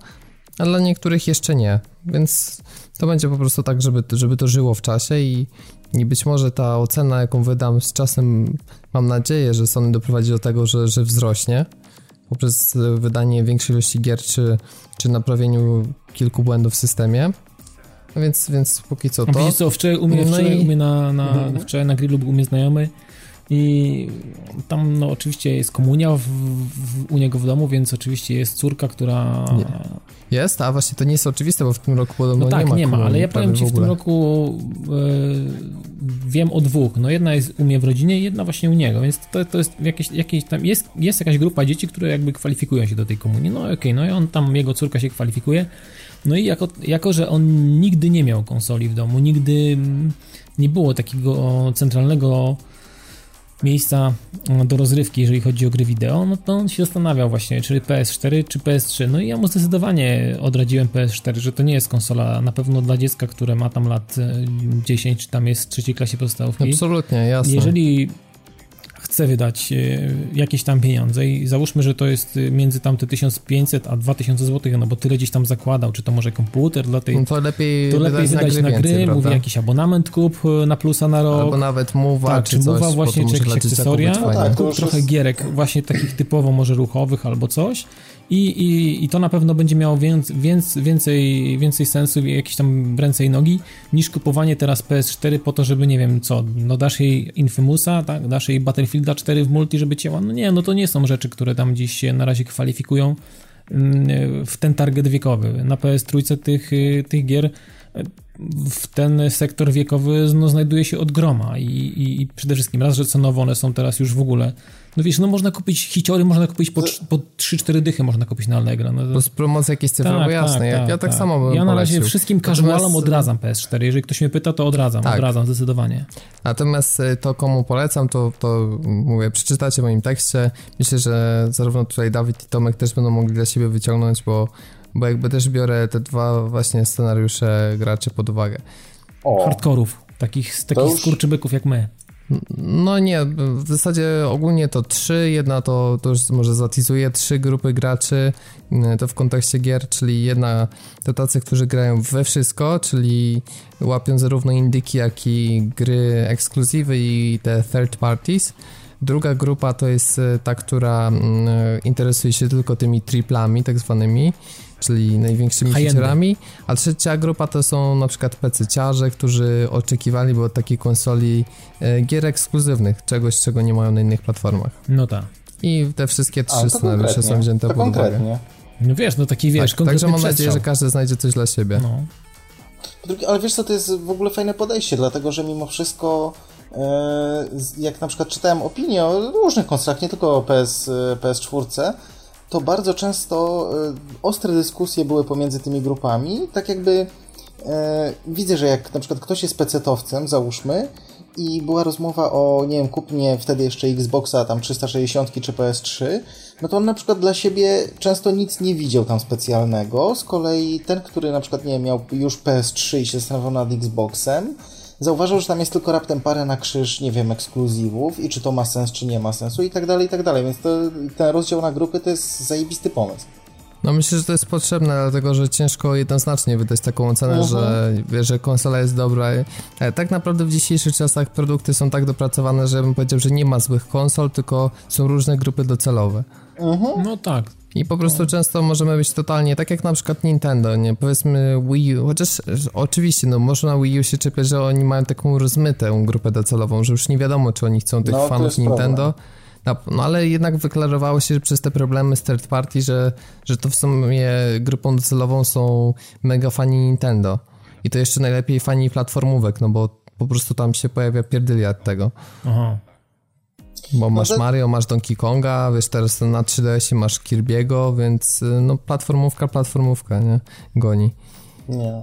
a dla niektórych jeszcze nie, więc to będzie po prostu tak, żeby, żeby to żyło w czasie i, i być może ta ocena, jaką wydam z czasem, mam nadzieję, że Sony doprowadzi do tego, że, że wzrośnie poprzez wydanie większej ilości gier czy, czy naprawieniu kilku błędów w systemie. więc, więc póki co to. A wiecie co, wczoraj u mnie, No wczoraj i- u mnie na, na, Mhm. wczoraj na grillu był u mnie znajomy i tam no oczywiście jest komunia w, w, u niego w domu, więc oczywiście jest córka, która... Nie. Jest? A właśnie to nie jest oczywiste, bo w tym roku podobno No tak, nie ma nie ma, ale ja powiem ci, w tym ogóle. roku e, wiem o dwóch. No jedna jest u mnie w rodzinie, jedna właśnie u niego, więc to, to jest jakieś, jakieś tam, jest, jest jakaś grupa dzieci, które jakby kwalifikują się do tej komunii. No okej, no i on tam, jego córka się kwalifikuje. No i jako, jako, że on nigdy nie miał konsoli w domu, nigdy mm, nie było takiego centralnego miejsca mm, do rozrywki, jeżeli chodzi o gry wideo, no to on się zastanawiał właśnie, czy PS4, czy PS3. No i ja mu zdecydowanie odradziłem PS4, że to nie jest konsola na pewno dla dziecka, które ma tam lat e, 10, czy tam jest w trzeciej klasie podstawówki. Absolutnie, jasne. Jeżeli chce wydać e, jakieś tam pieniądze i załóżmy, że to jest e, między tam te 1500 a 2000 zł, no bo tyle gdzieś tam zakładał, czy to może komputer dla tej... No to lepiej, To lepiej wydać na gry, więcej, mówi jakiś abonament kup e, na plusa na rok. Albo nawet mowa, Tak, czy mowa właśnie, czy jakieś akcesoria, No tak, kup trochę jest- gierek właśnie takich typowo może ruchowych albo coś i, i, i to na pewno będzie miało więc, więc, więcej, więcej sensu jakieś tam ręce i nogi niż kupowanie teraz PS4 po to, żeby nie wiem co, no dasz jej Infamousa, tak, dasz jej Battlefielda 4 w multi, żeby cięła, no nie, no to nie są rzeczy, które tam dziś się na razie kwalifikują mm, w ten target wiekowy. Na PS3 tych, tych gier w ten sektor wiekowy no, znajduje się od groma i, i, i przede wszystkim raz, że cenowo one są teraz już w ogóle no wiesz, no można kupić hiciory, można kupić po, po 3-4 dychy można kupić na Allegro. No, to- Plus promocja jakieś cyfrowe, jasne. ja, ja tak, samo bym Ja na razie polecił. wszystkim casualom odradzam PS4. Jeżeli ktoś mnie pyta, to odradzam, Tak. odradzam zdecydowanie. Natomiast y, to, komu polecam, to, to mówię, przeczytacie w moim tekście. Myślę, że zarówno tutaj Dawid i Tomek też będą mogli dla siebie wyciągnąć, bo, bo jakby też biorę te dwa właśnie scenariusze graczy pod uwagę. O, Hardkorów, takich, takich skurczybyków jak my. No nie, w zasadzie ogólnie to trzy, jedna to, to już może zatizuję, trzy grupy graczy, y, to w kontekście gier, czyli jedna to tacy, którzy grają we wszystko, czyli łapią zarówno indyki, jak i gry ekskluzywy i te third parties. Druga grupa to jest y, ta, która mm, interesuje się tylko tymi triplami, tak zwanymi, czyli największymi featureami, a trzecia grupa to są na przykład PC-ciarze, którzy oczekiwaliby od takiej konsoli e, gier ekskluzywnych, czegoś, czego nie mają na innych platformach. No tak. I te wszystkie trzy scenariusze są wzięte pod uwagę. No wiesz, no taki wiesz, Tak, także mam nadzieję, że każdy znajdzie coś dla siebie. No. Ale wiesz co, to jest w ogóle fajne podejście, dlatego że mimo wszystko, e, jak na przykład czytałem opinie o różnych konsolach, nie tylko o PS, e, PS4, to bardzo często e, ostre dyskusje były pomiędzy tymi grupami, tak jakby e, widzę, że jak na przykład ktoś jest pecetowcem, załóżmy, i była rozmowa o, nie wiem, kupnie wtedy jeszcze Xboxa tam 360 czy PS3, no to on na przykład dla siebie często nic nie widział tam specjalnego. Z kolei ten, który na przykład, nie wiem, miał już PS3 i się zastanawiał nad Xboxem, zauważył, że tam jest tylko raptem parę na krzyż, nie wiem, ekskluzywów i czy to ma sens, czy nie ma sensu i tak dalej, i tak dalej. Więc to, ten rozdział na grupy to jest zajebisty pomysł. No myślę, że to jest potrzebne, dlatego że ciężko jednoznacznie wydać taką ocenę, Mhm. że, wiesz, że konsola jest dobra. E, Tak naprawdę w dzisiejszych czasach produkty są tak dopracowane, że bym powiedział, że nie ma złych konsol, tylko są różne grupy docelowe. no tak. I po prostu często możemy być totalnie, tak jak na przykład Nintendo, nie? Powiedzmy Wii U, chociaż e, oczywiście, no można Wii U się czepiać, że oni mają taką rozmytą grupę docelową, że już nie wiadomo, czy oni chcą tych No, fanów Nintendo. No, no ale jednak wyklarowało się że przez te problemy z third party, że, że to w sumie grupą docelową są mega fani Nintendo. I to jeszcze najlepiej fani platformówek, no bo po prostu tam się pojawia pierdyliard tego. Aha. Bo masz to- Mario, masz Donkey Konga, wiesz, teraz na 3DS masz Kirby'ego, więc y, no platformówka, platformówka, nie? Goni. Nie.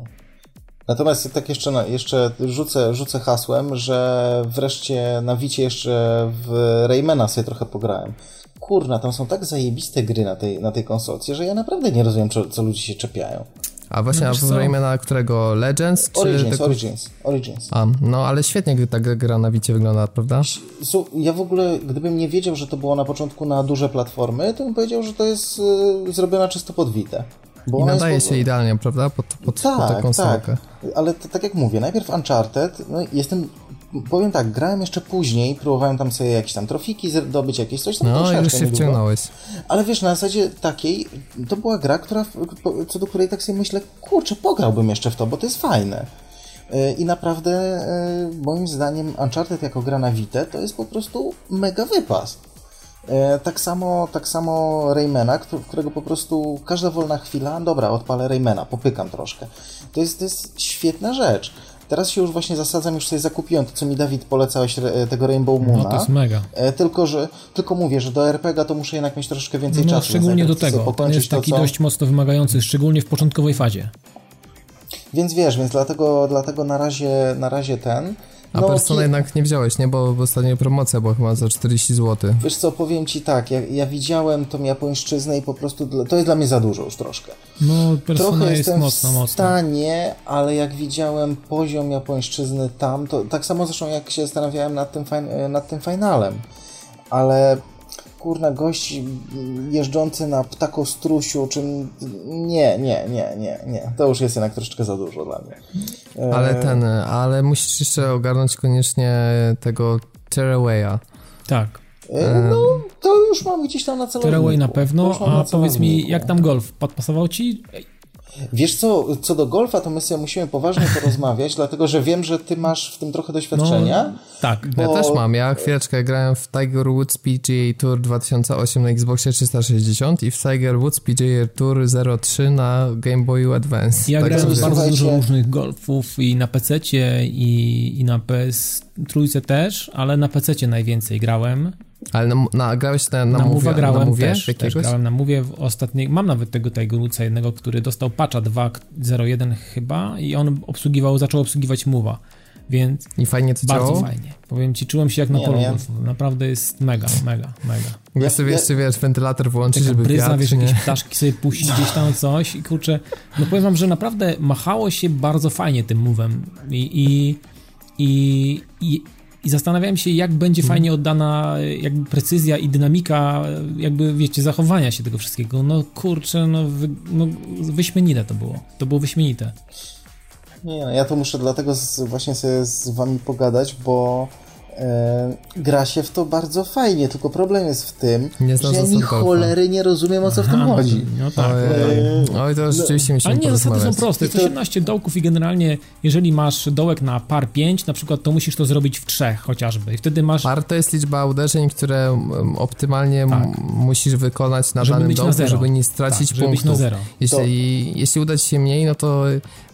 Natomiast tak jeszcze, jeszcze rzucę, rzucę hasłem, że wreszcie na Wicie jeszcze w Raymana sobie trochę pograłem. Kurna, tam są tak zajebiste gry na tej, na tej konsolce, że ja naprawdę nie rozumiem, co, co ludzie się czepiają. A właśnie, No a? Raymana którego? Legends? Czy Origins, tylko- Origins, Origins. A, no ale świetnie ta gra na Wicie wygląda, prawda? Su- Ja w ogóle, gdybym nie wiedział, że to było na początku na duże platformy, to bym powiedział, że to jest y, zrobiona czysto pod Vita. Bo I nadaje jest się idealnie, prawda? Pod, pod, pod tę Tak, konsolkę. tak. Ale to, tak jak mówię, najpierw Uncharted, no jestem powiem tak, grałem jeszcze później, próbowałem tam sobie jakieś tam trofiki zdobyć, jakieś coś tam No, już się wciągnąłeś. Ale wiesz, na zasadzie takiej, to była gra, która, co do której tak sobie myślę, kurczę, pograłbym jeszcze w to, bo to jest fajne. Yy, I naprawdę, yy, moim zdaniem, Uncharted jako gra na Vita to jest po prostu mega wypas. E, Tak samo, tak samo Raymana, któ- którego po prostu każda wolna chwila, dobra, odpalę Raymana, popykam troszkę. To jest, to jest świetna rzecz. Teraz się już właśnie zasadzam, już sobie zakupiłem to, co mi Dawid polecałeś, tego Rainbow Moona. No to jest mega. E, Tylko, że, tylko mówię, że do RPG to muszę jednak mieć troszkę więcej No, czasu. szczególnie do tego. On jest taki to, co... dość mocno wymagający, szczególnie w początkowej fazie. Więc wiesz, więc dlatego, dlatego na, razie, na razie ten... A No, Persona ki- jednak nie wziąłeś, nie? Bo ostatnia promocja była chyba za 40 zł. Wiesz co, powiem ci tak, ja, ja widziałem tą japońszczyznę i po prostu dla, to jest dla mnie za dużo już troszkę. No, persona Trochę jest jestem mocno, w mocno. stanie, ale jak widziałem poziom japońszczyzny tam, to tak samo zresztą jak się zastanawiałem nad tym, fin- nad tym finalem, ale kurna, gość jeżdżący na ptakostrusiu, czym... Nie, nie, nie, nie, nie. To już jest jednak troszeczkę za dużo dla mnie. E, Ale ten, ale musisz jeszcze ogarnąć koniecznie tego Terrawaya. Tak. e, No, to już mam gdzieś tam na celowniku. Tearaway na pewno, a na powiedz mi, jak tam golf? Podpasował ci? Wiesz co, co do golfa, to my sobie musimy poważnie porozmawiać, *laughs* dlatego że wiem, że ty masz w tym trochę doświadczenia. Tak. Ja Bo- też mam, ja chwileczkę grałem w Tiger Woods PGA Tour 2008 na Xboxie 360 i w Tiger Woods PGA Tour 03 na Game Boyu Advance. Ja Tak grałem w bardzo dużo różnych golfów i na PC i, i na PS trójce też, ale na PC najwięcej grałem. Ale na, na, grałeś na, na, Na Move, Move grałem na Move też, też jakiegoś? grałem na Move w ostatniej, mam nawet tego Tiger Woodsa jednego, który dostał patcha 2.01 chyba i on obsługiwał, zaczął obsługiwać Move'a, więc I fajnie to bardzo działało? fajnie. Powiem ci, czułem się jak na polu. Naprawdę jest mega, mega, mega. Ja sobie jeszcze, wiesz, wentylator włączyć, Taka żeby bryza, wiatr, wiesz, nie? jakieś ptaszki sobie puścić gdzieś tam coś i kurczę, no powiem wam, że naprawdę machało się bardzo fajnie tym move'em i, i, i, i, i zastanawiałem się, jak będzie Mhm. fajnie oddana jakby precyzja i dynamika jakby, wiecie, zachowania się tego wszystkiego. No kurczę, no, wy, no wyśmienite to było. To było wyśmienite. Nie, ja to muszę dlatego z, właśnie sobie z wami pogadać, bo e, gra się w to bardzo fajnie, tylko problem jest w tym, Nie że ja ni cholery nie rozumiem, o co w tym Aha, chodzi. No tak. Ojej. Oj, to rzeczywiście Ale musimy nie, zasady są proste. Jest to- 18 dołków i generalnie, jeżeli masz dołek na par 5, na przykład, to musisz to zrobić w trzech chociażby. I wtedy masz Par to jest liczba uderzeń, które optymalnie Tak. musisz wykonać na Żeby danym na dołku, zero. żeby nie stracić tak, żeby być punktów. na zero. Jeśli, jeśli uda ci się mniej, no to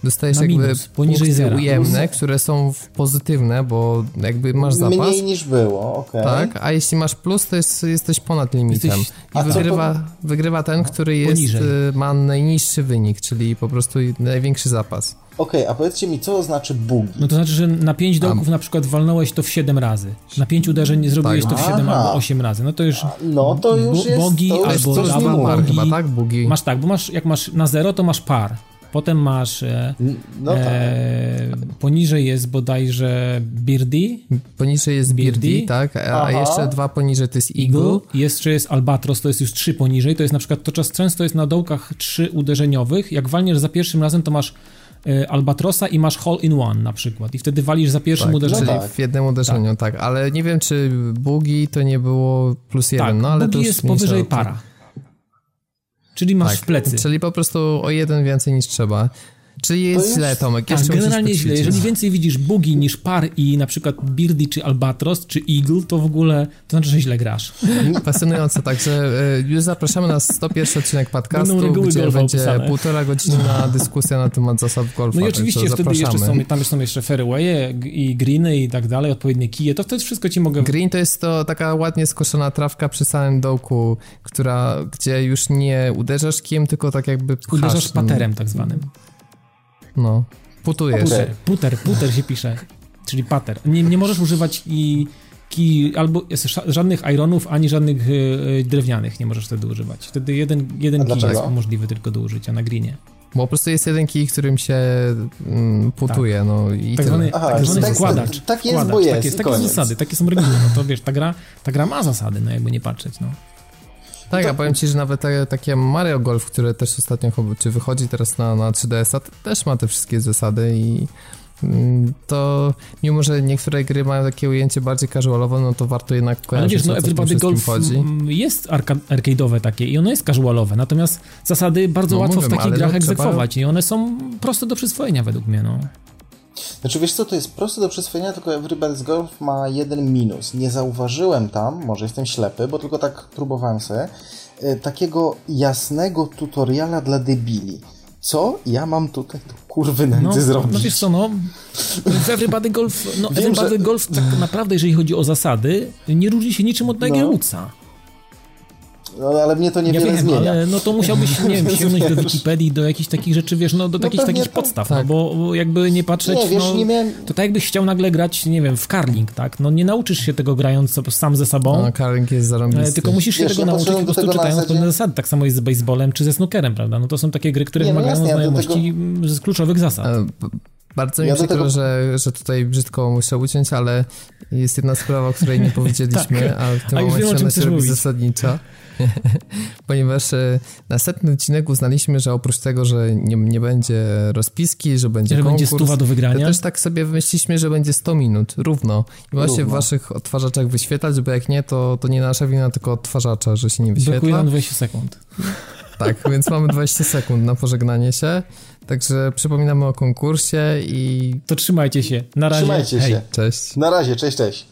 dostajesz Na jakby minus, poniżej punkty zera. ujemne, które są w- pozytywne, bo jakby masz zapas. Mniej niż było, okej. Tak, a jeśli masz plus, to jest, jesteś ponad limitem. Jesteś- I A co wygrywa, wygrywa ten, który jest, Poniżej. y, ma najniższy wynik, czyli po prostu największy zapas. Okej, a powiedzcie mi, co znaczy bugi? No to znaczy, że na 5 dołków na przykład walnąłeś to w 7 razy. Na 5 uderzeń zrobiłeś Tak. to w 7 Aha. albo 8 razy. No to już No to już Bu- jest, bogi to już albo coś mówi. par chyba, tak? Bugi. masz tak, bo masz, jak masz na 0, to masz par. Potem masz e, No tak. e, poniżej jest bodajże birdie, Poniżej jest Birdie, Birdie? tak? A, Aha. jeszcze dwa poniżej to jest Eagle. Eagle, jeszcze jest Albatros, to jest już 3 poniżej, to jest na przykład, to czas często jest na dołkach 3 uderzeniowych, jak walniesz za pierwszym razem, to masz e, Albatrosa i masz Hole in One na przykład i wtedy walisz za pierwszym Tak, uderzeniem. czyli tak. w jednym uderzeniu, tak. Ale nie wiem, czy Bugi to nie było plus jeden, tak, no ale to Bugi jest powyżej para. Czyli masz Tak, w plecy. Czyli po prostu o jeden więcej niż trzeba. Czyli jest, jest- źle, Tomek. Tak, Jeszcze generalnie źle. Jeżeli więcej widzisz bugi niż par i na przykład birdie, czy albatros, czy eagle, to w ogóle to znaczy, że źle grasz. Fascynujące, także y, już zapraszamy na 101 odcinek podcastu, gdzie będzie opisane. półtora godzinna *laughs* dyskusja na temat zasad golfa. No i oczywiście wtedy jeszcze zapraszamy. są, tam są jeszcze fairwaye i greeny i tak dalej, odpowiednie kije, to wtedy wszystko ci mogę... Green to jest to taka ładnie skoszona trawka przy samym dołku, która, gdzie już nie uderzasz kijem, tylko tak jakby pchasz. Uderzasz paterem tak zwanym. No, putujesz. Puter. Puter, puter, się pisze, czyli pater. Nie, nie możesz używać i ki, albo żadnych ironów, ani żadnych y, y, drewnianych nie możesz wtedy używać. Wtedy jeden, jeden kij jest możliwy tylko do użycia na greenie. Bo po prostu jest jeden kij, którym się mm, putuje, no i Tak zwany, Aha, tak zwany tak- wkładacz. tak jest, wkładacz, bo jest Tak jest, takie są koniec. zasady, takie są reguły. No to wiesz, ta gra, ta gra ma zasady, no jakby nie patrzeć, no. Tak, To- a powiem ci, że nawet takie Mario Golf, które też ostatnio czy wychodzi teraz na, na 3DS-a, to też ma te wszystkie zasady i Mm, to mimo, że niektóre gry mają takie ujęcie bardziej casualowe, no to warto jednak kojarzyć, Ale wiesz, no Everybody Golf chodzi. mm, jest arcade'owe takie i ono jest casualowe, natomiast zasady bardzo No łatwo mówię, w takich grach no trzeba- egzekwować i one są proste do przyswojenia według mnie, no. Znaczy wiesz co, to jest proste do przyswojenia, tylko Everybody's Golf ma jeden minus. Nie zauważyłem tam, może jestem ślepy, bo tylko tak próbowałem sobie, e, takiego jasnego tutoriala dla debili. Co ja mam tutaj do kurwy nędzy No, zrobić? no wiesz co, no, Everybody Golf, no Wiem, Everybody że- Golf tak naprawdę, jeżeli chodzi o zasady, nie różni się niczym od Tiger No. No, ale mnie to Ja niewiele wiem, zmienia. ale no to musiałbyś, nie wiem, *laughs* sięgnąć do. Wikipedii, do jakichś takich rzeczy, wiesz, no do No jakichś pewnie takich tak. podstaw, Tak. no bo jakby nie patrzeć, Nie, wiesz, no, nie miałem... to tak jakbyś chciał nagle grać, nie wiem, w karling, tak? No nie nauczysz się tego grając sam ze sobą, No, Karling jest e, zarąbisty. tylko musisz się Wiesz, tego ja nauczyć po prostu tego na czytając zasadzie- pewne zasady. Tak samo jest z baseballem czy ze snookerem, prawda? No to są takie gry, które Nie, no wymagają jasne, ja znajomości mm, z kluczowych zasad. E, Bardzo mi Ja przykro, tego- że, że tutaj brzydko muszę uciąć, ale jest jedna sprawa, o której nie *laughs* powiedzieliśmy, Tak. a w tym A momencie ona się robi zasadnicza. *laughs* Ponieważ e, następny odcinek uznaliśmy, że oprócz tego, że nie, nie będzie rozpiski, że będzie Że będzie konkurs, stuwa do to wygrania. też tak sobie wymyśliliśmy, że będzie 100 minut, równo. I ma się w Równo. waszych odtwarzaczach wyświetlać, bo jak nie, to, to nie nasza wina, tylko odtwarzacza, że się nie Brakuje wyświetla. nam 20 sekund. *laughs* Tak, więc mamy 20 sekund na pożegnanie się. Także przypominamy o konkursie i To trzymajcie się. Na razie. Trzymajcie Hej. się. cześć. Na razie, cześć, cześć.